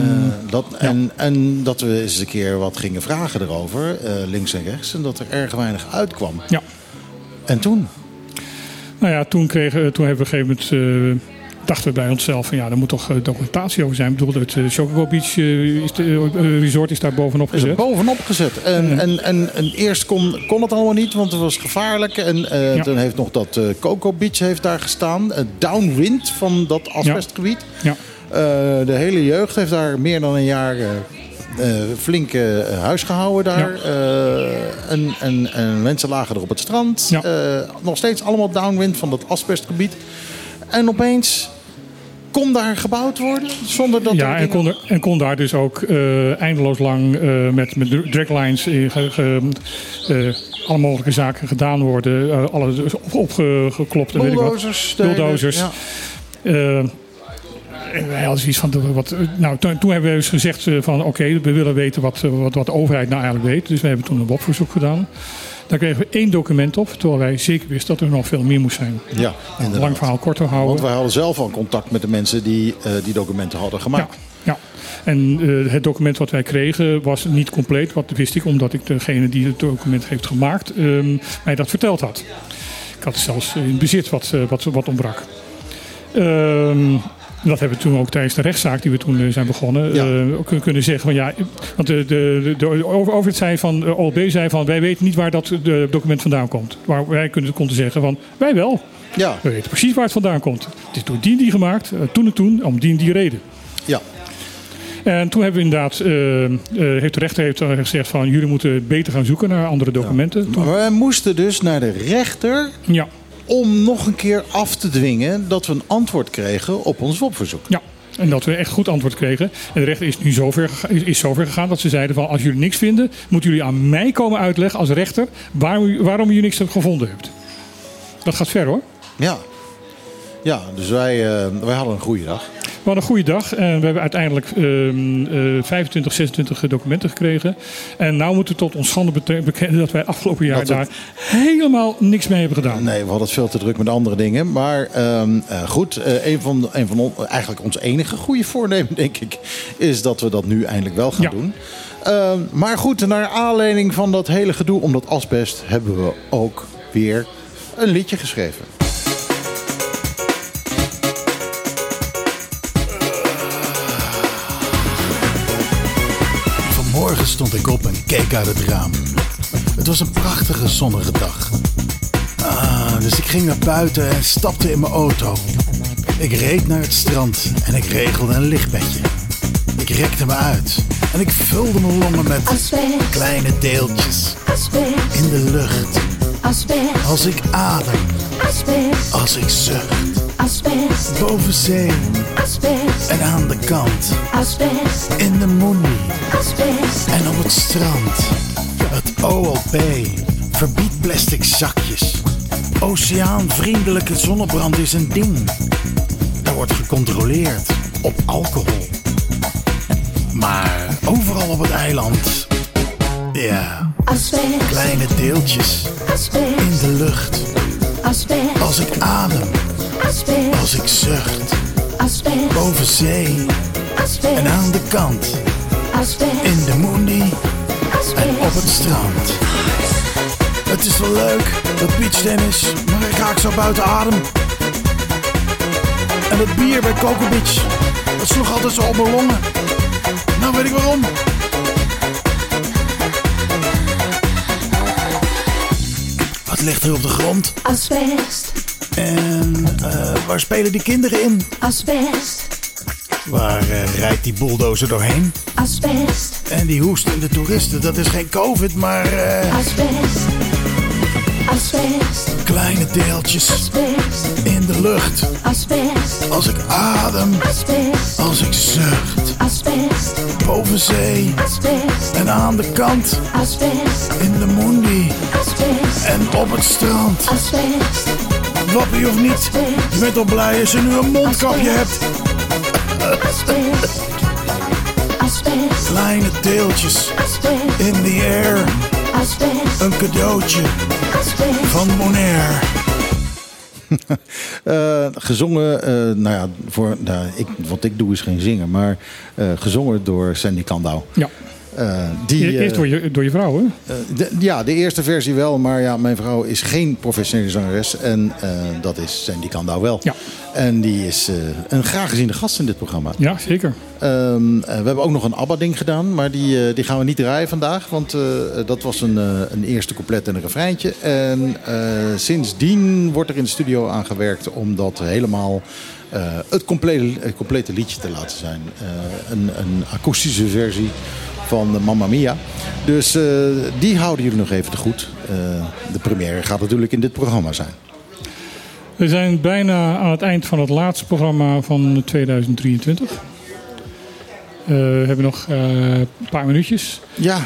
dat, en, en dat we eens een keer wat gingen vragen erover, links en rechts. En dat er erg weinig uitkwam. Ja. En toen? Nou ja, toen, kregen, toen hebben we op een gegeven moment... eh, dachten we bij onszelf van ja, er moet toch eh, documentatie over zijn. Ik bedoel, het uh, Chocobo Beach eh, is de, eh, resort is daar bovenop Is gezet. bovenop gezet. En, en, en, en eerst kon, kon het allemaal niet, want het was gevaarlijk. En eh, Ja. toen heeft nog dat eh, Coco Beach heeft daar gestaan. Downwind van dat asbestgebied. Ja. Eh, de hele jeugd heeft daar meer dan een jaar eh, eh, flink eh, huis gehouden daar. Eh, en, en, en mensen lagen er op het strand. Ja. Eh, nog steeds allemaal downwind van dat asbestgebied. En opeens kon daar gebouwd worden zonder dat ja, en kon, er- en kon daar dus ook eh, eindeloos lang eh, met, met draglines eh, ge- ge- eh, alle mogelijke zaken gedaan worden. alles opgeklopt en weet ik wat. bulldozers. ja. En wij hadden zoiets van, wat, nou, toen, toen hebben we dus gezegd van oké, we willen weten wat, wat, wat de overheid nou eigenlijk weet. Dus we hebben toen een WOP-verzoek gedaan. Daar kregen we één document op, terwijl wij zeker wisten dat er nog veel meer moest zijn. Ja, inderdaad. lang verhaal kort te houden. Want wij hadden zelf al contact met de mensen die eh, die documenten hadden gemaakt. ja. En eh, het document wat wij kregen was niet compleet. Wat wist ik, omdat ik degene die het document heeft gemaakt ehm, mij dat verteld had. Ik had zelfs in bezit wat, eh, wat, wat ontbrak. Dat hebben we toen ook tijdens de rechtszaak die we toen eh, zijn begonnen Ja. eh, kunnen zeggen van ja, want de, de, de, de over- overheid zei van, de OLB zei van wij weten niet waar dat de document vandaan komt. Waar wij kunnen, konden zeggen van wij wel. Ja, We weten precies waar het vandaan komt. Het is door die en die gemaakt, eh, toen en toen, om die en die reden. ja. En toen hebben we inderdaad, eh, eh, heeft de rechter heeft gezegd van jullie moeten beter gaan zoeken naar andere documenten. Toen- Maar wij moesten dus naar de rechter ja, om nog een keer af te dwingen dat we een antwoord kregen op ons WOP-verzoek. ja. En dat we echt goed antwoord kregen. En de rechter is nu zover, is, is zover gegaan dat ze zeiden van als jullie niks vinden, moeten jullie aan mij komen uitleggen als rechter waarom, waarom je niks gevonden hebt. Dat gaat ver hoor. Ja. Ja, dus wij, eh, wij hadden een goede dag. Hadden een goede dag en we hebben uiteindelijk ehm, eh, 25, 26 documenten gekregen. En nu moeten we tot ons schande bekennen dat wij afgelopen jaar het- daar helemaal niks mee hebben gedaan. Nee, we hadden het veel te druk met andere dingen. Maar ehm, eh, goed, eh, een van, een van on- eigenlijk ons enige goede voornemen, denk ik, is dat we dat nu eindelijk wel gaan Ja. doen. Ehm, maar goed, naar aanleiding van dat hele gedoe om dat asbest hebben we ook weer een liedje geschreven. Stond ik op en keek uit het raam. Het was een prachtige zonnige dag. Ah, dus ik ging naar buiten en stapte in mijn auto. Ik reed naar het strand en ik regelde een lichtbedje. Ik rekte me uit en ik vulde mijn longen met Asbest. kleine deeltjes Asbest, in de lucht. asbest, Als ik adem, als ik zucht. Boven zee Asbest. en aan de kant. Asbest. In de moenie Asbest. en op het strand. Het OLP verbiedt plastic zakjes. Oceaanvriendelijke zonnebrand is een ding. Er wordt gecontroleerd op alcohol. Maar overal op het eiland. Ja, Asbest. kleine deeltjes Asbest. in de lucht. Asbest. Als ik adem, Asbest. als ik zucht. Asbest. Boven zee Asbest. en aan de kant. Asbest. In de moenie en op het strand. Het is wel leuk, dat beachtennis, maar ik raak zo buiten adem. En het bier bij Coco Beach, dat sloeg altijd zo op mijn longen. Nou weet ik waarom. Wat ligt er op de grond? Asbest. En eh, waar spelen die kinderen in? Asbest. Waar eh, rijdt die bulldozer doorheen? Asbest. En die hoestende toeristen, dat is geen covid, maar eh, Asbest. Asbest. kleine deeltjes Asbest. in de lucht. Asbest. Als ik adem, Asbest. als ik zucht. Asbest. Boven zee Asbest. en aan de kant. Asbest. In de moenie Asbest. en op het strand. Asbest. Wappie of niet, je bent al blij als je nu een mondkapje hebt. Kleine deeltjes in the air. Een cadeautje van Bonaire. <laughs> Eh, gezongen, eh, nou ja, voor, nou, ik, wat ik doe is geen zingen, maar eh, gezongen door Sandy Kandau. Ja. Eh, die, Eerst eh, door je, door je vrouw, hè? eh, de- ja, de eerste versie wel, maar ja, mijn vrouw is geen professionele zangeres en eh, dat is Sandy Kandau wel. Ja. En die is een graag geziene gast in dit programma. Ja, zeker. Ehm, eh, we hebben ook nog een ABBA-ding gedaan, maar die, die gaan we niet draaien vandaag. Want dat was een, een eerste couplet en een refreintje. En sindsdien wordt er in de studio aan gewerkt om dat helemaal het complete, het complete liedje te laten zijn. Eh, een, een akoestische versie van Mamma Mia. Dus eh, die houden jullie nog even te goed. Eh, de première gaat natuurlijk in dit programma zijn. We zijn bijna aan het eind van het laatste programma van 2023. Eh, we hebben nog eh, een paar minuutjes. Ja.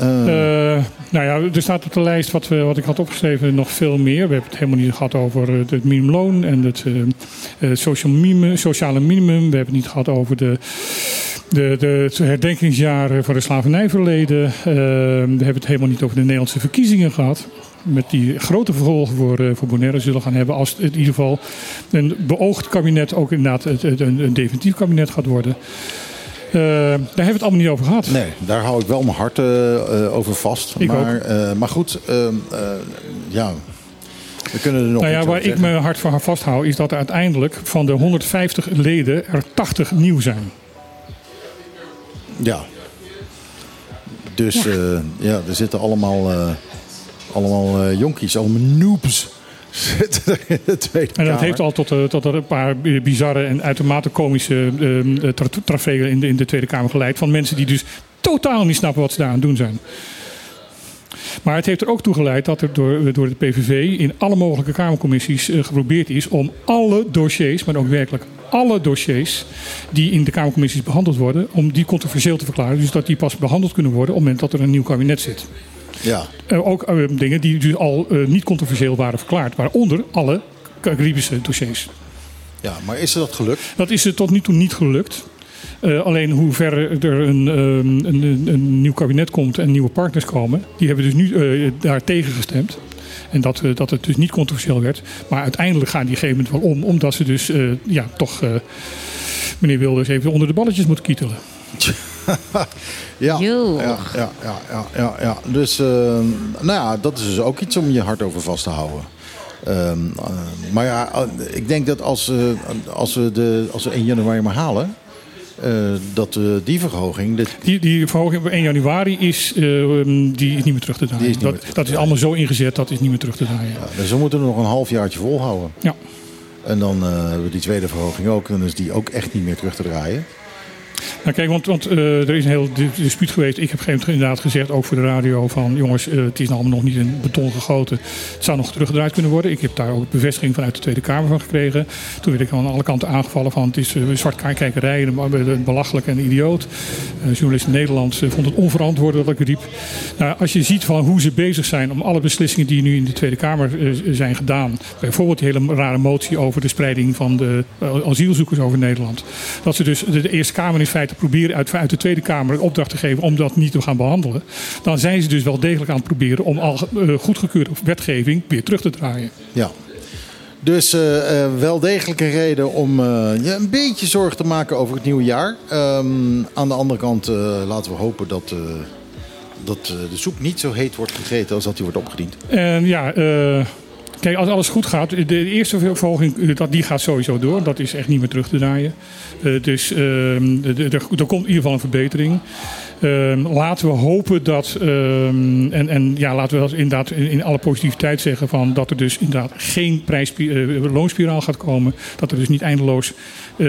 Eh, Eh, nou ja, er staat op de lijst wat, we, wat ik had opgeschreven nog veel meer. We hebben het helemaal niet gehad over eh, het minimumloon en het minimum, sociale minimum. We hebben het niet gehad over de, de, de, het herdenkingsjaar voor de slavernijverleden. We hebben het helemaal niet over de Nederlandse verkiezingen gehad. Met die grote vervolgen voor, voor Bonaire zullen gaan hebben. Als het in ieder geval een beoogd kabinet ook inderdaad een definitief kabinet gaat worden. Eh, daar hebben we het allemaal niet over gehad. Nee, daar hou ik wel mijn hart eh, eh, over vast. Ik maar, maar goed, ehm, eh, ja, we kunnen er nog Nou ja, waar ik mijn hart voor vasthoud, is dat er uiteindelijk van de 150 leden er 80 nieuw zijn. Ja. Dus ja, ja er zitten allemaal, allemaal jonkies, allemaal noobs zitten er in de Tweede En dat heeft al tot, eh, tot er een paar bizarre en uitermate komische eh, tra taferelen in de, in de Tweede Kamer geleid. Van mensen die dus totaal niet snappen wat ze daar aan het doen zijn. Maar het heeft er ook toe geleid dat er door, door de PVV in alle mogelijke Kamercommissies geprobeerd is om alle dossiers, maar ook werkelijk alle dossiers die in de Kamercommissies behandeld worden, om die controversieel te verklaren. Dus dat die pas behandeld kunnen worden op het moment dat er een nieuw kabinet zit. Ja, Eh, ook eh, dingen die dus al eh, niet controversieel waren verklaard, waaronder alle Caribische dossiers. ja, maar is dat gelukt? Dat is er tot nu toe niet gelukt. Alleen hoe ver er een, ehm, een, een, een nieuw kabinet komt en nieuwe partners komen, die hebben dus nu daar tegen gestemd. En dat, eh, dat het dus niet controversieel werd. Maar uiteindelijk gaan die op een gegeven moment wel om, omdat ze dus ja, toch meneer Wilders even onder de balletjes moeten kietelen. <laughs> Ja, ja, ja, ja, ja, ja, ja. Dus, eh, nou ja, dat is dus ook iets om je hart over vast te houden. Ehm, eh, maar ja, eh, ik denk dat als, eh, als, we de, als we 1 januari maar halen, eh, dat die verhoging, dit, Die, die verhoging op 1 januari is, eh, die is niet meer terug te draaien. Dat, terug te dat is allemaal zo ingezet, dat is niet meer terug te draaien. ja, dus we moeten nog een halfjaartje volhouden. Ja. En dan eh, hebben we die tweede verhoging ook, dan is die ook echt niet meer terug te draaien. Nou, kijk, want, want eh, er is een heel di- dispuut geweest. Ik heb op een gegeven moment inderdaad gezegd, ook voor de radio, van jongens, eh, het is nou allemaal nog niet in beton gegoten. Het zou nog teruggedraaid kunnen worden. Ik heb daar ook bevestiging vanuit de Tweede Kamer van gekregen. Toen werd ik aan alle kanten aangevallen van het is uh, zwart kijkerij, belachelijk en idioot. Uh, journalist in Nederland vond het onverantwoord dat ik riep. Nou, als je ziet van hoe ze bezig zijn om alle beslissingen die nu in de Tweede Kamer zijn gedaan, bijvoorbeeld die hele rare motie over de spreiding van de asielzoekers over Nederland, dat ze dus de, de Eerste Kamer in feite proberen uit, uit de Tweede Kamer een opdracht te geven om dat niet te gaan behandelen, dan zijn ze dus wel degelijk aan het proberen om al uh, goedgekeurde wetgeving weer terug te draaien. Ja. Dus uh, uh, wel degelijk een reden om je een beetje zorgen te maken over het nieuwe jaar. Um, aan de andere kant laten we hopen dat, dat de soep niet zo heet wordt gegeten als dat die wordt opgediend. En ja, Kijk, als alles goed gaat, de, eerste vervolging, dat, die gaat sowieso door. Dat is echt niet meer terug te draaien. Dus uh, er komt in ieder geval een verbetering. Uh, laten we hopen dat, ehm, en, en ja, laten we inderdaad in, alle positiviteit zeggen, van dat er dus inderdaad geen uh, loonspiraal gaat komen. Dat er dus niet eindeloos uh,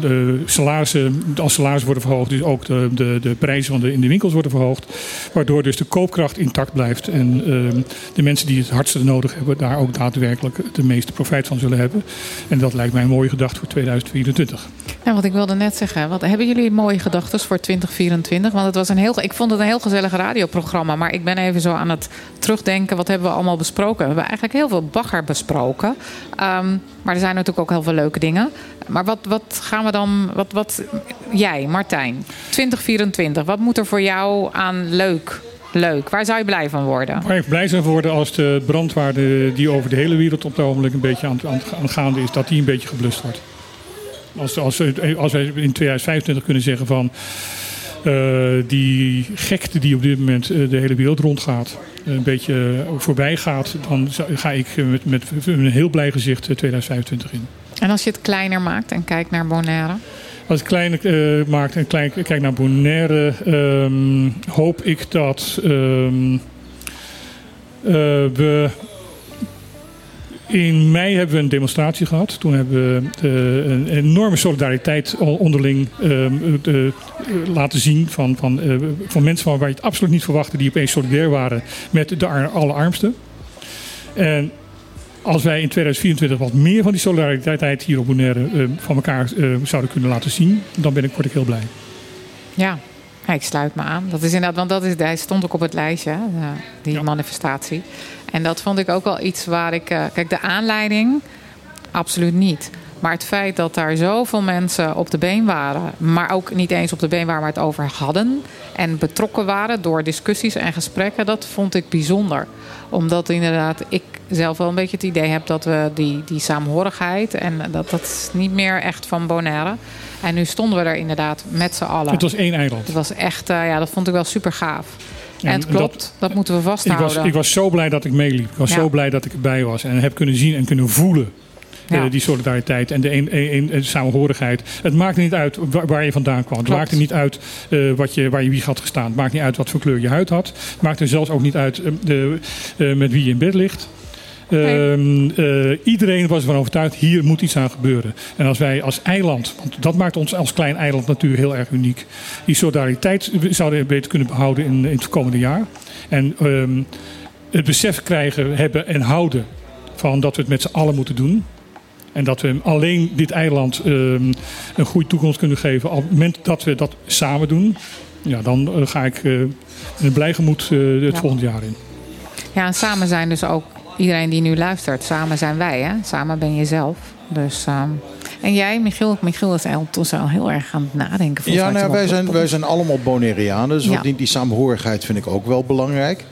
de salarissen, als salarissen worden verhoogd, dus ook de, de, de prijzen in de winkels worden verhoogd. Waardoor dus de koopkracht intact blijft en ehm, de mensen die het hardste nodig hebben, daar ook daadwerkelijk de meeste profijt van zullen hebben. En dat lijkt mij een mooie gedachte voor 2024. Ja, wat ik wilde net zeggen, wat, hebben jullie mooie gedachten voor 2024? Want het was een heel, ik vond het een heel gezellig radioprogramma, maar ik ben even zo aan het terugdenken, wat hebben we allemaal besproken? We hebben eigenlijk heel veel bagger besproken, um, maar er zijn natuurlijk ook heel veel leuke dingen. Maar wat, wat gaan we dan, wat, wat, jij Martijn, 2024, wat moet er voor jou aan leuk Leuk. Waar zou je blij van worden? Waar ik blij zou worden als de brandwaarde die over de hele wereld op het ogenblik een beetje aan, aan, aan gaande is, dat die een beetje geblust wordt. Als, als, als wij in 2025 kunnen zeggen van uh, die gekte die op dit moment uh, de hele wereld rondgaat, een beetje voorbij gaat, dan ga ik met, met een heel blij gezicht 2025 in. En als je het kleiner maakt en kijkt naar Bonaire? Als ik klein uh, maak en klein, kijk naar Bonaire, um, hoop ik dat um, we. In mei hebben we een demonstratie gehad. Toen hebben we uh, een enorme solidariteit onderling laten zien van, van, van mensen van waar je het absoluut niet verwachtte, die opeens solidair waren met de allerarmsten. En als wij in 2024 wat meer van die solidariteit hier op Bonaire uh, van elkaar uh, zouden kunnen laten zien, dan ben ik, word ik heel blij. Ja, ik sluit me aan. Dat is inderdaad, want dat is, hij stond ook op het lijstje, die ja. manifestatie. En dat vond ik ook wel iets waar ik. Uh, kijk, de aanleiding, absoluut niet. Maar het feit dat daar zoveel mensen op de been waren, maar ook niet eens op de been waren, maar het over hadden. En betrokken waren door discussies en gesprekken, dat vond ik bijzonder. Omdat inderdaad ik zelf wel een beetje het idee heb dat we die, die saamhorigheid en dat dat niet meer echt van Bonaire. En nu stonden we er inderdaad met z'n allen. Het was één eiland. Het was echt, uh, ja, dat vond ik wel super gaaf. En, het klopt, dat, dat, moeten we vasthouden. Ik was, ik was zo blij dat ik meeliep. Ik was ja. zo blij dat ik erbij was. En heb kunnen zien en kunnen voelen ja. uh, die solidariteit en de een, een, een, samenhorigheid. Het maakt niet uit waar, je vandaan kwam. Het maakt niet uit uh, wat je, waar je wieg had gestaan. Het maakt niet uit wat voor kleur je huid had. Het maakt er zelfs ook niet uit uh, de, met wie je in bed ligt. Nee. Uh, iedereen was ervan overtuigd, hier moet iets aan gebeuren. En als wij als eiland, want dat maakt ons als klein eiland natuurlijk heel erg uniek, die solidariteit zouden beter kunnen behouden in, in het komende jaar. En um, het besef krijgen, hebben en houden van dat we het met z'n allen moeten doen. En dat we alleen dit eiland um, een goede toekomst kunnen geven. Op het moment dat we dat samen doen, ja, dan uh, ga ik uh, met een blij gemoed uh, het ja. volgend jaar in. Ja, en samen zijn dus ook iedereen die nu luistert. Samen zijn wij, hè? Samen ben je zelf. Dus, um, en jij, Michiel, Michiel is ondertussen al heel erg aan het nadenken. Ja, nou, wij, zijn, wij zijn allemaal Bonaireanen. Dus ja. die, samenhorigheid vind ik ook wel belangrijk.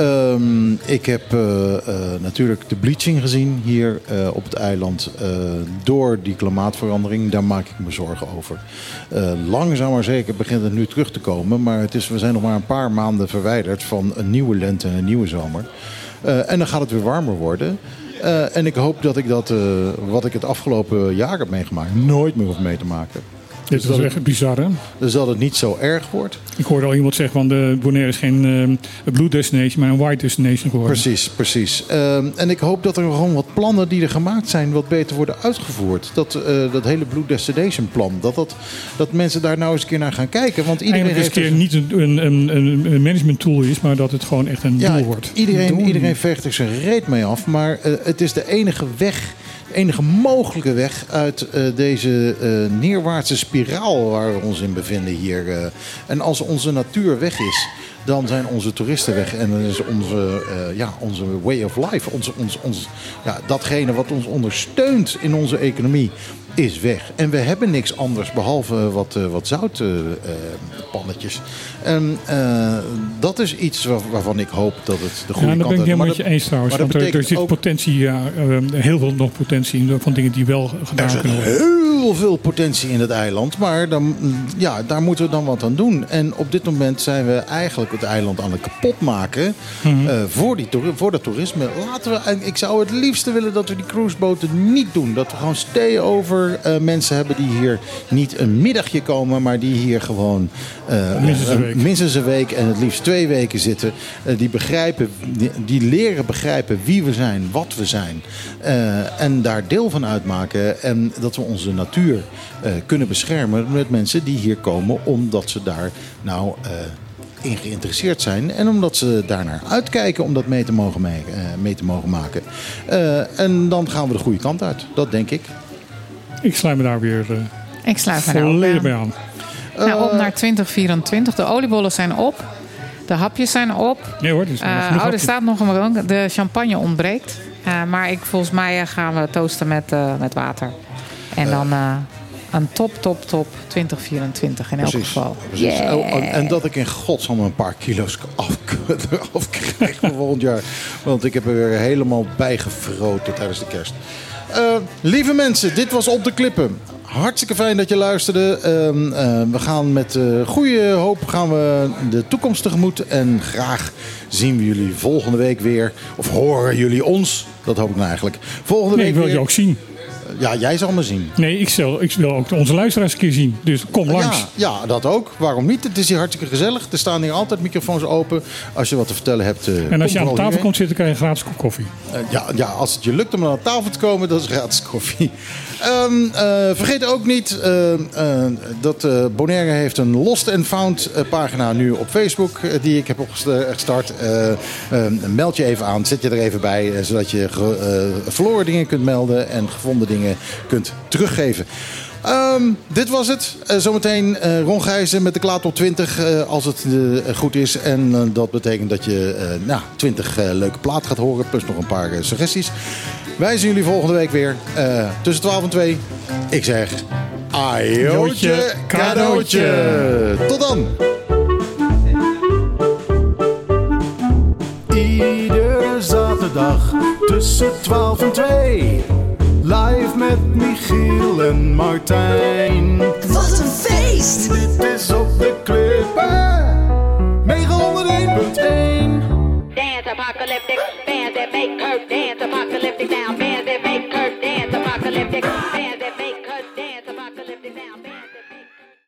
Um, ik heb uh, uh, natuurlijk de bleaching gezien hier uh, op het eiland. door die klimaatverandering, daar maak ik me zorgen over. langzaam maar zeker begint het nu terug te komen. Maar het is, we zijn nog maar een paar maanden verwijderd van een nieuwe lente en een nieuwe zomer. En dan gaat het weer warmer worden. Uh, en ik hoop dat ik dat, uh, wat ik het afgelopen jaar heb meegemaakt, nooit meer hoef mee te maken. Dit is dat echt bizar, hè? Dus dat het niet zo erg wordt. Ik hoorde al iemand zeggen, van de Bonaire is geen eh, een blue destination, maar een white destination geworden. Precies, precies. Ehm, en ik hoop dat er gewoon wat plannen die er gemaakt zijn, wat beter worden uitgevoerd. Dat, eh, dat hele Blue Destination plan, dat, dat, dat mensen daar nou eens een keer naar gaan kijken. Want iedereen Eigenlijk heeft een er- keer niet een, een, een, een management tool is, maar dat het gewoon echt een Ja, doel wordt. iedereen, iedereen veegt er zijn reet mee af. Maar eh, het is de enige weg, enige mogelijke weg uit eh, deze eh, neerwaartse spiraal waar we ons in bevinden hier. eh. en als onze natuur weg is, dan zijn onze toeristen weg. En dan is onze, ja, onze way of life, onze, ons, ons, ja, datgene wat ons ondersteunt in onze economie, is weg. En we hebben niks anders behalve wat, eh, wat zoutpannetjes. en eh, dat is iets waar- waarvan ik hoop dat het de goede Ja, daar kant ben ik helemaal met je dat- eens trouwens. maar dat Want er, er zit ook- potentie, ja, eh, heel veel nog potentie in van dingen die wel gedaan kunnen worden. heel veel potentie in het eiland, maar dan, ja, daar moeten we dan wat aan doen. En op dit moment zijn we eigenlijk het eiland aan het kapotmaken Mhm. eh, voor, die, voor dat toerisme. Laten we, en ik zou het liefste willen dat we die cruiseboten niet doen. Dat we gewoon eh, mensen hebben die hier niet een middagje komen, maar die hier gewoon eh, Minstens een week. minstens een week en het liefst twee weken zitten. Eh, die begrijpen, die, die leren begrijpen wie we zijn, wat we zijn. en daar deel van uitmaken. En dat we onze natuur kunnen beschermen met mensen die hier komen omdat ze daar nou in geïnteresseerd zijn. En omdat ze daarnaar uitkijken om dat mee te mogen, mee, mee te mogen maken. En dan gaan we de goede kant uit. Dat denk ik. Ik sluit me daar weer eh, Ik sluit me daar volledig bij bij aan. aan. Nou, op naar 2024. De oliebollen zijn op. De hapjes zijn op. Nee hoor, nog Eh, oh, er staat nog een De champagne ontbreekt. Eh, maar ik, volgens mij eh, gaan we toasten met, eh, met water. En dan eh, een top, top, top 2024 in elk geval. Precies. Yeah. Oh, en, en dat ik in godsnaam een paar kilo's af, eraf <laughs> krijg voor volgend jaar. Want ik heb er weer helemaal bijgefroten tijdens de kerst. Eh, lieve mensen, dit was Op de Klippen. Hartstikke fijn dat je luisterde. Ehm, eh, we gaan met eh, goede hoop gaan we de toekomst tegemoet. En graag zien we jullie volgende week weer. Of horen jullie ons. Dat hoop ik nou eigenlijk. Volgende Nee, week ik wil weer. je ook zien. Ja, jij zal me zien. Nee, ik, zal, ik wil ook onze luisteraars een keer zien. Dus kom langs. Ja, ja, dat ook. Waarom niet? Het is hier hartstikke gezellig. Er staan hier altijd microfoons open. Als je wat te vertellen hebt. eh, En als je aan de tafel komt zitten, krijg je gratis kop koffie. Eh, ja, ja, als het je lukt om aan de tafel te komen, dat is gratis koffie. Ehm, eh, vergeet ook niet eh, eh, dat Bonaire heeft een Lost and Found pagina nu op Facebook. die ik heb opgestart. Eh, eh, meld je even aan, zet je er even bij. zodat je verloren dingen kunt melden en gevonden dingen kunt teruggeven. Ehm, dit was het. Zometeen eh Ron Gijzen met de Klaar tot 20 eh, als het goed is. En dat betekent dat je nou, 20 eh, leuke plaat gaat horen. Plus nog een paar suggesties. Wij zien jullie volgende week weer. eh, tussen 12 en 2. Ik zeg... Ajootje, Jootje, cadeautje. Tot dan. Iedere zaterdag tussen 12 en 2. Live met Michiel en Martijn. Wat een feest! Dit is op de klippen. 901.1. Dance apocalyptic, bands that make her.